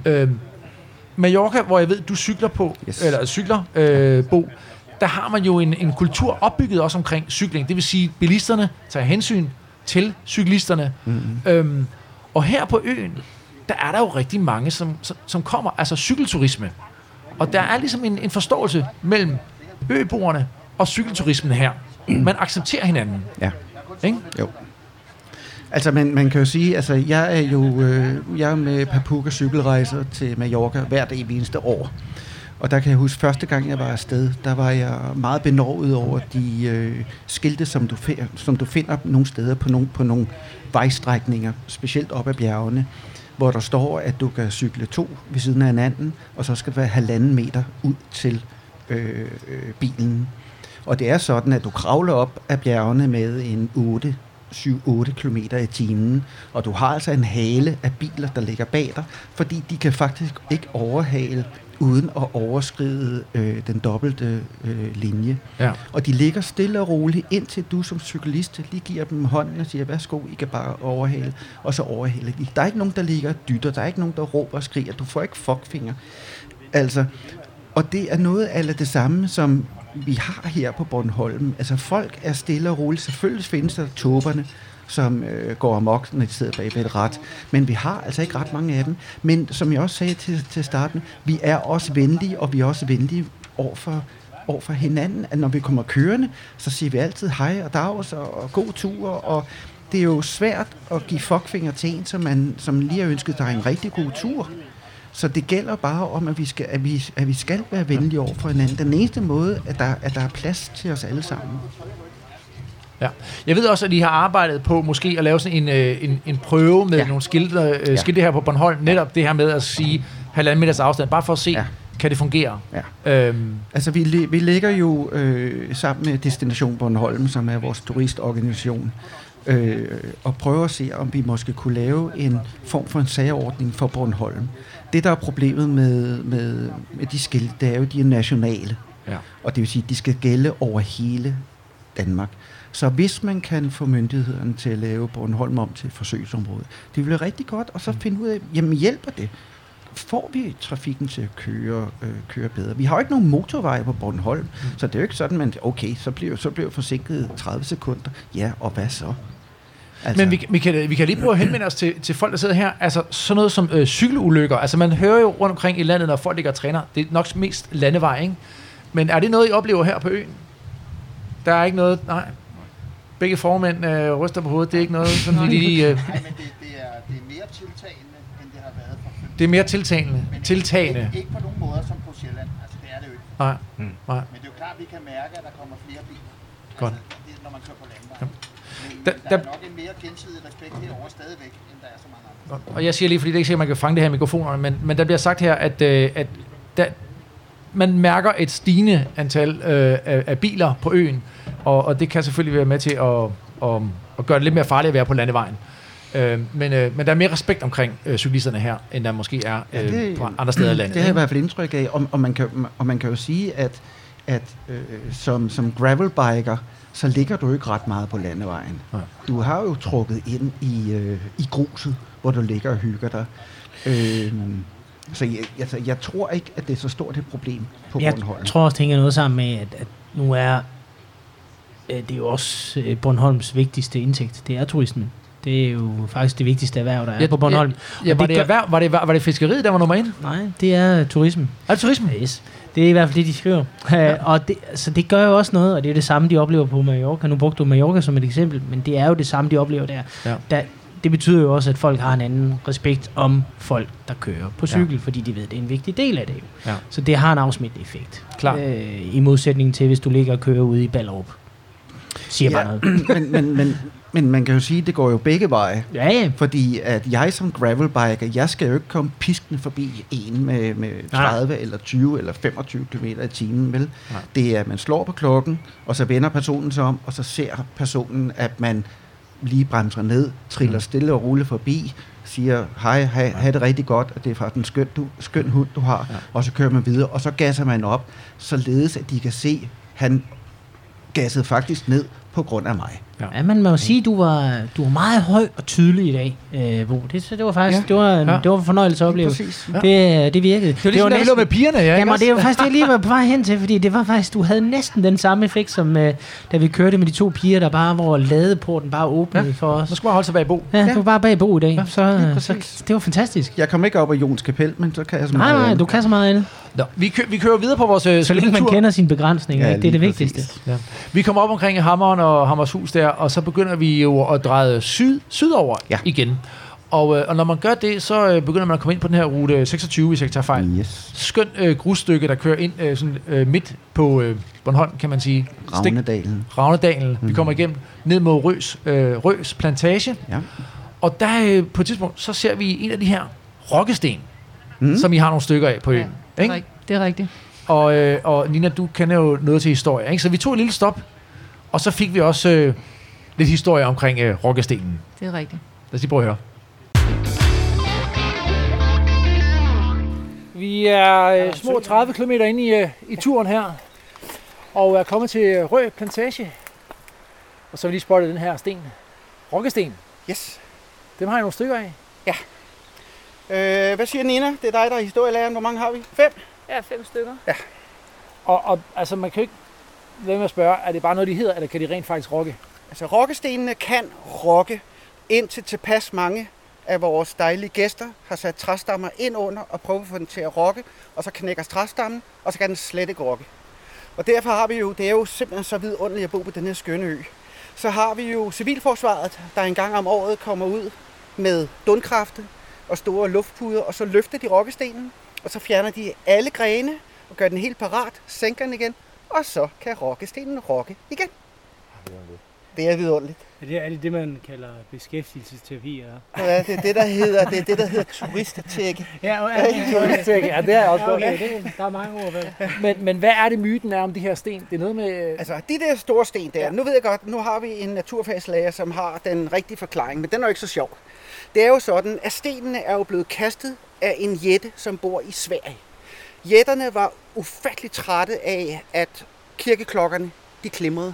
[SPEAKER 1] Øh, Mallorca, hvor jeg ved, du cykler på, yes.
[SPEAKER 5] Yes.
[SPEAKER 1] eller cykler, øh, Bo, der har man jo en, en kultur opbygget også omkring cykling. Det vil sige, at bilisterne tager hensyn til cyklisterne.
[SPEAKER 5] Mm-hmm.
[SPEAKER 1] Øhm, og her på øen, der er der jo rigtig mange, som, som, som kommer, altså cykelturisme. Og der er ligesom en, en forståelse mellem øboerne og cykelturismen her. Man accepterer hinanden.
[SPEAKER 5] Ja.
[SPEAKER 1] Ikke?
[SPEAKER 5] Jo. Altså, man, man kan jo sige, altså, jeg er jo øh, jeg er med Papuka cykelrejser til Mallorca hvert evig eneste år. Og der kan jeg huske, første gang jeg var afsted, der var jeg meget benovet over de øh, skilte, som du, som du finder nogle steder på nogle, på nogle vejstrækninger, specielt op ad bjergene, hvor der står, at du kan cykle to ved siden af hinanden, og så skal det være halvanden meter ud til øh, øh, bilen. Og det er sådan, at du kravler op ad bjergene med en 8 7-8 km i timen, og du har altså en hale af biler, der ligger bag dig, fordi de kan faktisk ikke overhale uden at overskride øh, den dobbelte øh, linje.
[SPEAKER 1] Ja.
[SPEAKER 5] Og de ligger stille og roligt, indtil du som cyklist lige giver dem hånden og siger, værsgo, I kan bare overhale, og så overhale de. Der er ikke nogen, der ligger og dytter, der er ikke nogen, der råber og skriger, du får ikke fuckfinger. Altså, og det er noget af det samme, som vi har her på Bornholm. Altså folk er stille og roligt. Selvfølgelig findes der tåberne, som øh, går amok, når de sidder bag ved et ret. Men vi har altså ikke ret mange af dem. Men som jeg også sagde til, til starten, vi er også venlige, og vi er også venlige over for, over for hinanden. At når vi kommer kørende, så siger vi altid hej og dags og, og god tur. Og det er jo svært at give fuckfinger til en, som, man, som lige har ønsket dig en rigtig god tur. Så det gælder bare om, at vi skal, at vi, at vi skal være venlige over for hinanden. Den eneste måde, at der, at der er plads til os alle sammen.
[SPEAKER 1] Ja. Jeg ved også, at I har arbejdet på måske at lave sådan en, øh, en, en prøve med ja. nogle skilte, øh,
[SPEAKER 5] Ja.
[SPEAKER 1] skilte her på Bornholm. Netop det her med at sige halvanden meters afstand, bare for at se, ja. kan det fungere?
[SPEAKER 5] Ja.
[SPEAKER 1] Øhm,
[SPEAKER 5] Altså, vi, vi ligger jo øh, sammen med Destination Bornholm, som er vores turistorganisation, øh, og prøver at se, om vi måske kunne lave en form for en særordning for Bornholm. Det, der er problemet med, med, med de skilte, det er jo, at de er nationale.
[SPEAKER 1] Ja.
[SPEAKER 5] Og det vil sige, at de skal gælde over hele Danmark. Så hvis man kan få myndighederne til at lave Bornholm om til et forsøgsområde, det vil være rigtig godt, og så finde ud af, jamen hjælper det? Får vi trafikken til at køre, øh, køre bedre? Vi har jo ikke nogen motorveje på Bornholm, mm. så det er jo ikke sådan, man okay, så bliver, så bliver forsinket 30 sekunder. Ja, og hvad så?
[SPEAKER 1] Altså. Men vi, vi, kan, vi kan lige prøve at henvende os til, til folk, der sidder her. Altså sådan noget som øh, cykelulykker. Altså man hører jo rundt omkring i landet, når folk ligger og træner. Det er nok mest landevej, ikke? Men er det noget, I oplever her på øen? Der er ikke noget... Nej. Begge formænd øh, ryster på hovedet. Det er ikke noget, som de lige... Øh,
[SPEAKER 10] Nej, men det, det, er, det er mere tiltagende, end det har været for 15
[SPEAKER 1] det er mere tiltagende.
[SPEAKER 10] Men
[SPEAKER 1] Tiltagende.
[SPEAKER 10] Ikke, ikke på nogen måder som på Sjælland. Altså, det er det jo ikke.
[SPEAKER 1] Nej. Mm. Nej.
[SPEAKER 10] Men det er jo klart, at vi kan mærke, at der kommer flere biler.
[SPEAKER 1] Godt.
[SPEAKER 10] Altså, det, er, når man kører på landvejen. Men,
[SPEAKER 1] Der-
[SPEAKER 10] der,
[SPEAKER 1] der-
[SPEAKER 10] er nok en mere gensidig respekt herover stadigvæk, end der er så mange andre.
[SPEAKER 1] Og jeg siger lige, fordi det er ikke sikkert, man kan fange det her i mikrofonerne, men, men der bliver sagt her, at, øh, at der, man mærker et stigende antal øh, af, af biler på øen, og, og det kan selvfølgelig være med til at, at, at gøre det lidt mere farligt at være på landevejen. Øh, men, øh, men der er mere respekt omkring øh, cyklisterne her, end der måske er øh, på andre steder i landet.
[SPEAKER 5] Det har jeg i hvert fald indtryk af, og, og, man, kan, og man kan jo sige, at, at øh, som, som gravelbiker, så ligger du ikke ret meget på landevejen.
[SPEAKER 1] Nej.
[SPEAKER 5] Du har jo trukket ind i, øh, i gruset, hvor du ligger og hygger dig. Øh, så jeg, altså, jeg tror ikke, at det er så stort et problem på
[SPEAKER 2] Jeg
[SPEAKER 5] Bornholm.
[SPEAKER 2] tror også, det hænger noget sammen med, at, at nu er øh, det er jo også øh, Bornholms vigtigste indtægt. Det er turismen. Det er jo faktisk det vigtigste erhverv, der er
[SPEAKER 1] Ja,
[SPEAKER 2] på Bornholm.
[SPEAKER 1] Ja,
[SPEAKER 2] Og
[SPEAKER 1] var, det
[SPEAKER 2] gør-
[SPEAKER 1] erhverv, var, det, var det fiskeriet, der var nummer et?
[SPEAKER 2] Nej, det er turisme.
[SPEAKER 1] Er det turisme?
[SPEAKER 2] Yes. Det er i hvert fald det, de skriver. Ja. og det, så det gør jo også noget, og det er det samme, de oplever på Mallorca. Nu brugte du Mallorca som et eksempel, men det er jo det samme, de oplever der.
[SPEAKER 1] Ja.
[SPEAKER 2] der det betyder jo også, at folk har en anden respekt om folk, der kører på cykel,
[SPEAKER 1] Ja.
[SPEAKER 2] ja. fordi de ved, at det er en vigtig del af det. jo.
[SPEAKER 1] Ja.
[SPEAKER 2] Så det har en afsmittende effekt.
[SPEAKER 1] Klart.
[SPEAKER 2] Øh, I modsætning til, hvis du ligger og kører ude i Ballerup. Siger bare noget.
[SPEAKER 5] men, men, men, men man kan jo sige, at det går jo begge veje.
[SPEAKER 2] Ja, ja.
[SPEAKER 5] Fordi at jeg som gravelbiker, jeg skal jo ikke komme piskende forbi en med, med 30 eller 20 eller 25 km i timen, vel?
[SPEAKER 1] Nej.
[SPEAKER 5] Det er, at man slår på klokken, og så vender personen sig om, og så ser personen, at man lige bremser ned, triller
[SPEAKER 1] Mm.
[SPEAKER 5] stille og roligt forbi, siger, hej, hej, have det rigtig godt, og det er faktisk en skøn, du, skøn hund, du har,
[SPEAKER 1] Ja.
[SPEAKER 5] ja. og så kører man videre, og så gasser man op, således at de kan se, han gassede faktisk ned på grund af mig.
[SPEAKER 2] Ja, man må jo sige, du var, du var meget høj og tydelig i dag, øh, Bo. Det, så det var faktisk
[SPEAKER 5] Ja.
[SPEAKER 2] det var en,
[SPEAKER 1] Ja.
[SPEAKER 2] ja. det var en fornøjelse at opleve.
[SPEAKER 1] Ja.
[SPEAKER 2] Det, det virkede.
[SPEAKER 1] Det var ligesom, da vi lå med pigerne, ja, ikke
[SPEAKER 2] Jamen, det jo faktisk det, jeg lige var på vej hen til, fordi det var faktisk, du havde næsten den samme effekt, som øh, da vi kørte med de to piger, der bare, hvor ladeporten bare åbnede
[SPEAKER 1] Ja.
[SPEAKER 2] ja. for os.
[SPEAKER 1] Nu skal man holde sig bag Bo.
[SPEAKER 2] Ja,
[SPEAKER 5] Ja.
[SPEAKER 2] du var bare bag Bo i dag,
[SPEAKER 1] Ja,
[SPEAKER 2] ja, så, øh, så
[SPEAKER 5] præcis.
[SPEAKER 2] det var fantastisk.
[SPEAKER 5] Jeg kom ikke op af Jons kapel, men så kan jeg så
[SPEAKER 2] Nej,
[SPEAKER 5] meget
[SPEAKER 2] nej,
[SPEAKER 5] andet.
[SPEAKER 2] du kan så meget andet.
[SPEAKER 1] Nå, vi, kø, vi kører videre på vores øh,
[SPEAKER 2] Så længe man kender sine begrænsninger,
[SPEAKER 5] Ja,
[SPEAKER 2] ja, det er det vigtigste.
[SPEAKER 1] Ja. Vi kommer op omkring Hammeren og Hammershus der, og så begynder vi jo at dreje syd, sydover
[SPEAKER 5] Ja.
[SPEAKER 1] igen. Og, øh, og når man gør det, så øh, begynder man at komme ind på den her rute 26, hvis jeg ikke tager fejl.
[SPEAKER 5] Yes.
[SPEAKER 1] Skøn øh, grusstykke, der kører ind øh, sådan, øh, midt på øh, Bornholm, kan man sige. Stik-
[SPEAKER 5] Ravnedalen.
[SPEAKER 1] Ravnedalen. Mm. Vi
[SPEAKER 5] Mhm.
[SPEAKER 1] kommer igennem ned mod Røs, øh, Røs Plantage.
[SPEAKER 5] Ja.
[SPEAKER 1] Og der øh, på et tidspunkt, så ser vi en af de her rokkesten,
[SPEAKER 5] Mm.
[SPEAKER 1] som I har nogle stykker af på øen.
[SPEAKER 11] Det
[SPEAKER 1] ikke?
[SPEAKER 11] er, det er rigtigt.
[SPEAKER 1] Og, øh, og Nina, du kender jo noget til historie, ikke? Så vi tog et lille stop, og så fik vi også øh, lidt historie omkring øh, rokkestenen.
[SPEAKER 11] Det er rigtigt.
[SPEAKER 1] Lad os lige prøve at høre.
[SPEAKER 7] Vi er øh, små 30 km inde i, øh, i turen her, og er kommet til øh, Rø Plantage. Og så har vi lige spottet den her sten. Rokkesten.
[SPEAKER 9] Yes.
[SPEAKER 7] Dem har jeg nogle stykker af.
[SPEAKER 9] Øh, hvad siger Nina? Det er dig, der er historielæreren. Hvor mange har vi? Fem?
[SPEAKER 6] Ja, fem stykker.
[SPEAKER 7] Og, og altså, man kan jo ikke
[SPEAKER 1] lad mig at spørge, er det bare noget, de hedder, eller kan de rent faktisk rokke?
[SPEAKER 5] Altså rokkestenene kan rokke, indtil tilpas mange af vores dejlige gæster har sat træstammer ind under og prøvet at få den til at rokke, og så knækker træstammen, og så kan den slet ikke rokke. Og derfor har vi jo, det er jo simpelthen så vidunderligt at bo på den her skønne ø, så har vi jo civilforsvaret, der en gang om året kommer ud med dundkræfte og store luftpuder, og så løfter de rokkestenen, og så fjerner de alle grene og gør den helt parat, sænker den igen, og så kan rokkestenen rokke igen. Det er vidunderligt.
[SPEAKER 12] Er det, er det det, man kalder beskæftigelsesterapi? Ja?
[SPEAKER 5] Ja, det er det, der hedder, det er det, der hedder turisttække.
[SPEAKER 12] Ja, og-
[SPEAKER 1] Turisttække, ja, det er også godt.
[SPEAKER 12] Okay, det, der er mange ord, vel?
[SPEAKER 1] Men, men hvad er det myten er om de her sten? Det er noget med...
[SPEAKER 5] Altså, de der store sten der, ja. nu ved jeg godt, nu har vi en naturfagslærer, som har den rigtige forklaring, men den er jo ikke så sjov. Det er jo sådan, at stenene er jo blevet kastet af en jætte, som bor i Sverige. Jætterne var ufattelig trætte af, at kirkeklokkerne, de klimrede.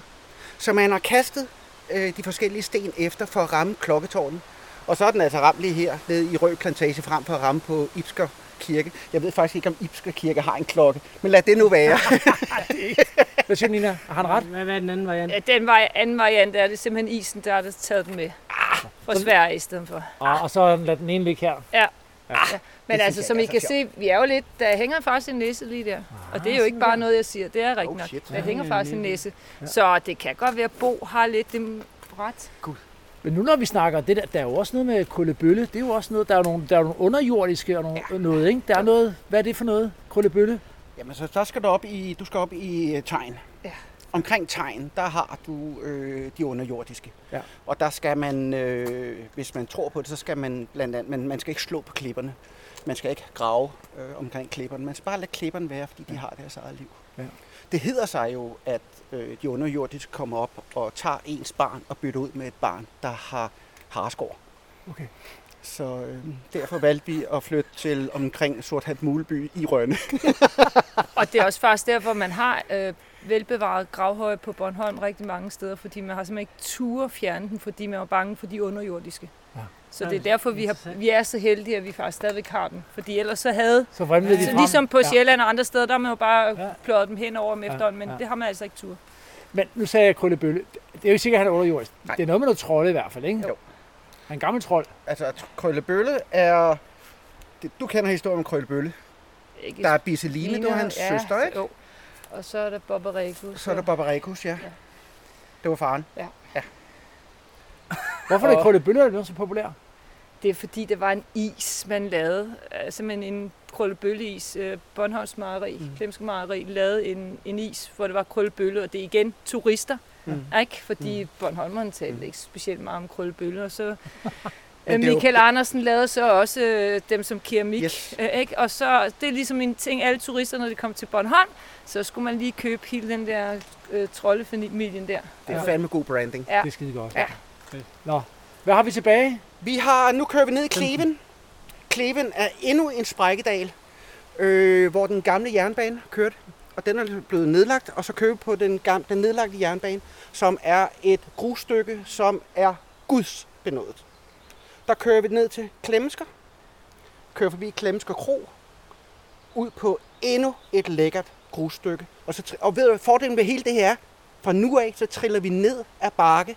[SPEAKER 5] Så man har kastet øh, de forskellige sten efter for at ramme klokketårnet. Og så er den altså ramt lige her nede i Rød Plantage frem for at ramme på Ibsker Kirke. Jeg ved faktisk ikke, om Ibsker Kirke har en klokke, men lad det nu være.
[SPEAKER 1] Hvad siger du, Nina? Har han ret?
[SPEAKER 12] Hvad, hvad er den anden variant?
[SPEAKER 6] Ja, den vari- anden variant er det simpelthen isen, der har taget den med. Fra Sverige i stedet for.
[SPEAKER 1] Og, og så lad den ene ligge her.
[SPEAKER 6] Ja.
[SPEAKER 1] Ja.
[SPEAKER 6] ja. Men altså,
[SPEAKER 5] jeg
[SPEAKER 6] som I kan
[SPEAKER 5] sjovt.
[SPEAKER 6] se, vi er jo lidt, der hænger faktisk en næse lige der. Og det er jo ikke bare noget, jeg siger, det er rigtigt
[SPEAKER 5] Oh,
[SPEAKER 6] nok.
[SPEAKER 5] shit.
[SPEAKER 6] Der hænger
[SPEAKER 12] Ja,
[SPEAKER 6] faktisk en
[SPEAKER 12] ja.
[SPEAKER 6] næse. Så det kan godt være, at Bo har lidt det ret.
[SPEAKER 1] Men nu når vi snakker, det der, der er jo også noget med krøllebølle. Det er jo også noget, der er nogle, der er nogle underjordiske og nogle, ja. noget, ikke? Der er noget, hvad er det for noget? Krøllebølle?
[SPEAKER 5] Jamen, så der skal du op i, du skal op i øh, tegn. Omkring tegn, der har du øh, de underjordiske.
[SPEAKER 1] Ja.
[SPEAKER 5] Og der skal man, øh, hvis man tror på det, så skal man blandt andet, man, man skal ikke slå på klipperne. Man skal ikke grave øh, omkring klipperne. Man skal bare lade klipperne være, fordi de har deres eget liv.
[SPEAKER 1] Ja.
[SPEAKER 5] Det hedder sig jo, at øh, de underjordiske kommer op og tager ens barn og bytter ud med et barn, der har harskår.
[SPEAKER 1] Okay.
[SPEAKER 5] Så øh, derfor valgte vi at flytte til omkring Sorthat Muleby i Rønne.
[SPEAKER 6] Og det er også faktisk derfor, man har øh, velbevaret gravhøje på Bornholm rigtig mange steder, fordi man har simpelthen ikke tur fjerne den, fordi man var bange for de underjordiske.
[SPEAKER 1] Ja.
[SPEAKER 6] Så det er derfor, vi, har, vi er så heldige, at vi faktisk stadigvæk har den. Fordi ellers så havde...
[SPEAKER 1] Så vrimlede de
[SPEAKER 6] så
[SPEAKER 1] frem.
[SPEAKER 6] ligesom på
[SPEAKER 1] Ja.
[SPEAKER 6] Sjælland og andre steder, der har man jo bare
[SPEAKER 1] Ja.
[SPEAKER 6] pløjet dem hen over om
[SPEAKER 1] Ja,
[SPEAKER 6] efterhånden, men
[SPEAKER 1] ja.
[SPEAKER 6] det har man altså ikke tur.
[SPEAKER 1] Men nu sagde jeg krøllebølle. Det er jo ikke sikkert, at han er underjordisk.
[SPEAKER 5] Nej.
[SPEAKER 1] Det er noget med noget trolde i hvert fald, ikke?
[SPEAKER 5] Jo.
[SPEAKER 1] Han er en gammel trold.
[SPEAKER 5] Altså, Krøllebølle er... Det, du kender historien om Krøllebølle.
[SPEAKER 6] Ikke
[SPEAKER 5] Der er Bisseline, det var hans
[SPEAKER 6] ja,
[SPEAKER 5] søster, ikke?
[SPEAKER 6] Jo. Og så er der Barbarekus.
[SPEAKER 5] Så er der Barbarekus, ja.
[SPEAKER 6] Ja.
[SPEAKER 5] Det var faren.
[SPEAKER 1] Hvorfor er det
[SPEAKER 5] Og-
[SPEAKER 1] krøllebølle, der er blevet så populær?
[SPEAKER 6] Det er fordi, det var en is, man lavede. Øh, Simpelthen en krøllebølleis. Øh, Bornholms Mejeri, mm. Klemske Mejeri, lavede en, en is, hvor det var krøllebølle, og det er igen turister.
[SPEAKER 5] Mm.
[SPEAKER 6] Mm. Ikke? Fordi mm. Bornholmerne talte ikke specielt meget om krøllebølle, og så...
[SPEAKER 5] Men jo-
[SPEAKER 6] Michael Andersen lavede så også øh, dem som keramik,
[SPEAKER 5] Yes.
[SPEAKER 6] øh, ikke? og så det er ligesom en ting, alle turister, når de kom til Bornholm, så skulle man lige købe hele den der øh, troldefamilien der.
[SPEAKER 5] Det er fandme god branding.
[SPEAKER 6] Ja.
[SPEAKER 1] Det er skide godt.
[SPEAKER 6] Ja.
[SPEAKER 1] Nå, hvad har vi tilbage?
[SPEAKER 5] Vi har, nu kører vi ned i Kleven. Kleven er endnu en sprækkedal, øh, hvor den gamle jernbane kørte. Og den er blevet nedlagt, og så kører vi på den, gamle, den nedlagte jernbane, som er et grusstykke, som er Guds benådet. Der kører vi ned til Klemsker, kører forbi Klemsker Kro, ud på endnu et lækkert grusstykke. Og, så, og ved du, fordelen ved hele det her er? Fra nu af, så triller vi ned ad bakke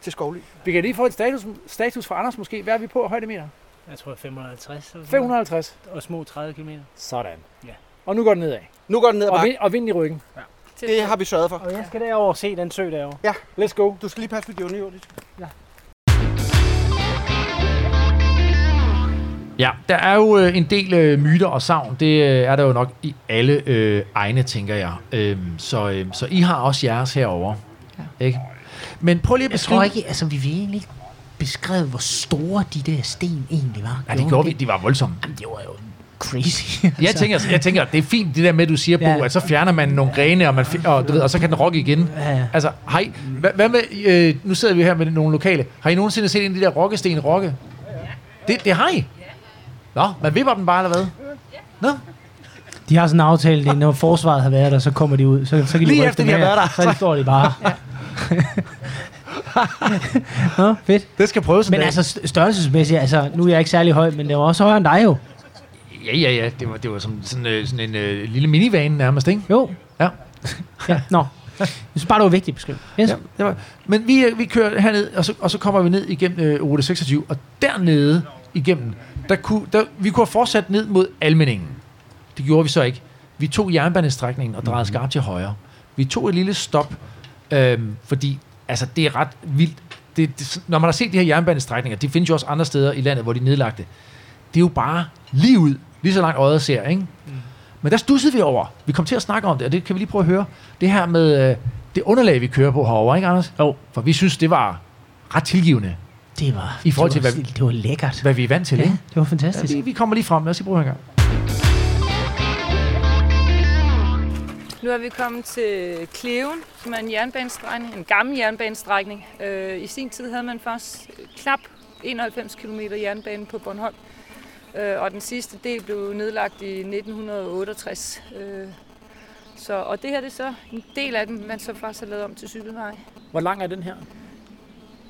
[SPEAKER 5] til Skovly.
[SPEAKER 1] Vi kan lige få et status, status fra Anders måske. Hvad er vi på højdemeter?
[SPEAKER 12] Jeg tror 550. eller sådan noget.
[SPEAKER 1] 550.
[SPEAKER 12] Og små 30 km.
[SPEAKER 1] Sådan.
[SPEAKER 12] Ja.
[SPEAKER 1] Og nu går den nedad.
[SPEAKER 5] Nu går den ned ad
[SPEAKER 1] Og,
[SPEAKER 5] bakke.
[SPEAKER 1] vind, og vind i ryggen.
[SPEAKER 5] Det har vi sørget for.
[SPEAKER 12] Og jeg skal derover og se den sø derovre.
[SPEAKER 5] Ja,
[SPEAKER 1] Let's go.
[SPEAKER 5] du skal lige passe på de underjordiske.
[SPEAKER 13] Ja, der er jo øh, en del øh, myter og savn. Det øh, er der jo nok i alle øh, egne, tænker jeg. Øhm, så, øh, så I har også jeres herover, ja. ikke? Men prøv lige at
[SPEAKER 2] Jeg
[SPEAKER 13] beskrive...
[SPEAKER 2] tror ikke, altså vi vil egentlig ikke beskrevet, hvor store de der sten egentlig var.
[SPEAKER 13] Ja, det gjorde vi. De var voldsomme.
[SPEAKER 2] Jamen, det var jo crazy.
[SPEAKER 13] Jeg tænker, jeg tænker, det er fint det der med, at du siger, Bo,
[SPEAKER 2] Ja.
[SPEAKER 13] at så fjerner man nogle grene, og, man, og, du ved, og så kan den rokke igen.
[SPEAKER 2] Ja, ja.
[SPEAKER 13] Altså, hej, hvad, hvad med, øh, nu sidder vi her med nogle lokale. Har I nogensinde set en af de der rokkesten rokke? Det, det har I? Nå, man vipper den bare, eller hvad? Nå,
[SPEAKER 2] De har sådan en aftale, at når forsvaret har været der, så kommer de ud. Så, så kan de
[SPEAKER 13] Lige efter de har været der.
[SPEAKER 2] Så står de bare. Nå, fedt.
[SPEAKER 13] det skal prøves en
[SPEAKER 2] Men
[SPEAKER 13] dag.
[SPEAKER 2] altså st- størrelsesmæssigt, altså nu er jeg ikke særlig høj, men det var også højere end dig jo.
[SPEAKER 13] Ja, ja, ja. Det var, det var som sådan, øh, sådan en øh, lille minivan nærmest, ikke?
[SPEAKER 2] Jo.
[SPEAKER 13] Ja.
[SPEAKER 2] Ja, nå. Jeg synes bare, det var vigtigt. Yes.
[SPEAKER 1] Ja, det var, men vi, øh, vi kører herned, og så, og så kommer vi ned igennem øh, rute 26, og dernede igennem, der kunne, der, vi kunne have fortsat ned mod Almeningen. Det gjorde vi så ikke. Vi tog jernbanestrækningen og drejede skarpt til højre. Vi tog et lille stop, øhm, fordi altså, det er ret vildt. Det, det, når man har set de her jernbanestrækninger, de findes jo også andre steder i landet, hvor de er nedlagte. Det er jo bare lige ud, lige så langt øjet ser, ikke? Mm. Men der stussede vi over. Vi kom til at snakke om det, og det kan vi lige prøve at høre. Det her med øh, det underlag, vi kører på herovre, ikke Anders?
[SPEAKER 2] Jo.
[SPEAKER 1] For vi synes, det var ret tilgivende.
[SPEAKER 2] Det var,
[SPEAKER 1] I forhold til,
[SPEAKER 2] det var,
[SPEAKER 1] hvad-
[SPEAKER 2] det var lækkert.
[SPEAKER 1] Hvad vi er vant til,
[SPEAKER 2] Ja,
[SPEAKER 1] ikke?
[SPEAKER 2] det var fantastisk.
[SPEAKER 1] Ja, vi, vi kommer lige frem. Lad os lige prøve en gang.
[SPEAKER 6] Nu er vi kommet til Kleven, som er en jernbanestrækning, en gammel jernbanestrækning. Øh, I sin tid havde man først knap 91 km jernbane på Bornholm, øh, og den sidste del blev nedlagt i 1968. Øh, så, og det her det er så en del af den, man så faktisk har lavet om til cykelvej.
[SPEAKER 7] Hvor lang er den her?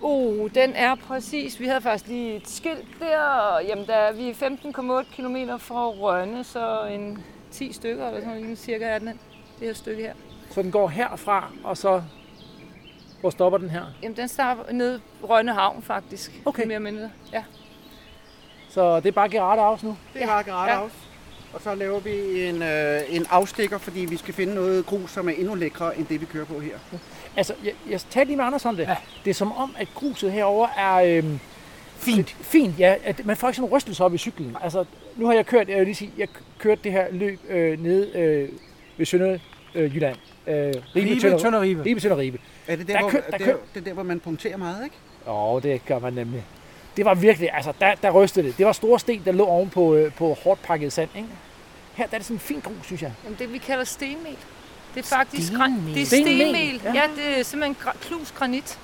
[SPEAKER 6] Oh, den er præcis. Vi havde faktisk lige et skilt der. Jamen, der er vi er 15,8 km fra Rønne, så en 10 stykker eller sådan noget, cirka er den, det her stykke her.
[SPEAKER 7] Så den går herfra, og så... Hvor stopper den her?
[SPEAKER 6] Jamen, den starter nede Rønne Havn, faktisk. Okay. Mere eller mindre. Ja.
[SPEAKER 7] Så det er bare Gerard Aus nu?
[SPEAKER 9] Det er bare Gerard Aus. Og så laver vi en, øh, en afstikker, fordi vi skal finde noget grus, som er endnu lækre end det, vi kører på her.
[SPEAKER 7] Altså, jeg, jeg talte lige med Anders om det. Ja. Det er som om, at gruset herover er... Øhm, fint. Fint, ja. At man får ikke sådan en rystelse op i cyklen. Altså, nu har jeg kørt, jeg vil lige sige, jeg kørte det her løb øh, nede øh, ved Sønder øh, Jylland. Øh,
[SPEAKER 9] Ribe, Tønder, Ribe.
[SPEAKER 7] Ribe, Tønder, Ribe.
[SPEAKER 9] Er det der,
[SPEAKER 7] Der
[SPEAKER 9] hvor,
[SPEAKER 7] kø- der
[SPEAKER 9] det,
[SPEAKER 7] kø-
[SPEAKER 9] er, det er der, hvor man punkterer meget, ikke?
[SPEAKER 7] Jo, det gør man nemlig. Det var virkelig, altså, der, der rystede det. Det var store sten, der lå oven på, øh, på hårdt pakket sand, ikke? Her der er det sådan en fin grus, synes jeg.
[SPEAKER 6] Jamen, det vi kalder stenmel. Det er faktisk
[SPEAKER 7] Stenmel.
[SPEAKER 6] gran- det er
[SPEAKER 7] Stenmel, ja.
[SPEAKER 6] Ja. det er simpelthen gra- klus granit,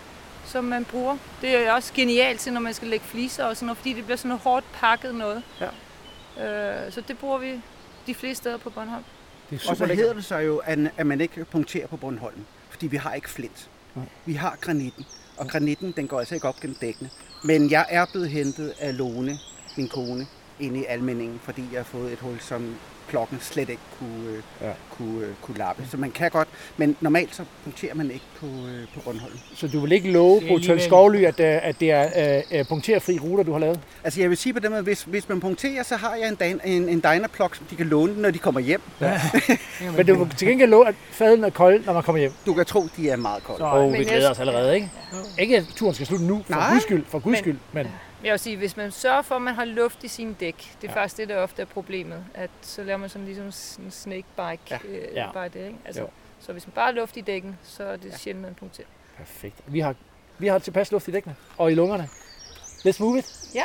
[SPEAKER 6] som man bruger. Det er også genialt til, når man skal lægge fliser og sådan noget, fordi det bliver sådan noget hårdt pakket noget.
[SPEAKER 7] Ja.
[SPEAKER 6] Øh, så det bruger vi de fleste steder på Bornholm.
[SPEAKER 7] Det er
[SPEAKER 9] Og så hedder det sig jo, at, at man ikke punkterer på Bornholm, fordi vi har ikke flint. Vi har granitten, og granitten den går altså ikke op gennem dækkene. Men jeg er blevet hentet af Lone, min kone, inde i almindingen, fordi jeg har fået et hul, som klokken slet ikke kunne, øh,
[SPEAKER 7] ja.
[SPEAKER 9] kunne, øh, kunne lappe. Så man kan godt, men normalt så punkterer man ikke på, øh, på Bornholm.
[SPEAKER 7] Så du vil ikke love på Hotel
[SPEAKER 9] alligevel-
[SPEAKER 7] Skovly, at, øh, at det er øh, øh, punkterfri ruter, du har lavet?
[SPEAKER 9] Altså jeg vil sige på den måde, hvis, hvis man punkterer, så har jeg en, dan, en, en dynaplok, som de kan låne, når de kommer hjem.
[SPEAKER 7] Ja. Men du vil til gengæld love, at faden er kold, når man kommer hjem.
[SPEAKER 9] Du kan tro, de er meget kolde.
[SPEAKER 7] Åh, oh, vi glæder os allerede, ikke? Ikke at turen skal slutte nu, for
[SPEAKER 9] Nej.
[SPEAKER 7] guds skyld, for guds
[SPEAKER 6] Men-
[SPEAKER 7] skyld. Men
[SPEAKER 6] Jeg vil sige, hvis man sørger for, at man har luft i sine dæk, det er ja. faktisk det, der ofte er problemet. At så laver man sådan ligesom en snake bike
[SPEAKER 7] Ja.
[SPEAKER 6] øh,
[SPEAKER 7] Ja.
[SPEAKER 6] bare det, ikke? Altså,
[SPEAKER 7] Jo.
[SPEAKER 6] så hvis man bare har luft i dækken, så er det ja. sjældent, man punkterer.
[SPEAKER 7] perfekt. Vi har, vi har tilpas luft i dækkene og i lungerne. Let's move it.
[SPEAKER 6] Ja.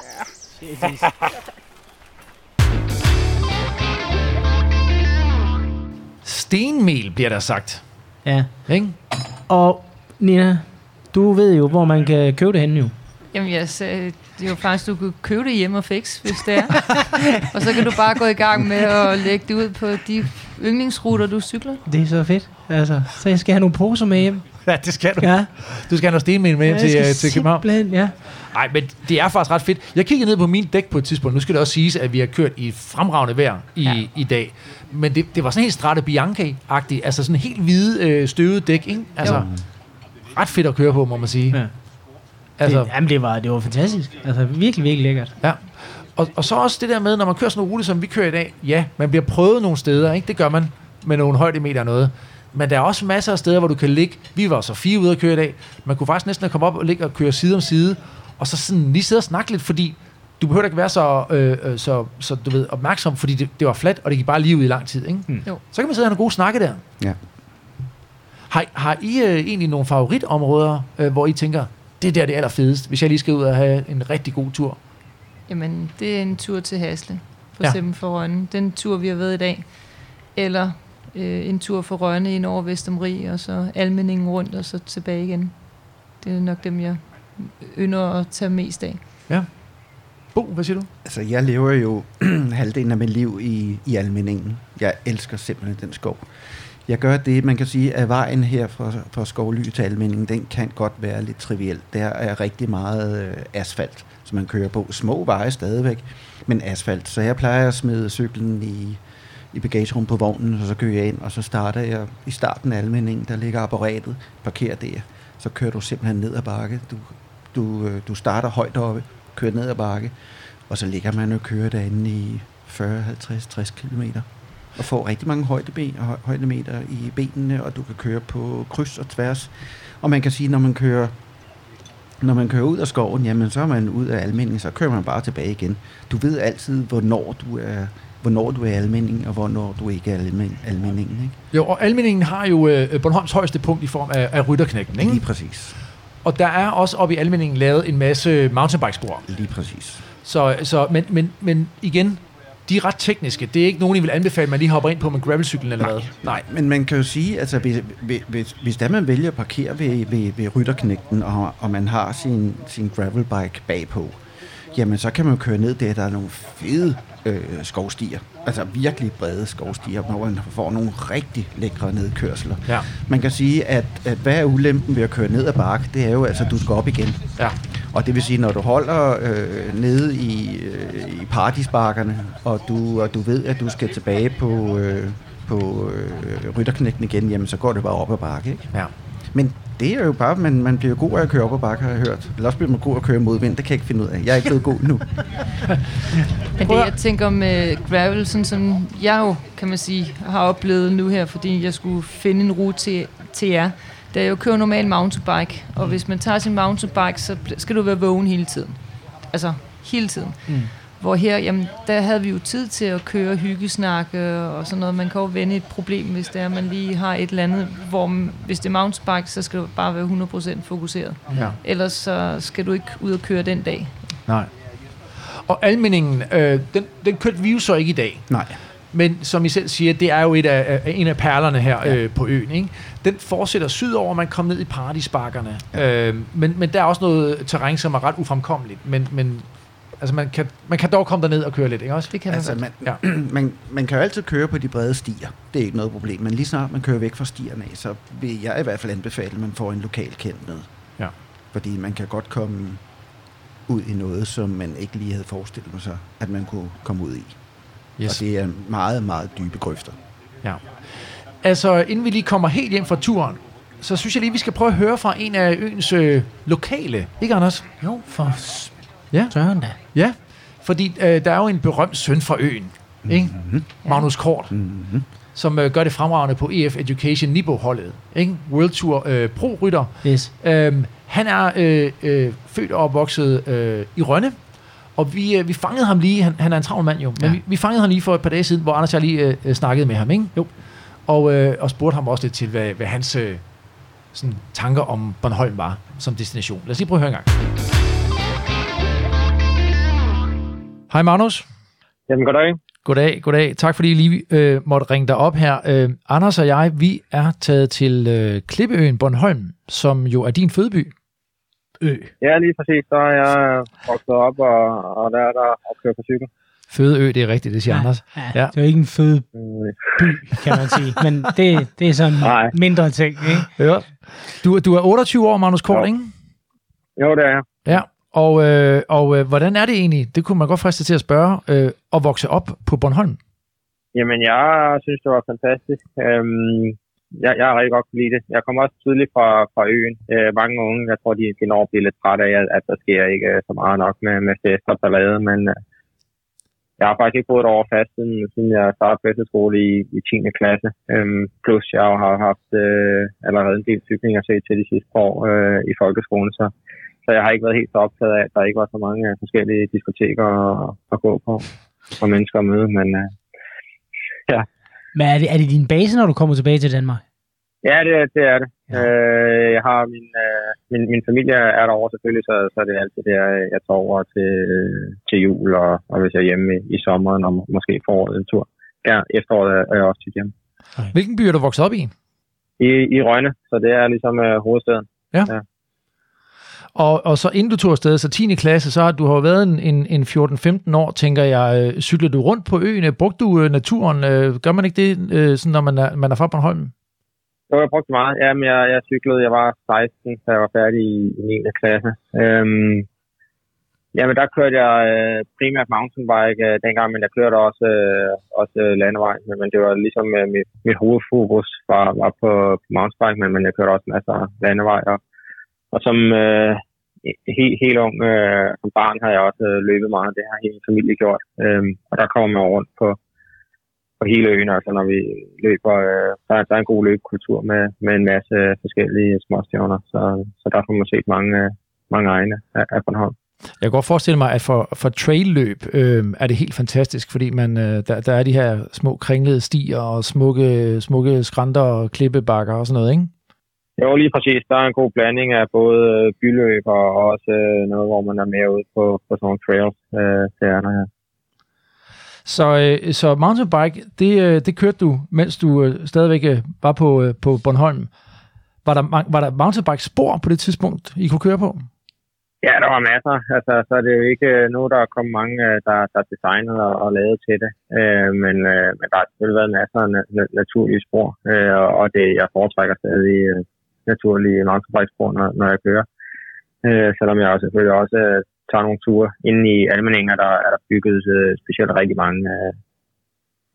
[SPEAKER 1] Stenmel bliver der sagt.
[SPEAKER 2] Ja.
[SPEAKER 1] Ikke?
[SPEAKER 2] Og Nina, du ved jo, hvor man kan købe det henne jo.
[SPEAKER 6] Jamen, jeg sagde, det er jo faktisk, du kan købe det hjemme og fix, hvis det er. og så kan du bare gå i gang med at lægge det ud på de yndlingsruter, du cykler.
[SPEAKER 2] Det er så fedt. Altså, så jeg skal have nogle poser med hjem.
[SPEAKER 1] Ja, det skal du.
[SPEAKER 2] Ja.
[SPEAKER 1] Du skal have noget stenmel med hjem
[SPEAKER 2] Ja,
[SPEAKER 1] til, øh,
[SPEAKER 2] skal
[SPEAKER 1] til København.
[SPEAKER 2] simpelthen, ja.
[SPEAKER 1] Nej, men det er faktisk ret fedt. Jeg kiggede ned på min dæk på et tidspunkt. Nu skal det også siges, at vi har kørt i fremragende vejr i, ja. i dag. Men det, det var sådan helt Strade Bianchi-agtigt. Altså sådan helt hvide, øh, støvede dæk, ikke? Altså,
[SPEAKER 2] Jo.
[SPEAKER 1] ret fedt at køre på, må man sige.
[SPEAKER 2] Ja.
[SPEAKER 1] Altså,
[SPEAKER 2] Det, jamen, det var, det var fantastisk. Altså, virkelig, virkelig lækkert.
[SPEAKER 1] Ja. Og, og så også det der med, når man kører sådan en rute, som vi kører i dag. Ja, man bliver prøvet nogle steder, ikke? Det gør man med nogle højdemeter og noget. Men der er også masser af steder, hvor du kan ligge. Vi var så fire ude at køre i dag. Man kunne faktisk næsten have kommet op og ligge og køre side om side. Og så sådan lige sidde og snakke lidt, fordi du behøver ikke være så, øh, øh, så, så du ved, opmærksom, fordi det, det var fladt, og det gik bare lige ud i lang tid. Ikke?
[SPEAKER 2] Mm.
[SPEAKER 6] Jo.
[SPEAKER 1] Så kan man sidde og have nogle gode snakke der.
[SPEAKER 5] Ja.
[SPEAKER 1] Har, har I øh, egentlig nogle favoritområder, øh, hvor I tænker, det er der det er allerfedest, hvis jeg lige skal ud og have en rigtig god tur?
[SPEAKER 6] Jamen, det er en tur til Hasle, for
[SPEAKER 1] Ja.
[SPEAKER 6] eksempel for Rønne. Den tur, vi har været i dag. Eller øh, en tur for Rønne ind over Vestermarie, og så Almeningen rundt, og så tilbage igen. Det er nok dem, jeg ynder at tage mest af.
[SPEAKER 1] Ja. Bo, hvad siger du?
[SPEAKER 5] Altså, jeg lever jo halvdelen af mit liv i, i almindingen. Jeg elsker simpelthen den skov. Jeg gør det, man kan sige, at vejen her fra, fra Skovly til Almindingen, den kan godt være lidt triviel. Der er rigtig meget øh, asfalt, som man kører på. Små veje stadigvæk, men asfalt. Så jeg plejer at smide cyklen i, i bagagerummet på vognen, og så kører jeg ind, og så starter jeg i starten af almindingen, der ligger apparatet, parkerer der. Så kører du simpelthen ned ad bakke. Du, du, øh, du starter højt oppe, kører ned ad bakke, og så ligger man og kører derinde i 40, 50, 60 km. Og får rigtig mange højdeben, hø- højdemeter i benene, og du kan køre på kryds og tværs. Og man kan sige, når man kører når man kører ud af skoven, jamen så er man ud af alminding, så kører man bare tilbage igen. Du ved altid, hvornår du er, hvornår du er alminding, og hvornår du ikke er alminding, almindingen, ikke?
[SPEAKER 1] Jo, og Almindingen har jo øh, Bornholms højeste punkt i form af, af rytterknægten, ikke?
[SPEAKER 5] Lige præcis.
[SPEAKER 1] Og der er også oppe i Almindingen lavet en masse mountainbikespor.
[SPEAKER 5] Lige præcis.
[SPEAKER 1] Så, så men, men, men igen, de er ret tekniske. Det er ikke nogen, I vil anbefale, at man lige hopper ind på med gravelcyklen eller hvad?
[SPEAKER 5] Nej, men man kan jo sige, altså hvis, hvis, hvis der man vælger at parkere ved, ved, ved rytterknægten, og, og man har sin, sin gravelbike bagpå, jamen så kan man køre ned der, der er nogle fede øh, skovstier. Altså virkelig brede skovstier, hvor man får nogle rigtig lækre nedkørsler.
[SPEAKER 1] Ja.
[SPEAKER 5] Man kan sige, at, at hvad er ulempen ved at køre ned ad bakke, det er jo altså, at du skal op igen.
[SPEAKER 1] Ja.
[SPEAKER 5] Og det vil sige, når du holder øh, nede i, øh, i paradisbakkerne, og du, og du ved, at du skal tilbage på, øh, på øh, rytterknægten igen, jamen så går det bare op ad bakke, ikke?
[SPEAKER 1] Ja.
[SPEAKER 5] Men det er jo bare, man, man bliver god af at køre op ad bakke, har jeg hørt. Eller også bliver man god at køre modvind, det kan jeg ikke finde ud af. Jeg er ikke blevet god nu.
[SPEAKER 6] Men det, jeg tænker med gravel, sådan som jeg jo, kan man sige, har oplevet nu her, fordi jeg skulle finde en rute til, til jer, da jeg jo kører normal mountainbike, og hvis man tager sin mountainbike, så skal du være vågen hele tiden. Altså, hele tiden.
[SPEAKER 1] Mm.
[SPEAKER 6] Hvor her, jamen, der havde vi jo tid til at køre hyggesnakke og sådan noget. Man kan jo vende et problem, hvis det er, man lige har et eller andet, hvor hvis det er mountainbike, så skal du bare være 100% fokuseret.
[SPEAKER 1] Ja.
[SPEAKER 6] Ellers så skal du ikke ud og køre den dag.
[SPEAKER 1] Nej. Og Almindingen, øh, den, den kørte vi jo så ikke i dag.
[SPEAKER 5] Nej.
[SPEAKER 1] Men som I selv siger, det er jo et af, af en af perlerne her ja. øh, på øen. Ikke? Den fortsætter sydover, man kommer ned i paradisbakkerne. Ja. Øh, men, men der er også noget terræn, som er ret ufremkommeligt. Men, men altså man, kan, man kan dog komme derned og køre lidt, ikke også?
[SPEAKER 6] Det kan
[SPEAKER 5] Altså,
[SPEAKER 6] man
[SPEAKER 5] man,
[SPEAKER 1] Ja.
[SPEAKER 5] man, man kan jo altid køre på de brede stier. Det er ikke noget problem. Men lige snart man kører væk fra stierne af, så vil jeg i hvert fald anbefale, at man får en lokal kendt med.
[SPEAKER 1] Ja.
[SPEAKER 5] Fordi man kan godt komme ud i noget, som man ikke lige havde forestillet sig, at man kunne komme ud i.
[SPEAKER 1] Yes.
[SPEAKER 5] Og det er meget, meget dybe grøfter.
[SPEAKER 1] Ja. Altså, inden vi lige kommer helt hjem fra turen, så synes jeg lige, vi skal prøve at høre fra en af øens øh, lokale. Ikke, Anders?
[SPEAKER 2] Jo, for
[SPEAKER 1] Ja.
[SPEAKER 2] søren da.
[SPEAKER 1] Ja, fordi øh, der er jo en berømt søn fra øen, ikke?
[SPEAKER 5] Mm-hmm.
[SPEAKER 1] Magnus Kort,
[SPEAKER 5] Mm-hmm.
[SPEAKER 1] som øh, gør det fremragende på EF Education Nibo-holdet. Ikke? World Tour øh, Pro-rytter.
[SPEAKER 2] Yes.
[SPEAKER 1] Øhm, han er øh, øh, født og opvokset øh, i Rønne, og vi, øh, vi fangede ham lige, han, han er en travl mand jo, men
[SPEAKER 2] Ja.
[SPEAKER 1] vi, vi fangede ham lige for et par dage siden, hvor Anders og jeg lige øh, øh, snakkede med ham, ikke? Jo. Og, øh, og spurgte ham også lidt til, hvad, hvad hans øh, sådan, tanker om Bornholm var som destination. Lad os lige prøve at høre en gang. Hej Magnus.
[SPEAKER 14] Jamen, goddag.
[SPEAKER 1] Goddag, goddag. Tak fordi I lige øh, måtte ringe dig op her. Øh, Anders og jeg, vi er taget til øh, Klippeøen Bornholm, som jo er din fødeby. Ø.
[SPEAKER 14] Ja, lige præcis. Så er jeg vokset op, og, og der er der at køre på cykel.
[SPEAKER 1] Fødeø, det er rigtigt, det siger ja. Anders.
[SPEAKER 2] Ja,
[SPEAKER 1] Ja.
[SPEAKER 2] Det er jo ikke en fødeby, kan man sige. Men det, det er sådan
[SPEAKER 14] Nej.
[SPEAKER 2] en mindre ting, ikke?
[SPEAKER 1] Ja. Du, du er 28 år, Magnus Kort,
[SPEAKER 14] Jo.
[SPEAKER 1] ikke?
[SPEAKER 14] Jo, det er jeg.
[SPEAKER 1] Ja. Og, øh, og øh, hvordan er det egentlig, det kunne man godt friste til at spørge, øh, at vokse op på Bornholm?
[SPEAKER 14] Jamen, jeg synes, det var fantastisk. Øhm, jeg, jeg har rigtig godt kunne lide det. Jeg kommer også tydeligt fra, fra øen. Øh, mange unge, jeg tror, de, de når at blive lidt trætte af, at, der sker ikke øh, så meget nok med, med fest og ballade, men øh, jeg har faktisk ikke fået et år fast, siden, siden jeg startede bedsteskole i, i 10. klasse. Øhm, plus, jeg har haft øh, allerede en del cykling at se til de sidste år øh, i folkeskolen, så, så jeg har ikke været helt så optaget af, at der ikke var så mange forskellige diskoteker at, at gå på og mennesker at møde, men øh, ja.
[SPEAKER 2] Men er det, er det din base, når du kommer tilbage til Danmark?
[SPEAKER 14] Ja, det, det er det. Ja. Øh, jeg har min, øh, min, min familie er derovre selvfølgelig, så, så er det altid der, jeg tager over til, til jul, og, og hvis jeg er hjemme i, i sommeren, og må- måske foråret en tur. Ja, efteråret er er jeg også tit hjemme.
[SPEAKER 1] Hvilken by er du vokset op i?
[SPEAKER 14] I, i Rønne, så det er ligesom øh, hovedstaden.
[SPEAKER 1] Ja.
[SPEAKER 14] Ja.
[SPEAKER 1] Og, og så inden du tog afsted, så 10. klasse, så har du har været en, en, en 14-15 år, tænker jeg. Øh, Cykler du rundt på øen? Øh, brugte du øh, naturen? Øh, Gør man ikke det, øh, sådan, når man er, man er fra Bornholm?
[SPEAKER 14] Det var jeg brugte meget. Jamen, jeg, jeg cyklede, jeg var 16, da jeg var færdig i, i 9. klasse. Øhm, Jamen, der kørte jeg øh, primært mountainbike øh, dengang, men jeg kørte også, øh, også øh, landevej. Men, men det var ligesom øh, mit, mit hovedfokus var, var på, på mountainbike, men, men jeg kørte også masser af landevej. Og, og som øh, helt, helt ung, øh, som barn har jeg også øh, løbet meget. Det har hele familie gjort. Øh, og der kommer man rundt på, på hele øen, altså når vi løber. Øh, der, der er en god løbekultur med, med en masse forskellige småstjerner, så, så der får man set mange, mange egne af, af Bornholm.
[SPEAKER 1] Jeg kan godt forestille mig, at for, for trailløb øh, er det helt fantastisk, fordi man, øh, der, der er de her små kringlede stier og smukke, smukke skrænter og klippebakker og sådan noget, ikke?
[SPEAKER 14] Jo, lige præcis. Der er en god blanding af både øh, byløb og også øh, noget, hvor man er mere ude på, på sådan nogle trails. Øh, det er der, ja.
[SPEAKER 1] Så, øh, så mountainbike, det, øh, det kørte du, mens du øh, stadigvæk øh, var på, øh, på Bornholm. Var der, var der mountainbike-spor på det tidspunkt, I kunne køre på?
[SPEAKER 14] Ja, der var masser. Altså, så er det jo ikke nu, der er kommet mange, der, der er designet og, og lavet til det. Øh, men, øh, men der har selvfølgelig været masser af na- na- naturlige spor, øh, og, og det, jeg foretrækker stadig øh, naturlige mountainbikespor, når, når jeg kører. Øh, selvom jeg også selvfølgelig også øh, tager nogle ture. Inde i Almeninger, der er der bygget øh, specielt rigtig mange øh,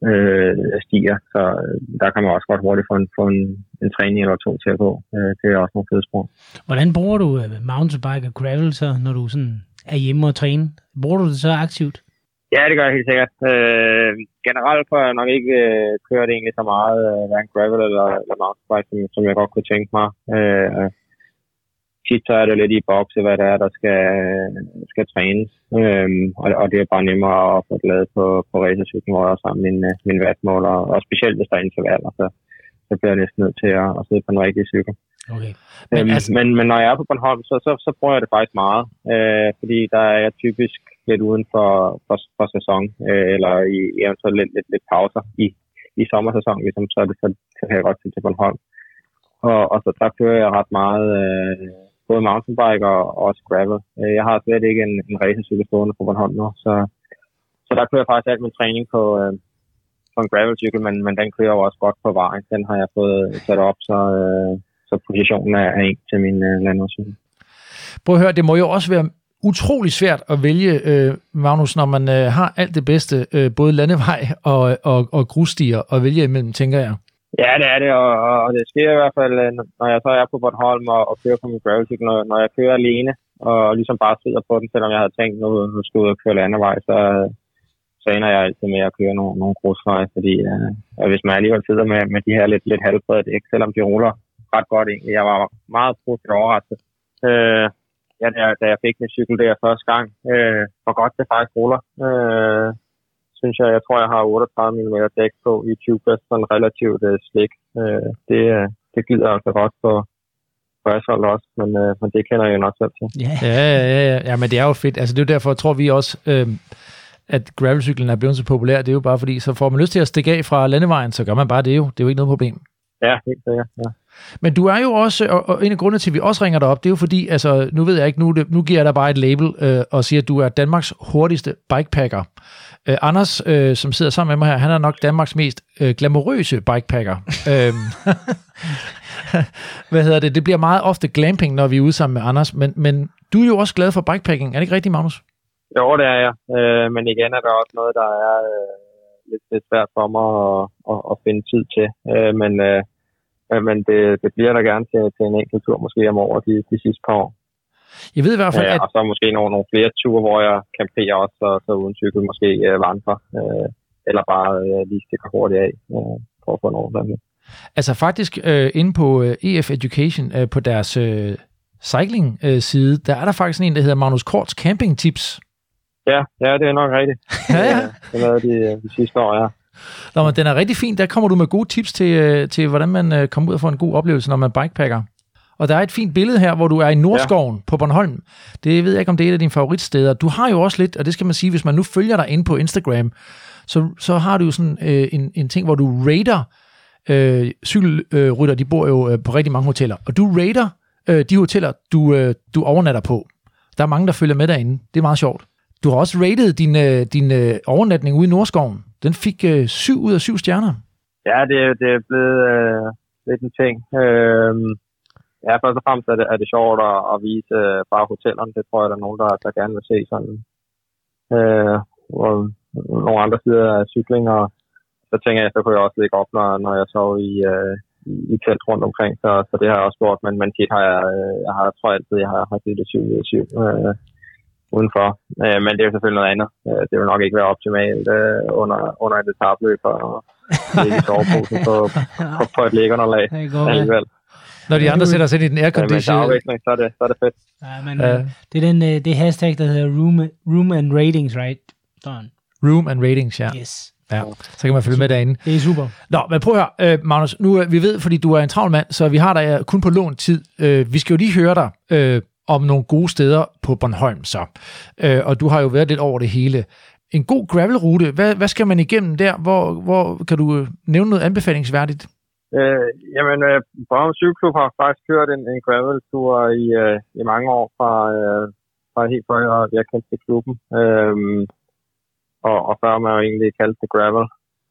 [SPEAKER 14] øh, stier, så øh, der kan man også godt hurtigt få en, få en, en træning eller to til at gå. Øh, det er også nogle fede spor.
[SPEAKER 2] Hvordan bruger du øh, mountainbike og gravel så, når du sådan er hjemme og træne? Bruger du det så aktivt?
[SPEAKER 14] Ja, det gør jeg helt sikkert. Øh, generelt får jeg nok ikke øh, kørt egentlig så meget øh, hverken gravel eller, eller mountainbike, som, som jeg godt kunne tænke mig. Øh, tit så er det lidt i bokse, hvad det er, der skal, skal trænes. Øhm, og, og det er bare nemmere at få det lavet på, på racercyklen, hvor jeg også har min, øh, min vatmåler. Og specielt hvis der er intervaller, så, så bliver jeg næsten nødt til at, at sidde på den rigtige cykel.
[SPEAKER 2] Okay.
[SPEAKER 14] Men, øhm, altså... men, men når jeg er på Bornholm, så, så, så bruger jeg det faktisk meget. Øh, fordi der er jeg typisk lidt uden for, for, for sæson, øh, eller i eventuelt lidt, lidt, lidt pauser i, i sommersæsonen, ligesom, så, er det, så, så kan jeg godt til til Bornholm. Og, og så der kører jeg ret meget øh, både mountainbike og, og også gravel. Øh, jeg har slet ikke en, en racercykel stående på Bornholm nu, så, så der kører jeg faktisk alt min træning på, øh, på en gravelcykel, men, men den kører jo også godt på vejen. Den har jeg fået sat op, så, øh, så positionen er, er en til min øh, landårscykel.
[SPEAKER 1] Prøv at høre, det må jo også være utrolig svært at vælge, øh, Magnus, når man øh, har alt det bedste, øh, både landevej og, og, og grusstier at vælge imellem, tænker jeg.
[SPEAKER 14] Ja, det er det, og, og det sker i hvert fald, øh, når jeg så er på Bornholm og, og kører på min gravelcykel, når, når jeg kører alene, og ligesom bare sidder på den, selvom jeg havde tænkt, nu, nu skal jeg ud og køre landevej, så, så ender jeg altid med at køre nogle, nogle grusveje, fordi øh, hvis man alligevel sidder med, med de her lidt, lidt halvbrede dæk, selvom de ruller ret godt egentlig. Jeg var meget positivt overrasket. Øh, ja, da, da jeg fik min cykel der første gang, øh, hvor godt det faktisk ruller. Øh, synes jeg, jeg tror, jeg har 38 mm dæk på i Tubeless, sådan relativt øh, slik. Øh, det, øh, det glider altså godt på, på asfalt også, men, øh, men det kender jeg jo nok selv til.
[SPEAKER 1] Ja, ja, ja, ja. ja men det er jo fedt. Altså, det er jo derfor, tror vi også, øh, at gravelcyklen er blevet så populær. Det er jo bare fordi, så får man lyst til at stikke af fra landevejen, så gør man bare det jo. Det er jo ikke noget problem.
[SPEAKER 14] Ja, helt sikkert, ja.
[SPEAKER 1] Men du er jo også, og, og en af grundene til, at vi også ringer dig op, det er jo fordi, altså, nu ved jeg ikke, nu, nu giver jeg dig bare et label øh, og siger, at du er Danmarks hurtigste bikepacker. Øh, Anders, øh, som sidder sammen med mig her, han er nok Danmarks mest øh, glamourøse bikepacker. øhm, Hvad hedder det? Det bliver meget ofte glamping, når vi er ude sammen med Anders, men, men du er jo også glad for bikepacking. Er det ikke rigtigt, Magnus?
[SPEAKER 14] Jo, det er jeg. Øh, men igen er der også noget, der er øh, lidt, lidt svært for mig at, at, at finde tid til. Øh, men øh, men det, det bliver der gerne til, til en enkelt tur, måske om året de, de sidste par år.
[SPEAKER 1] Jeg ved i hvert fald,
[SPEAKER 14] ja,
[SPEAKER 1] at...
[SPEAKER 14] Og så måske nogle, nogle flere ture, hvor jeg camperer også, så, så uden cykel måske øh, vandrer. Øh, eller bare øh, lige stikker hurtigt af øh, for at få noget sådan.
[SPEAKER 1] Altså faktisk øh, inde på øh, EF Education, øh, på deres øh, cycling-side, der er der faktisk en, der hedder Magnus Korts Camping Tips.
[SPEAKER 14] Ja, ja, det er nok rigtigt.
[SPEAKER 1] ja, ja.
[SPEAKER 14] Det er de, de sidste år, ja.
[SPEAKER 1] Nå, men den er rigtig fin. Der kommer du med gode tips til, øh, til hvordan man øh, kommer ud og får en god oplevelse, når man bikepacker. Og der er et fint billede her, hvor du er i Nordskoven ja. på Bornholm. Det ved jeg ikke, om det er et af dine favoritsteder. Du har jo også lidt, og det skal man sige, hvis man nu følger dig ind på Instagram, så, så har du jo sådan øh, en, en ting, hvor du rater øh, cykelrytter. De bor jo øh, på rigtig mange hoteller. Og du rater øh, de hoteller, du, øh, du overnatter på. Der er mange, der følger med derinde. Det er meget sjovt. Du har også rated din, øh, din øh, overnatning ude i Nordskoven. Den fik øh, 7 ud af 7 stjerner.
[SPEAKER 14] Ja, det, det er blevet øh, lidt en ting. Øh, ja, først og fremmest er det, er det sjovt at, at vise øh, bare hotellerne. Det tror jeg, der er nogen, der, der gerne vil se sådan. Øh, og nogle andre sider af cykling, og så tænker jeg, så kunne jeg også ligge op, når, når jeg sov i, øh, i, i telt rundt omkring, så, så det har jeg også gjort, men, men tit har jeg, øh, jeg har, tror altid, jeg har, har givet det 7 ud af 7 øh, udenfor. Øh, men det er jo selvfølgelig noget andet. Øh, det vil nok ikke være optimalt øh, under, under et etabløb og ligge i soveposen på, på, på et
[SPEAKER 2] ja.
[SPEAKER 14] alligevel.
[SPEAKER 1] Når de andre sætter sig ind i den aircondition.
[SPEAKER 14] afveksling, så er det, så er det fedt.
[SPEAKER 2] Ja, men
[SPEAKER 1] Ja.
[SPEAKER 2] øh, det er den, øh, det hashtag, der hedder room, room and ratings, right? Sådan.
[SPEAKER 1] Room and ratings, ja.
[SPEAKER 2] Yes.
[SPEAKER 1] Ja, så kan man følge med derinde.
[SPEAKER 2] Det er super.
[SPEAKER 1] Nå, men prøv at høre, øh, Magnus, nu vi ved, fordi du er en travl mand, så vi har dig kun på lån tid. Øh, vi skal jo lige høre dig øh, om nogle gode steder på Bornholm, så. Øh, og du har jo været lidt over det hele. En god gravelrute, hvad, hvad skal man igennem der? Hvor, hvor kan du øh, nævne noget anbefalingsværdigt?
[SPEAKER 14] Øh, jamen, øh, Bornholm Cykelklub har faktisk kørt en, en graveltur i, øh, i mange år fra, øh, fra helt før jeg, jeg kendte til klubben. Øh, og, og før man jo egentlig kaldte det gravel.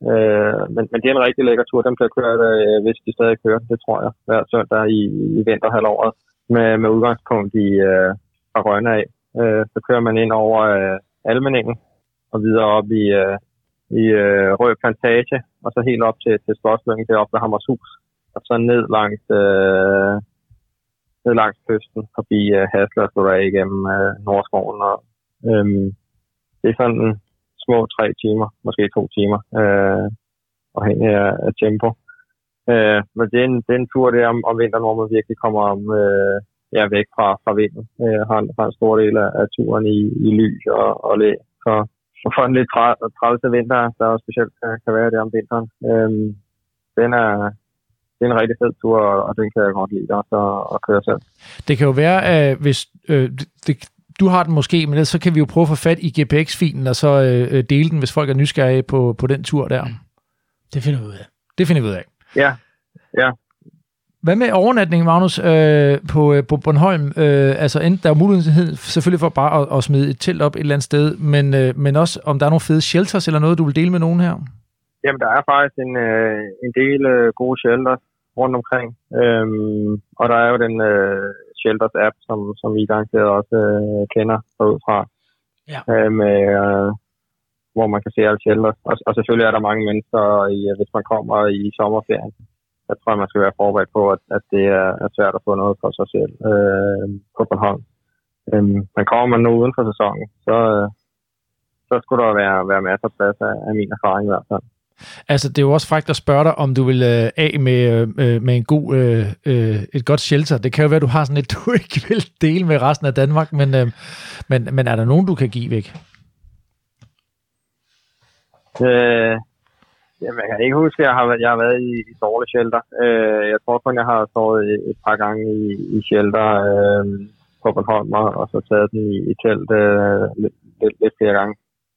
[SPEAKER 14] Øh, men, men det er en rigtig lækker tur. Den bliver kørt, øh, hvis de stadig kører, det tror jeg, hver søndag i, i vinterhalvåret. Med, med udgangspunkt i øh, fra Rønne af. Øh, så kører man ind over øh, Almeningen og videre op i, øh, i øh, Rød Plantage, og så helt op til, til Slotsløngen, deroppe ved Hammershus, og så ned langs, øh, ned langs kysten, forbi øh, Hasler og Slå igennem øh, Nordskoven. Og, øh, det er sådan små tre timer, måske to timer, øh, afhængig af, af tempo. Øh, men det er, en, det er en tur der om, om vinteren, hvor man virkelig kommer om, øh, ja, væk fra, fra vinden. Øh, har, en, har en stor del af, af turen i, i lys og, og læ. Så så for en lidt tra- travlte vinter, der også specielt kan, kan være det om vinteren. Øhm, den er, det er en rigtig fed tur, og, den kan jeg godt lide også at, at køre selv.
[SPEAKER 1] Det kan jo være, at hvis øh, det, du har den måske, men så kan vi jo prøve at få fat i GPX-filen, og så øh, dele den, hvis folk er nysgerrige på, på den tur der.
[SPEAKER 2] Det finder vi ud af.
[SPEAKER 1] Det finder vi ud af.
[SPEAKER 14] Ja, ja.
[SPEAKER 1] Hvad med overnatning, Magnus, øh, på, øh, på Bornholm? Øh, altså, enten, der er mulighed selvfølgelig for bare at, at smide et telt op et eller andet sted, men, øh, men også om der er nogle fede shelters eller noget, du vil dele med nogen her?
[SPEAKER 14] Jamen, der er faktisk en, øh, en del øh, gode shelters rundt omkring. Øhm, og der er jo den øh, shelters-app, som, som I garanteret også øh, kender fra.
[SPEAKER 2] Ja.
[SPEAKER 14] Øh, med, øh, hvor man kan se alle shelter. Og, og selvfølgelig er der mange mennesker, i, øh, hvis man kommer i sommerferien. Jeg tror, man skal være forberedt på, at, at det er, er svært at få noget for sig selv øh, på Bornholm. Øhm, men kommer man nu uden for sæsonen, så, øh, så skulle der være, være masser af plads af, af min erfaring i hvert fald.
[SPEAKER 1] Altså, det er jo også frækt at spørge dig, om du vil øh, af med, øh, øh med en god, øh, øh, et godt shelter. Det kan jo være, du har sådan et, du ikke vil dele med resten af Danmark, men, øh, men, men er der nogen, du kan give væk?
[SPEAKER 14] Øh, jamen, jeg kan ikke huske, at jeg har, været- jeg har været i, i dårlige shelter. Øh, jeg tror kun, jeg har sovet et, par gange i, i shelter øh, på Bornholm, og, og så taget den i, i telt øh, lidt, lidt, lidt flere gange.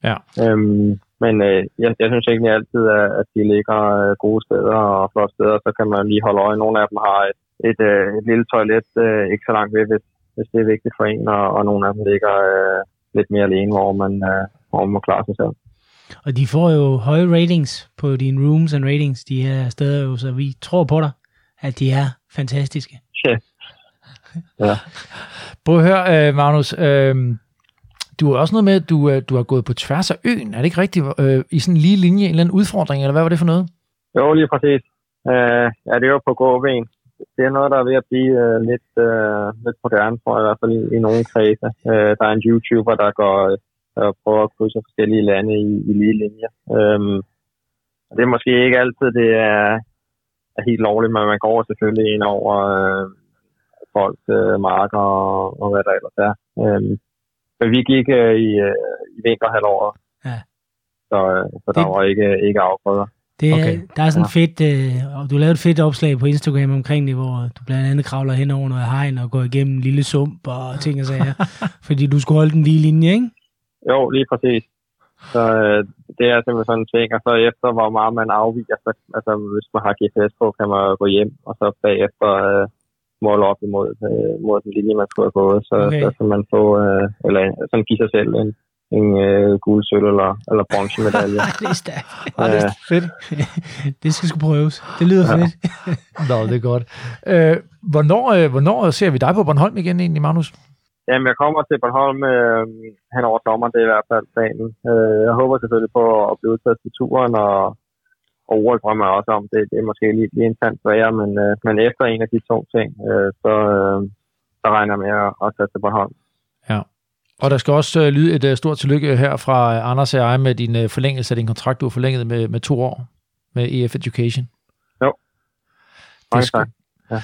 [SPEAKER 1] Ja.
[SPEAKER 14] Øhm, men øh, jeg, jeg synes egentlig altid, at, at de ligger øh, gode steder og flotte steder, så kan man lige holde øje. Nogle af dem har et, et, øh, et lille toilet øh, ikke så langt ved, hvis, hvis det er vigtigt for en, og, og nogle af dem ligger øh, lidt mere alene, hvor man, øh, hvor man må klare sig selv.
[SPEAKER 2] Og de får jo høje ratings på dine rooms and ratings, de her steder jo, så vi tror på dig, at de er fantastiske.
[SPEAKER 14] Ja. ja.
[SPEAKER 1] Prøv at høre, øh, Magnus. Øh, du har også noget med, at du, øh, du har gået på tværs af øen. Er det ikke rigtigt? Øh, I sådan en lige linje, en eller anden udfordring, eller hvad var det for noget?
[SPEAKER 14] Jo, lige præcis. Øh, ja, det er jo på gåben. Det er noget, der er ved at blive øh, lidt, øh, lidt moderne, tror jeg i hvert fald i, i nogle kredse. Øh, der er en YouTuber, der går der prøver at krydse forskellige lande i, i lige linje. Øhm, og det er måske ikke altid, det er, er helt lovligt, men man går selvfølgelig ind over øh, folks øh, marker og, og hvad der ellers er. Øhm, men vi gik øh, i, øh, i vinterhalvåret,
[SPEAKER 2] Ja.
[SPEAKER 14] så, øh, så der var ikke, ikke afgrøder.
[SPEAKER 2] Det er, okay. Der er sådan ja. fedt, øh, og du lavede et fedt opslag på Instagram omkring det, hvor du blandt andet kravler hen over noget hegn og går igennem en lille sump og ting og sager, fordi du skulle holde den lige linje, ikke?
[SPEAKER 14] Jo, lige præcis. Så øh, det er simpelthen sådan en ting, og så efter hvor meget man afviger, så, altså hvis man har GPS på, kan man gå hjem, og så bagefter øh, måle op imod øh, mod den linje, man skulle have gået, så,
[SPEAKER 2] Okay.
[SPEAKER 14] så kan man få, øh, eller sådan give sig selv en, en øh, guld, sølv eller, eller bronzemedalje.
[SPEAKER 2] det er stærkt.
[SPEAKER 1] Er fedt.
[SPEAKER 2] det skal sgu prøves. Det lyder
[SPEAKER 14] Ja.
[SPEAKER 2] fedt.
[SPEAKER 1] Nå, det er godt. Øh, hvornår, øh, hvornår ser vi dig på Bornholm igen egentlig, Magnus?
[SPEAKER 14] Jamen, jeg kommer til Bornholm øh, hen over sommeren, det er i hvert fald planen. Øh, jeg håber selvfølgelig på at blive udtaget til turen, og, og OL drømmer jeg også om. Det, det er måske lige, lige en tand sværere, men, øh, men efter en af de to ting, øh, så, øh, så regner jeg med at, tage til Bornholm.
[SPEAKER 1] Ja. Og der skal også øh, lyde et øh, stort tillykke her fra øh, Anders og jeg med din øh, forlængelse af din kontrakt, du har forlænget med, med to år med EF Education.
[SPEAKER 14] Jo.
[SPEAKER 1] Det
[SPEAKER 14] tak. Ja.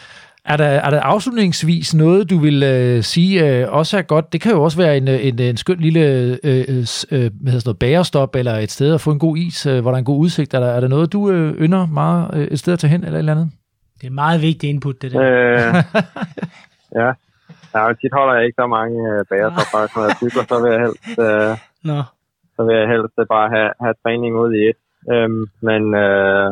[SPEAKER 1] Er der, er der afslutningsvis noget, du vil øh, sige øh, også er godt? Det kan jo også være en, øh, en, en skøn lille øh, øh, øh, hvad hedder sådan noget, bagerstop, eller et sted at få en god is, øh, hvor der er en god udsigt. Er der, er der noget, du øh, ynder meget øh, et sted at tage hen, eller et eller andet?
[SPEAKER 2] Det er meget vigtigt input, det der.
[SPEAKER 14] Øh, ja. ja, tit holder jeg ikke så mange øh, bager, så faktisk, når jeg cykler, så vil jeg helst, øh,
[SPEAKER 2] Nå.
[SPEAKER 14] så vil jeg helst øh, bare have, have træning ud i et. Øhm, men øh,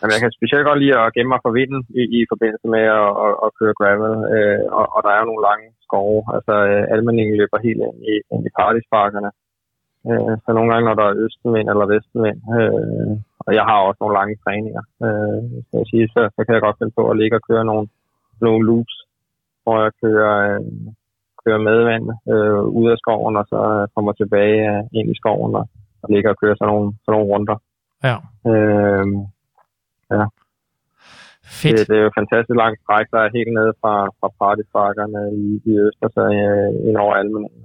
[SPEAKER 14] jamen, jeg kan specielt godt lide at gemme mig for vinden i, i forbindelse med at, at, at køre gravel. Øh, og, og der er jo nogle lange skove. Altså, øh, almeningen løber helt ind i, ind i partysparkerne. Øh, så nogle gange, når der er østenvind eller vestenvind, øh, og jeg har også nogle lange træninger, øh, skal jeg sige, så, så kan jeg godt finde på at ligge og køre nogle, nogle loops, hvor jeg kører, øh, kører medvand øh, ud af skoven, og så kommer tilbage øh, ind i skoven og, og ligger og kører sådan nogle, sådan nogle runder.
[SPEAKER 1] Ja.
[SPEAKER 14] Øh, ja.
[SPEAKER 1] Fedt.
[SPEAKER 14] Det, det er jo fantastisk langt stræk, der er helt nede fra, fra Partysparkerne i, i øst, og så øh, ind over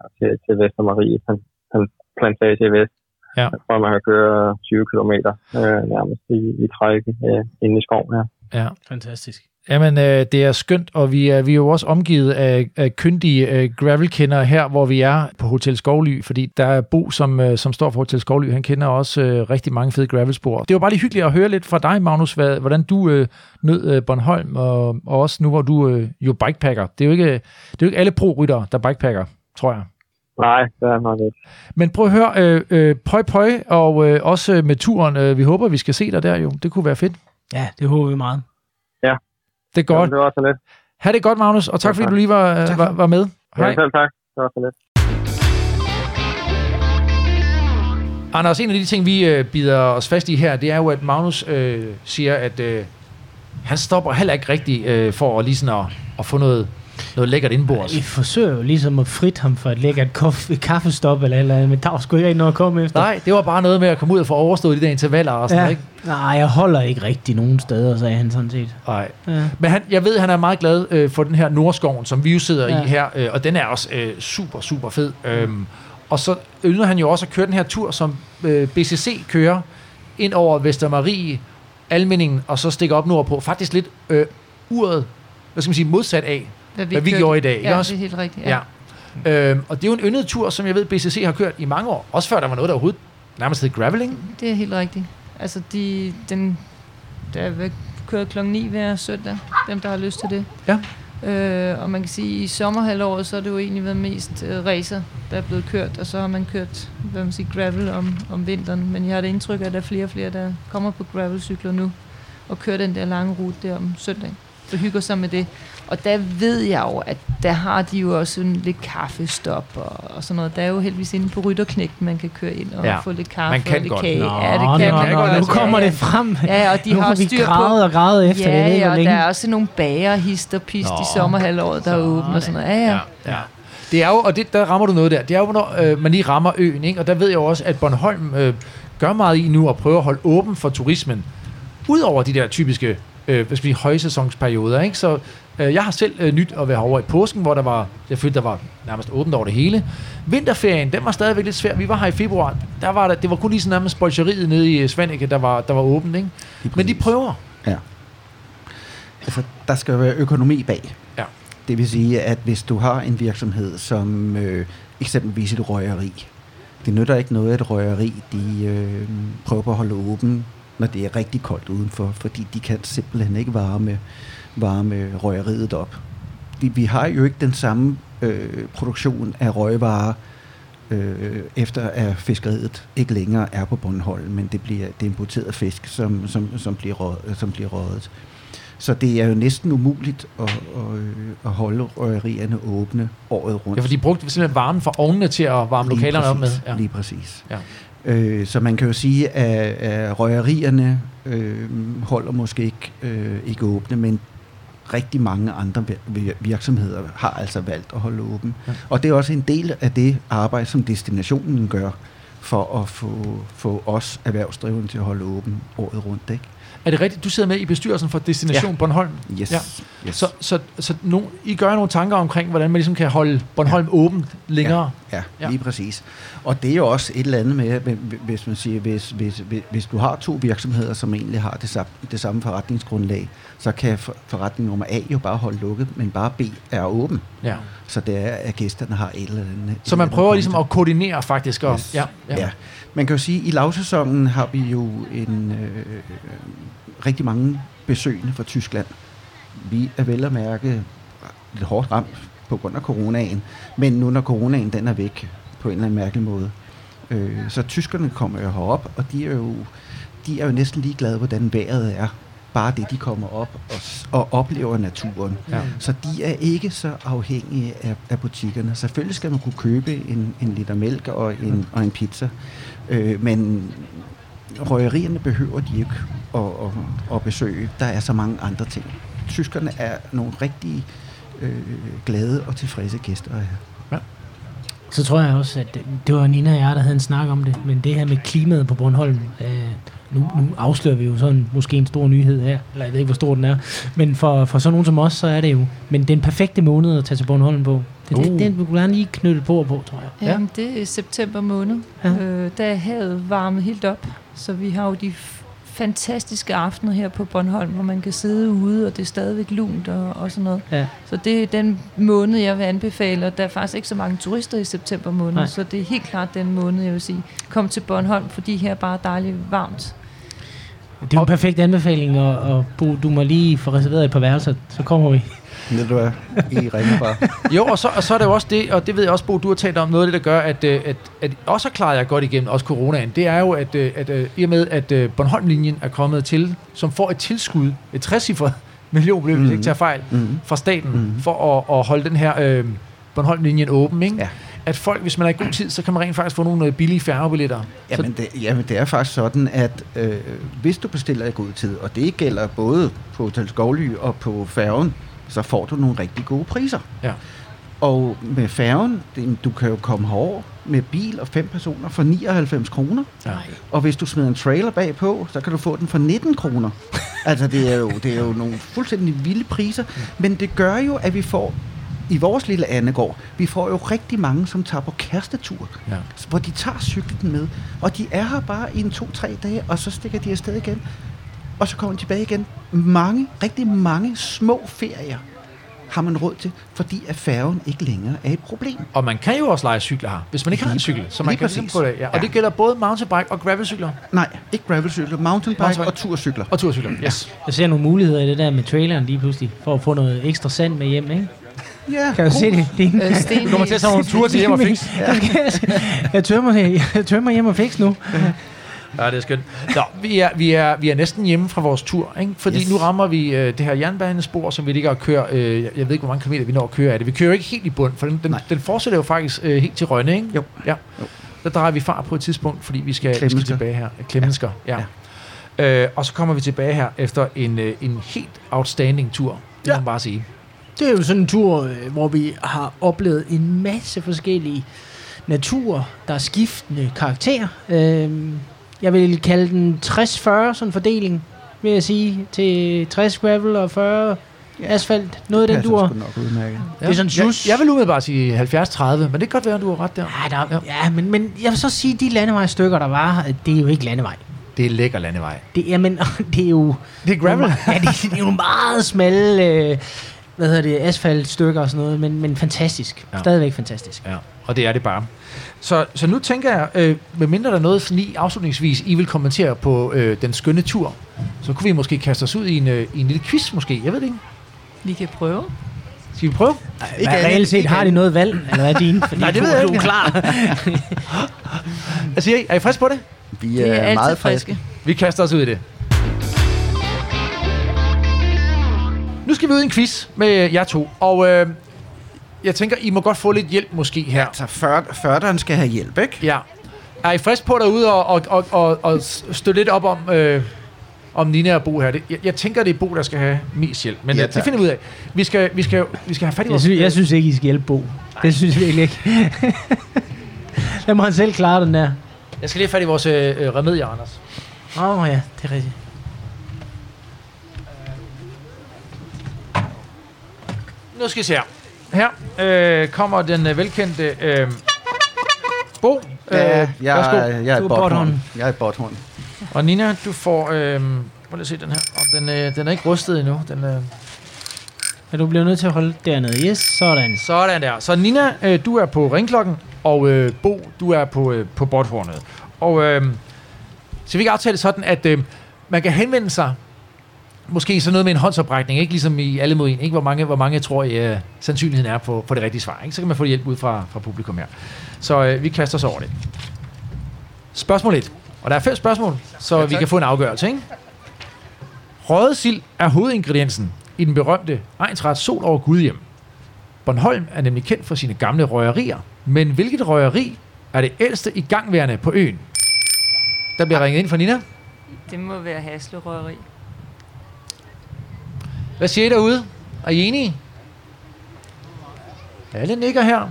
[SPEAKER 14] og til, til Vestermarie plan- plan- plantage i vest.
[SPEAKER 1] Ja.
[SPEAKER 14] Jeg tror, man kan køre 20 km øh, nærmest i, i træk øh, inde i skoven her.
[SPEAKER 1] Ja.
[SPEAKER 2] Fantastisk.
[SPEAKER 1] Jamen, øh, det er skønt, og vi er, vi er jo også omgivet af, af kyndige øh, gravelkendere her, hvor vi er på Hotel Skovly, fordi der er Bo, som, øh, som står for Hotel Skovly, han kender også øh, rigtig mange fede gravelspor. Det var bare lige hyggeligt at høre lidt fra dig, Magnus, hvad, hvordan du øh, nød øh, Bornholm, og, og også nu, hvor du øh, jo bikepacker. Det er jo ikke, det er jo ikke alle pro-ryttere, der bikepacker, tror jeg.
[SPEAKER 14] Nej, det er nok ikke.
[SPEAKER 1] Men prøv at høre, øh, øh, pøj pøj, og øh, også med turen, øh, vi håber, vi skal se dig der jo. Det kunne være fedt.
[SPEAKER 2] Ja, det håber vi meget.
[SPEAKER 14] Ja.
[SPEAKER 1] Det er godt.
[SPEAKER 14] Jamen, det var så lidt.
[SPEAKER 1] Ha' det godt, Magnus, og tak
[SPEAKER 14] Ja,
[SPEAKER 1] fordi
[SPEAKER 14] tak.
[SPEAKER 1] du lige var, øh, var, var med.
[SPEAKER 14] Ja, selv tak. Det var så lidt.
[SPEAKER 1] Anders, en af de ting, vi øh, bider os fast i her, det er jo, at Magnus øh, siger, at øh, han stopper heller ikke rigtigt øh, for at, lige sådan at, at få noget, noget lækkert indbords.
[SPEAKER 2] Vi forsøger jo ligesom at frit ham for et lækkert kof- et kaffestop eller eller andet, men der sgu ikke noget at komme efter.
[SPEAKER 1] Nej, det var bare noget med at komme ud og få overstået de der intervaller og sådan
[SPEAKER 2] ja.
[SPEAKER 1] ikke?
[SPEAKER 2] Nej, jeg holder ikke rigtig nogen steder, sagde han sådan set.
[SPEAKER 1] Nej.
[SPEAKER 2] Ja.
[SPEAKER 1] Men han, jeg ved, han er meget glad øh, for den her Nordskoven, som vi jo sidder ja. I her, øh, og den er også øh, super, super fed. Øhm, og så ynder han jo også at køre den her tur, som øh, BCC kører ind over Vestermarie, Almindingen, og så stikker op nordpå. Faktisk lidt øh, uret, hvad skal man sige, modsat af, hvad vi, hvad vi
[SPEAKER 6] kørte.
[SPEAKER 1] gjorde i dag. ikke
[SPEAKER 6] Ja,
[SPEAKER 1] også?
[SPEAKER 6] det er helt rigtigt.
[SPEAKER 1] Ja. ja. Øhm, og det er jo en yndet tur, som jeg ved, BCC har kørt i mange år. Også før der var noget, der overhovedet nærmest hed graveling.
[SPEAKER 6] Det er helt rigtigt. Altså, de, den, der er kørt klokken 9 hver søndag, dem der har lyst til det.
[SPEAKER 1] Ja.
[SPEAKER 6] Øh, og man kan sige, at i sommerhalvåret, så har det jo egentlig været mest øh, racer, der er blevet kørt, og så har man kørt, hvad man siger, gravel om, om vinteren. Men jeg har det indtryk af, at der er flere og flere, der kommer på gravelcykler nu, og kører den der lange rute der om søndagen. Så hygger sig med det. Og der ved jeg jo, at der har de jo også en lidt kaffestop og, og sådan noget. Der er jo heldigvis inde på Rytterknægten, man kan køre ind og
[SPEAKER 1] Ja,
[SPEAKER 6] ja. få lidt kaffe
[SPEAKER 1] man kan
[SPEAKER 6] og lidt
[SPEAKER 1] godt.
[SPEAKER 6] kage.
[SPEAKER 2] Nå,
[SPEAKER 6] ja, det kan
[SPEAKER 2] nå,
[SPEAKER 6] man
[SPEAKER 2] nå,
[SPEAKER 6] godt.
[SPEAKER 2] nu kommer
[SPEAKER 6] ja,
[SPEAKER 2] det frem.
[SPEAKER 6] Ja, og de
[SPEAKER 2] Nu
[SPEAKER 6] har
[SPEAKER 2] har vi
[SPEAKER 6] styr på...
[SPEAKER 2] grædet og grædet efter det,
[SPEAKER 6] ja,
[SPEAKER 2] ikke,
[SPEAKER 6] Ja, og
[SPEAKER 2] længe.
[SPEAKER 6] der er også nogle bager, hist og pist
[SPEAKER 1] Nå.
[SPEAKER 6] i sommerhalvåret, der er åbent og sådan noget. Ja, ja.
[SPEAKER 1] Ja. Det er jo, og det, der rammer du noget der, det er jo, når øh, man lige rammer øen, ikke? og der ved jeg jo også, at Bornholm øh, gør meget i nu at prøve at holde åben for turismen, Udover de der typiske øh, hvad skal vi, sige, højsæsonsperioder. Ikke? Så jeg har selv øh, nyt at være over i påsken, hvor der var, jeg følte, der var nærmest åbent over det hele. Vinterferien, den var stadigvæk lidt svær. Vi var her i februar. Der var der, det var kun lige sådan nærmest bolcheriet nede i Svanike, der var, der var åbent. Ikke? Men de prøver.
[SPEAKER 5] Ja. Altså, der skal være økonomi bag.
[SPEAKER 1] Ja.
[SPEAKER 5] Det vil sige, at hvis du har en virksomhed som øh, eksempelvis et røgeri, det nytter ikke noget, at røgeri de, øh, prøver at holde åben, når det er rigtig koldt udenfor, fordi de kan simpelthen ikke varme, varme røgeriet op. Vi, har jo ikke den samme øh, produktion af røgvarer, øh, efter at fiskeriet ikke længere er på Bornholm, men det bliver det er importeret fisk, som, som, som, bliver røget, som bliver røget. Så det er jo næsten umuligt at, at, øh, at holde røgerierne åbne året rundt.
[SPEAKER 1] Ja, for de brugte simpelthen varmen fra ovnene til at varme
[SPEAKER 5] Lige
[SPEAKER 1] lokalerne op med.
[SPEAKER 5] præcis,
[SPEAKER 1] Ja.
[SPEAKER 5] Lige præcis.
[SPEAKER 1] Ja.
[SPEAKER 5] Øh, så man kan jo sige, at, at røgerierne øh, holder måske ikke, øh, ikke åbne, men rigtig mange andre vir- virksomheder har altså valgt at holde åben.
[SPEAKER 1] Ja.
[SPEAKER 5] Ja. Og det er også en del af det arbejde, som destinationen gør for at få, få os erhvervsdrivende til at holde åben året rundt. Ikke?
[SPEAKER 1] Er det rigtigt? Du sidder med i bestyrelsen for Destination
[SPEAKER 5] Ja.
[SPEAKER 1] Bornholm?
[SPEAKER 5] Yes.
[SPEAKER 1] Ja.
[SPEAKER 5] Yes.
[SPEAKER 1] Så, så, så no, I gør nogle tanker omkring, hvordan man ligesom kan holde Bornholm ja. åben længere?
[SPEAKER 5] Ja,
[SPEAKER 1] Ja.
[SPEAKER 5] ja, lige præcis. Og det er jo også et eller andet med, hvis man siger, hvis, hvis, hvis, hvis du har to virksomheder, som egentlig har det samme, det samme forretningsgrundlag, så kan for- forretning nummer A jo bare holde lukket, men bare B er åben.
[SPEAKER 1] Ja.
[SPEAKER 5] Så det er, at gæsterne har et eller andet.
[SPEAKER 1] Så man prøver ligesom at koordinere faktisk. Og,
[SPEAKER 5] Yes.
[SPEAKER 1] ja,
[SPEAKER 5] Ja. ja. Man kan jo sige, at i lavsæsonen har vi jo en, øh, rigtig mange besøgende fra Tyskland. Vi er vel at mærke lidt hårdt ramt på grund af coronaen, men nu når coronaen den er væk på en eller anden mærkelig måde, øh, så tyskerne kommer jo herop, og de er jo, de er jo næsten ligeglade, hvordan vejret er. Bare det, de kommer op og, og oplever naturen.
[SPEAKER 1] Ja.
[SPEAKER 5] Så de er ikke så afhængige af, af butikkerne. Selvfølgelig skal man kunne købe en, en liter mælk og en, og en pizza, øh, men røgerierne behøver de ikke at, at, at besøge. Der er så mange andre ting. Tyskerne er nogle rigtig øh, glade og tilfredse gæster her.
[SPEAKER 2] Så tror jeg også, at det var Nina og jeg, der havde en snak om det, men det her med klimaet på Bornholm, øh, nu, nu afslører vi jo sådan måske en stor nyhed her, eller jeg ved ikke, hvor stor den er, men for, for sådan nogen som os, så er det jo, men den perfekte måned at tage til Bornholm på. Det, det,
[SPEAKER 1] Uh.
[SPEAKER 2] den vil du gerne lige knytte på på, tror jeg.
[SPEAKER 6] Jamen, det er september måned.
[SPEAKER 2] Ja.
[SPEAKER 6] Ja. Øh, der er havet varmet helt op, så vi har jo de fantastiske aftener her på Bornholm, hvor man kan sidde ude, og det er stadigvæk lunt og, og sådan noget.
[SPEAKER 2] Ja.
[SPEAKER 6] Så det er den måned, jeg vil anbefale, og der er faktisk ikke så mange turister i september måned,
[SPEAKER 2] Nej.
[SPEAKER 6] Så det er helt klart den måned, jeg vil sige, kom til Bornholm, fordi her er bare dejligt varmt.
[SPEAKER 2] Det er jo en perfekt anbefaling, og, og Bo, du må lige få reserveret et par værelser, så kommer vi.
[SPEAKER 5] Ved du hvad? I ringer bare.
[SPEAKER 1] Jo, og så, og så er det jo også det, og det ved jeg også, Bo, du har talt om, noget af det, der gør, at, øh, at, at også har klaret jer godt igennem, også coronaen, det er jo, at, øh, at øh, i og med, at Bornholm-linjen er kommet til, som får et tilskud, et 60 millionbeløb, hvis jeg ikke tager fejl,
[SPEAKER 5] Mhm.
[SPEAKER 1] fra staten,
[SPEAKER 5] Mhm.
[SPEAKER 1] for at, at holde den her øh, Bornholm-linjen åben, ikke?
[SPEAKER 5] Ja.
[SPEAKER 1] At folk, hvis man er i god tid, så kan man rent faktisk få nogle øh, billige færgebilletter.
[SPEAKER 5] Jamen det, jamen det er faktisk sådan, at øh, hvis du bestiller i god tid, og det gælder både på Hotel Skovly og på færgen, så får du nogle rigtig gode priser.
[SPEAKER 1] Ja.
[SPEAKER 5] Og med færgen, du kan jo komme herover med bil og fem personer for 99 kroner.
[SPEAKER 1] Ja.
[SPEAKER 5] Og hvis du smider en trailer bagpå, så kan du få den for 19 kroner. altså det er, jo, det er jo nogle fuldstændig vilde priser. Men det gør jo, at vi får i vores lille Annegård, vi får jo rigtig mange, som tager på kærestetur,
[SPEAKER 1] Ja.
[SPEAKER 5] hvor de tager cyklen med, og de er her bare i en to-tre dage, og så stikker de afsted igen, og så kommer de tilbage igen. Mange, rigtig mange små ferier har man råd til, fordi at færgen ikke længere er et problem.
[SPEAKER 1] Og man kan jo også lege cykler her, hvis man ikke har en cykel. Så man
[SPEAKER 5] Lige
[SPEAKER 1] kan ligesom
[SPEAKER 5] præcis.
[SPEAKER 1] prøve det. Ja. Og
[SPEAKER 5] Ja.
[SPEAKER 1] det gælder både mountainbike og gravelcykler.
[SPEAKER 5] Nej, ikke gravelcykler, mountainbike
[SPEAKER 1] Mountainbike.
[SPEAKER 5] og turcykler.
[SPEAKER 1] Og turcykler, yes.
[SPEAKER 2] Jeg ser nogle muligheder i det der med traileren lige pludselig, for at få noget ekstra sand med hjem, ikke?
[SPEAKER 5] Ja,
[SPEAKER 2] Kan du se det? det er
[SPEAKER 6] Øh, Sten
[SPEAKER 1] Du kommer til at tage nogle ture til hjem og fix.
[SPEAKER 2] jeg tømmer, jeg tømmer hjem og fix nu.
[SPEAKER 1] Ja, det er skønt. Nå, vi er, vi er, vi er næsten hjemme fra vores tur, ikke? fordi yes. Nu rammer vi øh, det her jernbanespor, som vi ligger og kører. Øh, jeg ved ikke, hvor mange kilometer vi når at køre af det. Vi kører jo ikke helt i bund, for den, den,
[SPEAKER 5] Nej.
[SPEAKER 1] den fortsætter jo faktisk øh, helt til Rønne, ikke?
[SPEAKER 5] Jo.
[SPEAKER 1] Ja.
[SPEAKER 5] Jo.
[SPEAKER 1] Der drejer vi far på et tidspunkt, fordi vi skal, vi skal tilbage her. Klemmensker, ja. ja. Øh, og så kommer vi tilbage her efter en, øh, en helt outstanding tur. Det ja.
[SPEAKER 2] Ja.
[SPEAKER 1] må man bare sige.
[SPEAKER 2] Det er jo sådan en tur, øh, hvor vi har oplevet en masse forskellige naturer, der er skiftende karakter. Øhm, jeg vil kalde den 60-40 sådan en fordeling, vil jeg sige, til 60 gravel og 40
[SPEAKER 5] Ja.
[SPEAKER 2] asfalt. Noget af den dur.
[SPEAKER 5] nok udmærket.
[SPEAKER 2] Det er sådan
[SPEAKER 1] jeg,
[SPEAKER 2] sus.
[SPEAKER 1] jeg vil umiddelbart sige 70-30, men det kan godt være, at du har ret der.
[SPEAKER 2] Ja, der, ja. ja men, men jeg vil så sige, at de landevejstykker, der var, det er jo ikke landevej.
[SPEAKER 1] Det er lækker landevej.
[SPEAKER 2] Det, jamen, det er jo...
[SPEAKER 1] Det er gravel.
[SPEAKER 2] Ja, det, det er jo meget smalle, øh, hvad hedder det, asfaltstykker og sådan noget, men, men fantastisk.
[SPEAKER 1] Ja.
[SPEAKER 2] Stadigvæk fantastisk.
[SPEAKER 1] Ja, og det er det bare. Så, så nu tænker jeg, øh, medmindre der er noget sådan lige afslutningsvis, I vil kommentere på øh, den skønne tur, så kunne vi måske kaste os ud i en, øh, i en lille quiz måske. Jeg ved det ikke.
[SPEAKER 6] Vi kan prøve.
[SPEAKER 1] Skal vi prøve?
[SPEAKER 2] Ikke reelt set, har de noget valg, eller hvad er din? Fordi
[SPEAKER 1] Nej, det
[SPEAKER 2] du,
[SPEAKER 1] ved jeg
[SPEAKER 2] du er
[SPEAKER 1] ikke.
[SPEAKER 2] klar.
[SPEAKER 1] Hvad I? Er I friske på det?
[SPEAKER 5] Vi
[SPEAKER 6] Det er
[SPEAKER 5] er, meget
[SPEAKER 6] friske.
[SPEAKER 5] friske.
[SPEAKER 1] Vi kaster os ud i det. Skal vi ud i en quiz med jer to, og øh, jeg tænker, I må godt få lidt hjælp måske her.
[SPEAKER 5] Altså, før, førderen skal have hjælp, ikke?
[SPEAKER 1] Ja. Er I frisk på derude og, og, og, og, og støtte lidt op om, øh, om Nina og Bo her? Det, jeg, jeg tænker, det er Bo, der skal have mest hjælp, men
[SPEAKER 5] Ja,
[SPEAKER 1] ja, det finder vi ud af. Vi skal, vi skal, vi skal have fat i
[SPEAKER 2] Jeg
[SPEAKER 1] vores...
[SPEAKER 2] synes, jeg synes ikke, I skal hjælpe Bo. Det synes jeg virkelig ikke. Lad må han selv klare den der.
[SPEAKER 1] Jeg skal lige have fat i vores øh, øh, remedier, Anders.
[SPEAKER 2] Åh oh, ja, det er rigtigt.
[SPEAKER 1] Nu skal vi se her. Her øh, kommer den øh, velkendte øh, Bo. Øh,
[SPEAKER 5] Ja, jeg,
[SPEAKER 1] værsgo.
[SPEAKER 5] jeg, jeg er
[SPEAKER 2] er
[SPEAKER 5] botthorn. Jeg er botthorn.
[SPEAKER 1] Og Nina, du får... Øh, prøv lige at se den her. Om den, øh, den er ikke rustet endnu. Den, øh,
[SPEAKER 2] Men du bliver nødt til at holde dernede. Yes, sådan.
[SPEAKER 1] sådan der. Så Nina, øh, du er på ringklokken, og øh, Bo, du er på, øh, på botthornet. Og øh, så vi kan aftale sådan, at øh, man kan henvende sig måske sådan noget med en håndsoprækning, ikke ligesom i alle mod en, ikke hvor mange, hvor mange tror I, øh, sandsynligheden er på, på det rigtige svar. Ikke? Så kan man få hjælp ud fra, fra publikum her. Så øh, vi kaster os over det. Spørgsmål 1. Og der er fem spørgsmål, så ja, vi kan få en afgørelse. Ikke? Røget sild er hovedingrediensen i den berømte egensret Sol over Gudhjem. Bornholm er nemlig kendt for sine gamle røgerier. Men hvilket røgeri er det ældste i gangværende på øen? Der bliver ringet ind fra Nina.
[SPEAKER 6] Det må være Haslerøgeri.
[SPEAKER 1] Hvad siger I derude? Er I enige? Alle nikker her.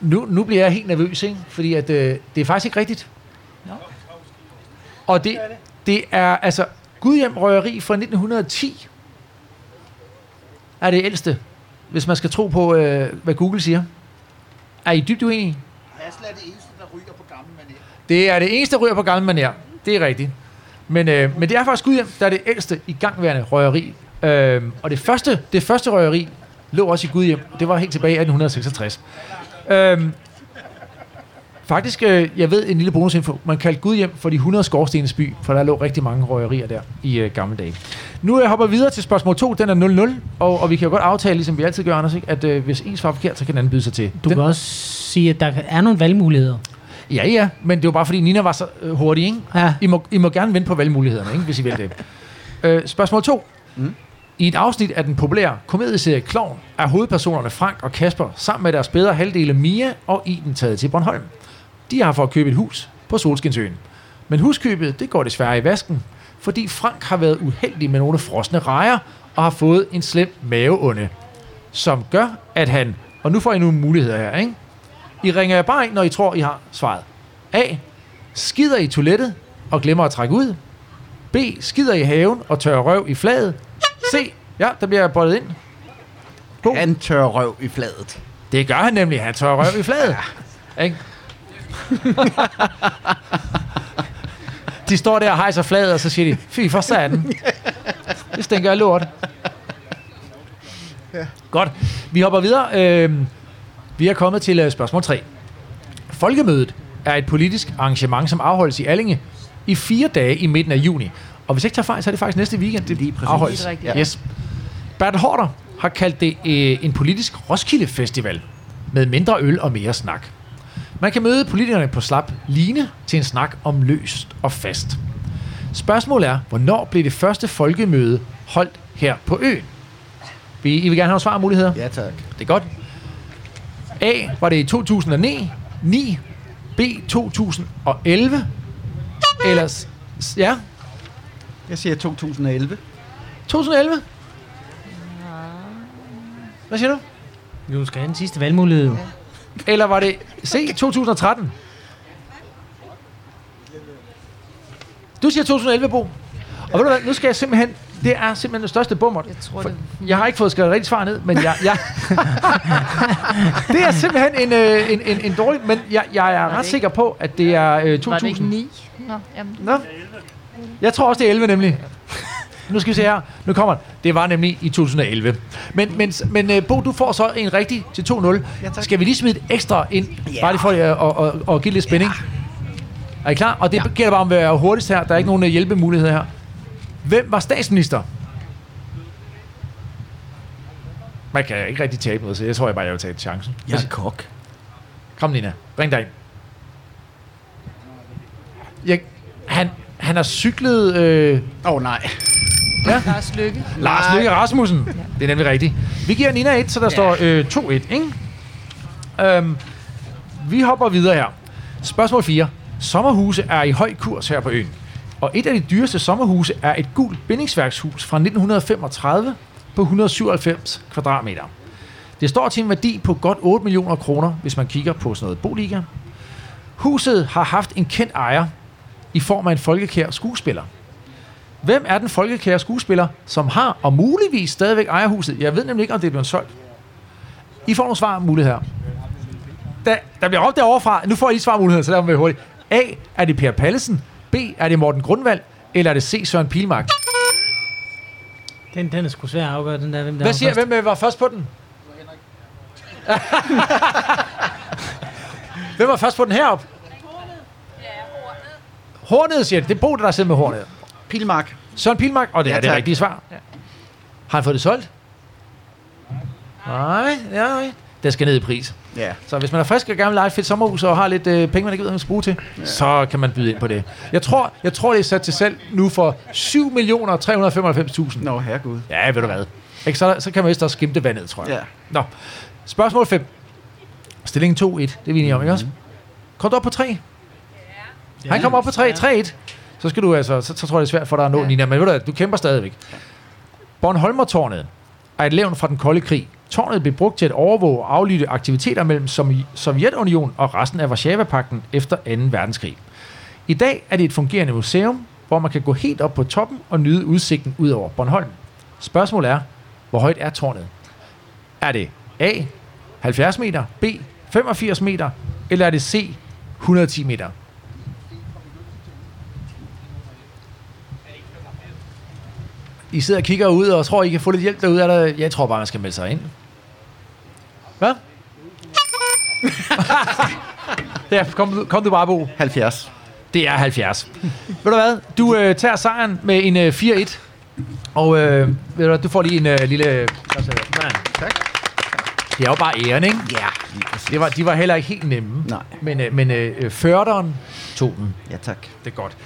[SPEAKER 1] Nu, nu bliver jeg helt nervøs, ikke? Fordi at, øh, det er faktisk ikke rigtigt. Og det, det er altså Gudhjem Røgeri fra 1910 er det ældste, hvis man skal tro på, øh, hvad Google siger. Er I dybt uenige?
[SPEAKER 10] Hasle er det eneste, der ryger på gammel manér.
[SPEAKER 1] Det er det eneste, der ryger på gammel manér. Det er rigtigt. Men, øh, men det er faktisk Gudhjem, der er det ældste i gangværende røgeri. Øh, og det første, det første røgeri lå også i Gudhjem. Det var helt tilbage i 1866. Øh, faktisk, øh, jeg ved en lille bonusinfo. Man kaldte Gudhjem for de 100 skorstenes by, for der lå rigtig mange røgerier der i øh, gamle dage. Nu øh, hopper vi videre til spørgsmål 2. Den er 0-0. Og, og vi kan jo godt aftale, ligesom vi altid gør, Anders, ikke? at øh, hvis en svarer forkert, så kan den anden byde sig til.
[SPEAKER 2] Du
[SPEAKER 1] den,
[SPEAKER 2] kan også sige, at der er nogle valgmuligheder.
[SPEAKER 1] Ja, ja, men det var bare fordi Nina var så øh, hurtig, ikke?
[SPEAKER 2] Ja.
[SPEAKER 1] I må, I må gerne vente på valgmulighederne, ikke, hvis I vil det. øh, spørgsmål 2. Mm. I et afsnit af den populære komedieserie Klovn er hovedpersonerne Frank og Kasper sammen med deres bedre halvdele Mia og Iben taget til Bornholm. De har for at købe et hus på Solskinsøen. Men huskøbet, det går desværre i vasken, fordi Frank har været uheldig med nogle frosne rejer og har fået en slem maveonde, som gør, at han, og nu får I nogle muligheder her, ikke? I ringer jer bare ind, når I tror, I har svaret. A. Skider i toilettet og glemmer at trække ud. B. Skider i haven og tørrer røv i fladet. C. Ja, der bliver jeg bollet ind. Bo.
[SPEAKER 5] Han tør røv i fladet.
[SPEAKER 1] Det gør han nemlig. Han tørrer røv i fladet. Ja. Ikke? de står der og hejser fladet, og så siger de, fy for satan. Det stinker af lort.
[SPEAKER 5] Ja.
[SPEAKER 1] Godt. Vi hopper videre. Øhm, vi er kommet til øh, spørgsmål 3. Folkemødet er et politisk arrangement, som afholdes i Allinge i fire dage i midten af juni. Og hvis jeg ikke tager fejl, så er det faktisk næste weekend, det
[SPEAKER 5] Lige præcis.
[SPEAKER 1] afholdes.
[SPEAKER 6] Rigtigt.
[SPEAKER 1] Yes. Bert Hårder har kaldt det øh, en politisk Roskilde Festival med mindre øl og mere snak. Man kan møde politikerne på slap line til en snak om løst og fast. Spørgsmålet er, hvornår blev det første folkemøde holdt her på øen? Vi, I vil gerne have svarmuligheder?
[SPEAKER 5] Ja, tak.
[SPEAKER 1] Det er godt. A. Var det i 2009? 9. B. 2011? Eller... s- s- Ja,
[SPEAKER 5] Jeg siger 2011.
[SPEAKER 1] 2011? Hvad siger du?
[SPEAKER 2] Du skal have den sidste valgmulighed. jo.
[SPEAKER 1] Eller var det C. 2013? Du siger 2011, Bo. Og ved du hvad, nu skal jeg simpelthen... Det er simpelthen den største bummer.
[SPEAKER 6] Jeg tror, det
[SPEAKER 1] Jeg har ikke fået skrevet rigtigt svar ned, men jeg... jeg det er simpelthen en, øh, en, en, en dårlig... Men jeg, jeg er ret
[SPEAKER 6] ikke-
[SPEAKER 1] sikker på, at det er øh, 2000.
[SPEAKER 6] Var det ikke 9? Nå, jamen,
[SPEAKER 1] Nå. Jeg tror også, det er 11 nemlig. Nu skal vi se her. Nu kommer den. Det var nemlig i 2011. Men, men, men uh, Bo, du får så en rigtig til 2-0.
[SPEAKER 5] tak.
[SPEAKER 1] skal vi lige smide et ekstra ind?
[SPEAKER 5] Ja.
[SPEAKER 1] Bare lige for at, at, at, at give lidt spænding. Er I klar? Og det gælder bare om at være hurtigst her. Der er ikke nogen øh, hjælpemuligheder her. Hvem var statsminister? Man kan ikke rigtig tabe noget, så jeg tror jeg bare, jeg vil tage chancen.
[SPEAKER 5] Jeg er kok.
[SPEAKER 1] Kom, Nina. Bring dig ind. Jeg, han, han har cyklet... Øh,
[SPEAKER 5] Åh oh, nej.
[SPEAKER 1] Ja.
[SPEAKER 6] Lars Lykke.
[SPEAKER 1] Lars Løkke Rasmussen. Det er nemlig rigtigt. Vi giver Nina 1, så der ja. står øh, 2-1, ikke? Øhm, vi hopper videre her. Spørgsmål 4. Sommerhuse er i høj kurs her på øen. Og et af de dyreste sommerhuse er et gult bindingsværkshus fra 1935 på 197 kvadratmeter. Det står til en værdi på godt 8 millioner kroner, hvis man kigger på sådan noget Boliga. Huset har haft en kendt ejer i form af en folkekær skuespiller. Hvem er den folkekære skuespiller, som har og muligvis stadigvæk ejer huset? Jeg ved nemlig ikke, om det er blevet solgt. I får nogle svar muligheder. Der, der bliver råbt derovre fra. Nu får I svarmuligheder, så lad mig hurtigt. A. Er det Per Pallesen? B. Er det Morten Grundvald? Eller er det C. Søren Pilmark?
[SPEAKER 2] Den, den er sgu svær at afgøre, den der. Hvem der
[SPEAKER 1] Hvad
[SPEAKER 2] var
[SPEAKER 1] siger,
[SPEAKER 2] først.
[SPEAKER 1] hvem øh, var først på den? hvem var først på den heroppe? Hornet, siger det. Det er Bo, der sidder med hornet.
[SPEAKER 5] Pilmark.
[SPEAKER 1] Søren Pilmark, og det
[SPEAKER 5] Ja,
[SPEAKER 1] er det
[SPEAKER 5] tak.
[SPEAKER 1] rigtige svar. Har han fået det solgt? Nej, ja, nej. Det skal ned i pris.
[SPEAKER 5] Ja.
[SPEAKER 1] Så hvis man er frisk og gerne vil lege et fedt sommerhus og har lidt øh, penge, man ikke ved, man skal bruge til, ja. så kan man byde ind på det. Jeg tror, jeg tror det er sat til salg nu for 7.395.000.
[SPEAKER 5] Nå, herregud.
[SPEAKER 1] Ja, ved du hvad. Ikke, så, så kan man vist også skimte vandet, tror jeg.
[SPEAKER 5] Ja.
[SPEAKER 1] Nå, spørgsmål 5. Stillingen 2-1, det er vi enige om, ikke også? Kom du op på 3? Ja. Han kommer op på 3, 3-1. Så skal du altså, så, så tror jeg, det er svært for dig at nå, ja. Nina, men ved du, du kæmper stadigvæk. Bornholmertårnet er et levn fra den kolde krig. Tårnet blev brugt til at overvåge og aflytte aktiviteter mellem Sovjetunionen og resten af Varsava-pakten efter 2. verdenskrig. I dag er det et fungerende museum, hvor man kan gå helt op på toppen og nyde udsigten ud over Bornholm. Spørgsmålet er, hvor højt er tårnet? Er det A, 70 meter, B, 85 meter, eller er det C, 110 meter? I sidder og kigger ud og tror, I kan få lidt hjælp derude. Er der, jeg tror bare, man skal melde sig ind. Hvad? ja, kom, du- kom du bare, Bo.
[SPEAKER 5] 70.
[SPEAKER 1] Det er 70. ved du hvad? Du øh, tager sejren med en øh, 4-1. Og øh, ved du, hvad, du får lige en øh, lille... Tak. Det er jo bare æren, ikke?
[SPEAKER 5] Ja.
[SPEAKER 1] Det var, de var heller ikke helt nemme.
[SPEAKER 5] Nej.
[SPEAKER 1] Men, øh, men øh, førderen tog den.
[SPEAKER 5] Ja, tak.
[SPEAKER 1] Det er godt.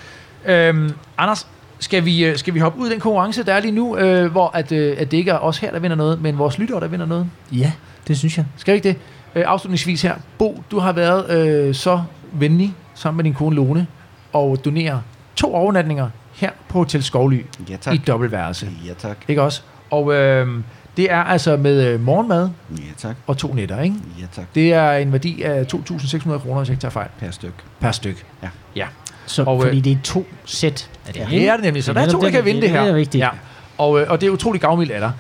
[SPEAKER 1] Øhm, Anders, skal vi, øh, skal vi hoppe ud i den konkurrence, der er lige nu, øh, hvor at, øh, at det ikke er os her, der vinder noget, men vores lyttere, der vinder noget?
[SPEAKER 2] Ja, det synes jeg.
[SPEAKER 1] Skal vi ikke det? Øh, afslutningsvis her. Bo, du har været øh, så venlig sammen med din kone Lone og donere to overnatninger her på Hotel Skovly
[SPEAKER 5] Ja, tak.
[SPEAKER 1] i dobbeltværelse.
[SPEAKER 5] Ja, tak.
[SPEAKER 1] Ikke også? Og øh, det er altså med øh, morgenmad
[SPEAKER 5] Ja, tak.
[SPEAKER 1] og to nætter, ikke?
[SPEAKER 5] Ja, tak.
[SPEAKER 1] Det er en værdi af 2.600 kroner, hvis jeg ikke tager fejl.
[SPEAKER 5] Per styk.
[SPEAKER 1] Per styk.
[SPEAKER 5] Ja.
[SPEAKER 1] Ja.
[SPEAKER 2] Så,
[SPEAKER 1] Og,
[SPEAKER 2] og,
[SPEAKER 1] øh,
[SPEAKER 2] fordi det er to sæt af det
[SPEAKER 1] Ja,
[SPEAKER 2] her,
[SPEAKER 1] det er det nemlig. Så der er to, der kan vinde det, her.
[SPEAKER 2] Det er vigtigt.
[SPEAKER 1] Ja. Og, øh, og det er utroligt gavmildt af dig.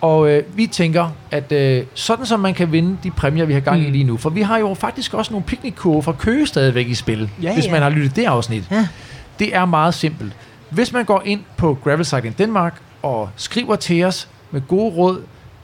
[SPEAKER 1] Og øh, vi tænker, at øh, sådan som man kan vinde de præmier, vi har gang i
[SPEAKER 2] Mm.
[SPEAKER 1] lige nu, for vi har jo faktisk også nogle piknikkurve fra Køge stadigvæk i spil,
[SPEAKER 2] Ja,
[SPEAKER 1] hvis
[SPEAKER 2] ja.
[SPEAKER 1] man har lyttet det afsnit.
[SPEAKER 2] Ja.
[SPEAKER 1] Det er meget simpelt. Hvis man går ind på Gravel Cycling Denmark og skriver til os med gode råd,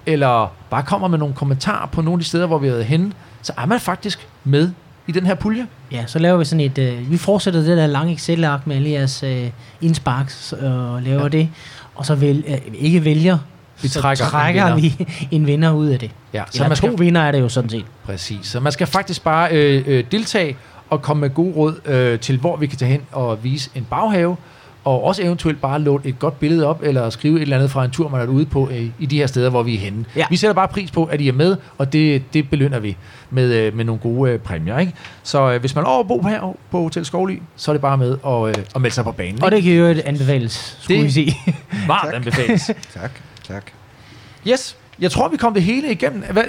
[SPEAKER 1] eller bare kommer med nogle kommentarer på nogle af de steder, hvor vi har været henne, så er man faktisk med i den her pulje.
[SPEAKER 2] Ja, så laver vi sådan et... Øh, vi fortsætter det der lange Excel-ark med alle jeres øh, indsparks og laver ja. det. Og så vel, øh, ikke vælger,
[SPEAKER 1] Vi
[SPEAKER 2] så
[SPEAKER 1] trækker en
[SPEAKER 2] trækker
[SPEAKER 1] vinder.
[SPEAKER 2] vi en vinder ud af det.
[SPEAKER 1] Ja,
[SPEAKER 2] Så Eller to vinder er det jo sådan set.
[SPEAKER 1] Præcis. Så man skal faktisk bare øh, øh, deltage og komme med gode råd øh, til, hvor vi kan tage hen og vise en baghave, og også eventuelt bare låne et godt billede op, eller skrive et eller andet fra en tur, man er ude på øh, i de her steder, hvor vi er henne.
[SPEAKER 2] Ja.
[SPEAKER 1] Vi sætter bare pris på, at I er med, og det, det belønner vi med, øh, med nogle gode øh, præmier. Ikke? Så øh, hvis man er over at bo her på Hotel Skovly, så er det bare med og, øh, og melde sig på banen.
[SPEAKER 2] Og
[SPEAKER 1] ikke?
[SPEAKER 2] det kan jo et anbefales, skulle
[SPEAKER 1] Det-
[SPEAKER 2] vi sige.
[SPEAKER 1] Varmt anbefales.
[SPEAKER 5] Tak, tak.
[SPEAKER 1] Yes, jeg tror, vi kom det hele igennem. Hvad,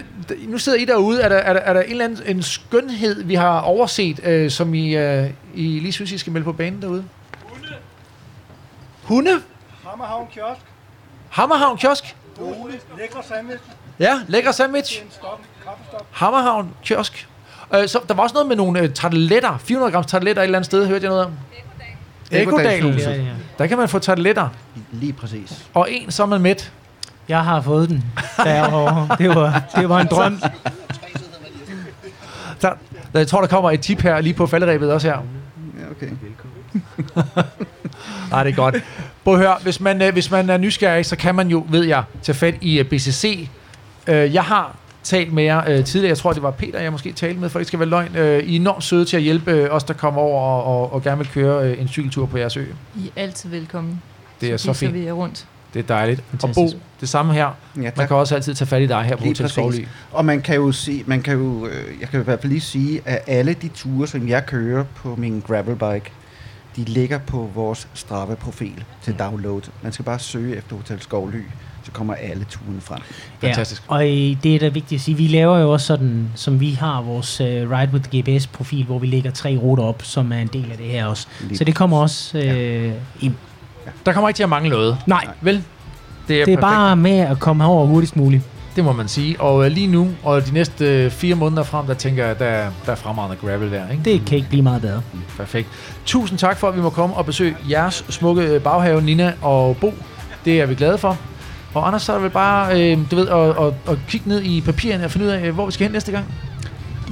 [SPEAKER 1] nu sidder I derude. Er der, er der, er der en eller anden en skønhed, vi har overset, øh, som I, øh, I lige synes, I skal melde på banen derude? Hunde.
[SPEAKER 15] Hammerhavn Kiosk.
[SPEAKER 1] Hammerhavn Kiosk?
[SPEAKER 15] Dole. Lækre sandwich.
[SPEAKER 1] Ja, lækker sandwich. Hammerhavn Kiosk. Øh, så der var også noget med nogle øh, tarteletter. 400 gram tarteletter et eller andet sted, hørte jeg noget om. Ekodalhuset.
[SPEAKER 2] Ja, ja.
[SPEAKER 1] Der kan man få tarteletter.
[SPEAKER 5] Lige præcis.
[SPEAKER 1] Og en, så er man mæt.
[SPEAKER 2] Jeg har fået den derovre. Det var, det var en drøm.
[SPEAKER 1] Der, der, jeg tror, der kommer et tip her lige på falderæbet også her.
[SPEAKER 5] Ja, okay.
[SPEAKER 1] Nej, det er godt. Prøv at høre, hvis man, øh, hvis man er nysgerrig, så kan man jo, ved jeg, tage fat i øh, BCC. Øh, jeg har talt med jer øh, tidligere. Jeg tror, det var Peter, jeg måske talte med, for det ikke skal være løgn. Øh, I er enormt søde til at hjælpe øh, os, der kommer over og, og, og gerne vil køre øh, en cykeltur på jeres ø.
[SPEAKER 6] I er altid velkommen.
[SPEAKER 1] Det er så
[SPEAKER 6] viser
[SPEAKER 1] fint.
[SPEAKER 6] vi jer rundt.
[SPEAKER 1] Det er dejligt. Og Bo,
[SPEAKER 5] Fantastisk.
[SPEAKER 1] det samme her.
[SPEAKER 5] Ja,
[SPEAKER 1] Man kan også altid tage fat i dig her på Hotel. Skovly.
[SPEAKER 5] Og man kan jo sige, man kan jo, jeg kan i hvert fald lige sige, at alle de ture, som jeg kører på min gravelbike, de ligger på vores Strava-profil til download. Man skal bare søge efter Hotel Skovly, så kommer alle turene frem.
[SPEAKER 2] Ja, og øh, det er da vigtigt at sige, vi laver jo også sådan, som vi har vores uh, Ride with GPS-profil, hvor vi lægger tre ruter op, som er en del af det her også.
[SPEAKER 1] Lige
[SPEAKER 2] Så det kommer også øh, ind.
[SPEAKER 1] Der kommer ikke til at mangle noget.
[SPEAKER 2] Nej.
[SPEAKER 1] Vel? Det er,
[SPEAKER 2] Det er
[SPEAKER 1] perfekt.
[SPEAKER 2] bare med at komme herover hurtigst muligt.
[SPEAKER 1] Det må man sige. Og øh, lige nu, og de næste øh, fire måneder frem, der tænker jeg, der, der er fremragende gravel der. Ikke?
[SPEAKER 2] Det kan ikke blive meget bedre.
[SPEAKER 1] Perfekt. Tusind tak for, at vi må komme og besøge jeres smukke øh, baghave, Nina og Bo. Det er vi glade for. Og Anders, så er det vel bare, øh, du ved, at, at, at kigge ned i papirerne og finde ud af, øh, hvor vi skal hen næste gang.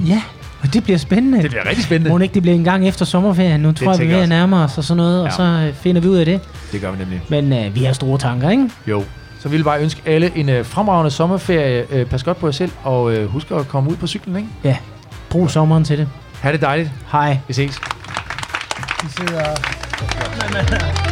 [SPEAKER 2] Ja, og det bliver spændende.
[SPEAKER 1] Det bliver rigtig spændende.
[SPEAKER 2] Må ikke det bliver en gang efter sommerferien. Nu tror jeg, vi er ved
[SPEAKER 1] jeg
[SPEAKER 2] at nærme os og sådan noget, ja. og så øh, finder vi ud af det.
[SPEAKER 1] Det gør vi nemlig.
[SPEAKER 2] Men øh, vi har store tanker, ikke?
[SPEAKER 1] Jo. Så vi vil bare ønske alle en øh, fremragende sommerferie. Øh, pas godt på jer selv, og øh, husk at komme ud på cyklen, ikke?
[SPEAKER 2] Ja. Brug sommeren til det.
[SPEAKER 1] Ha' det dejligt.
[SPEAKER 2] Hej.
[SPEAKER 1] Vi ses.
[SPEAKER 2] Vi sidder...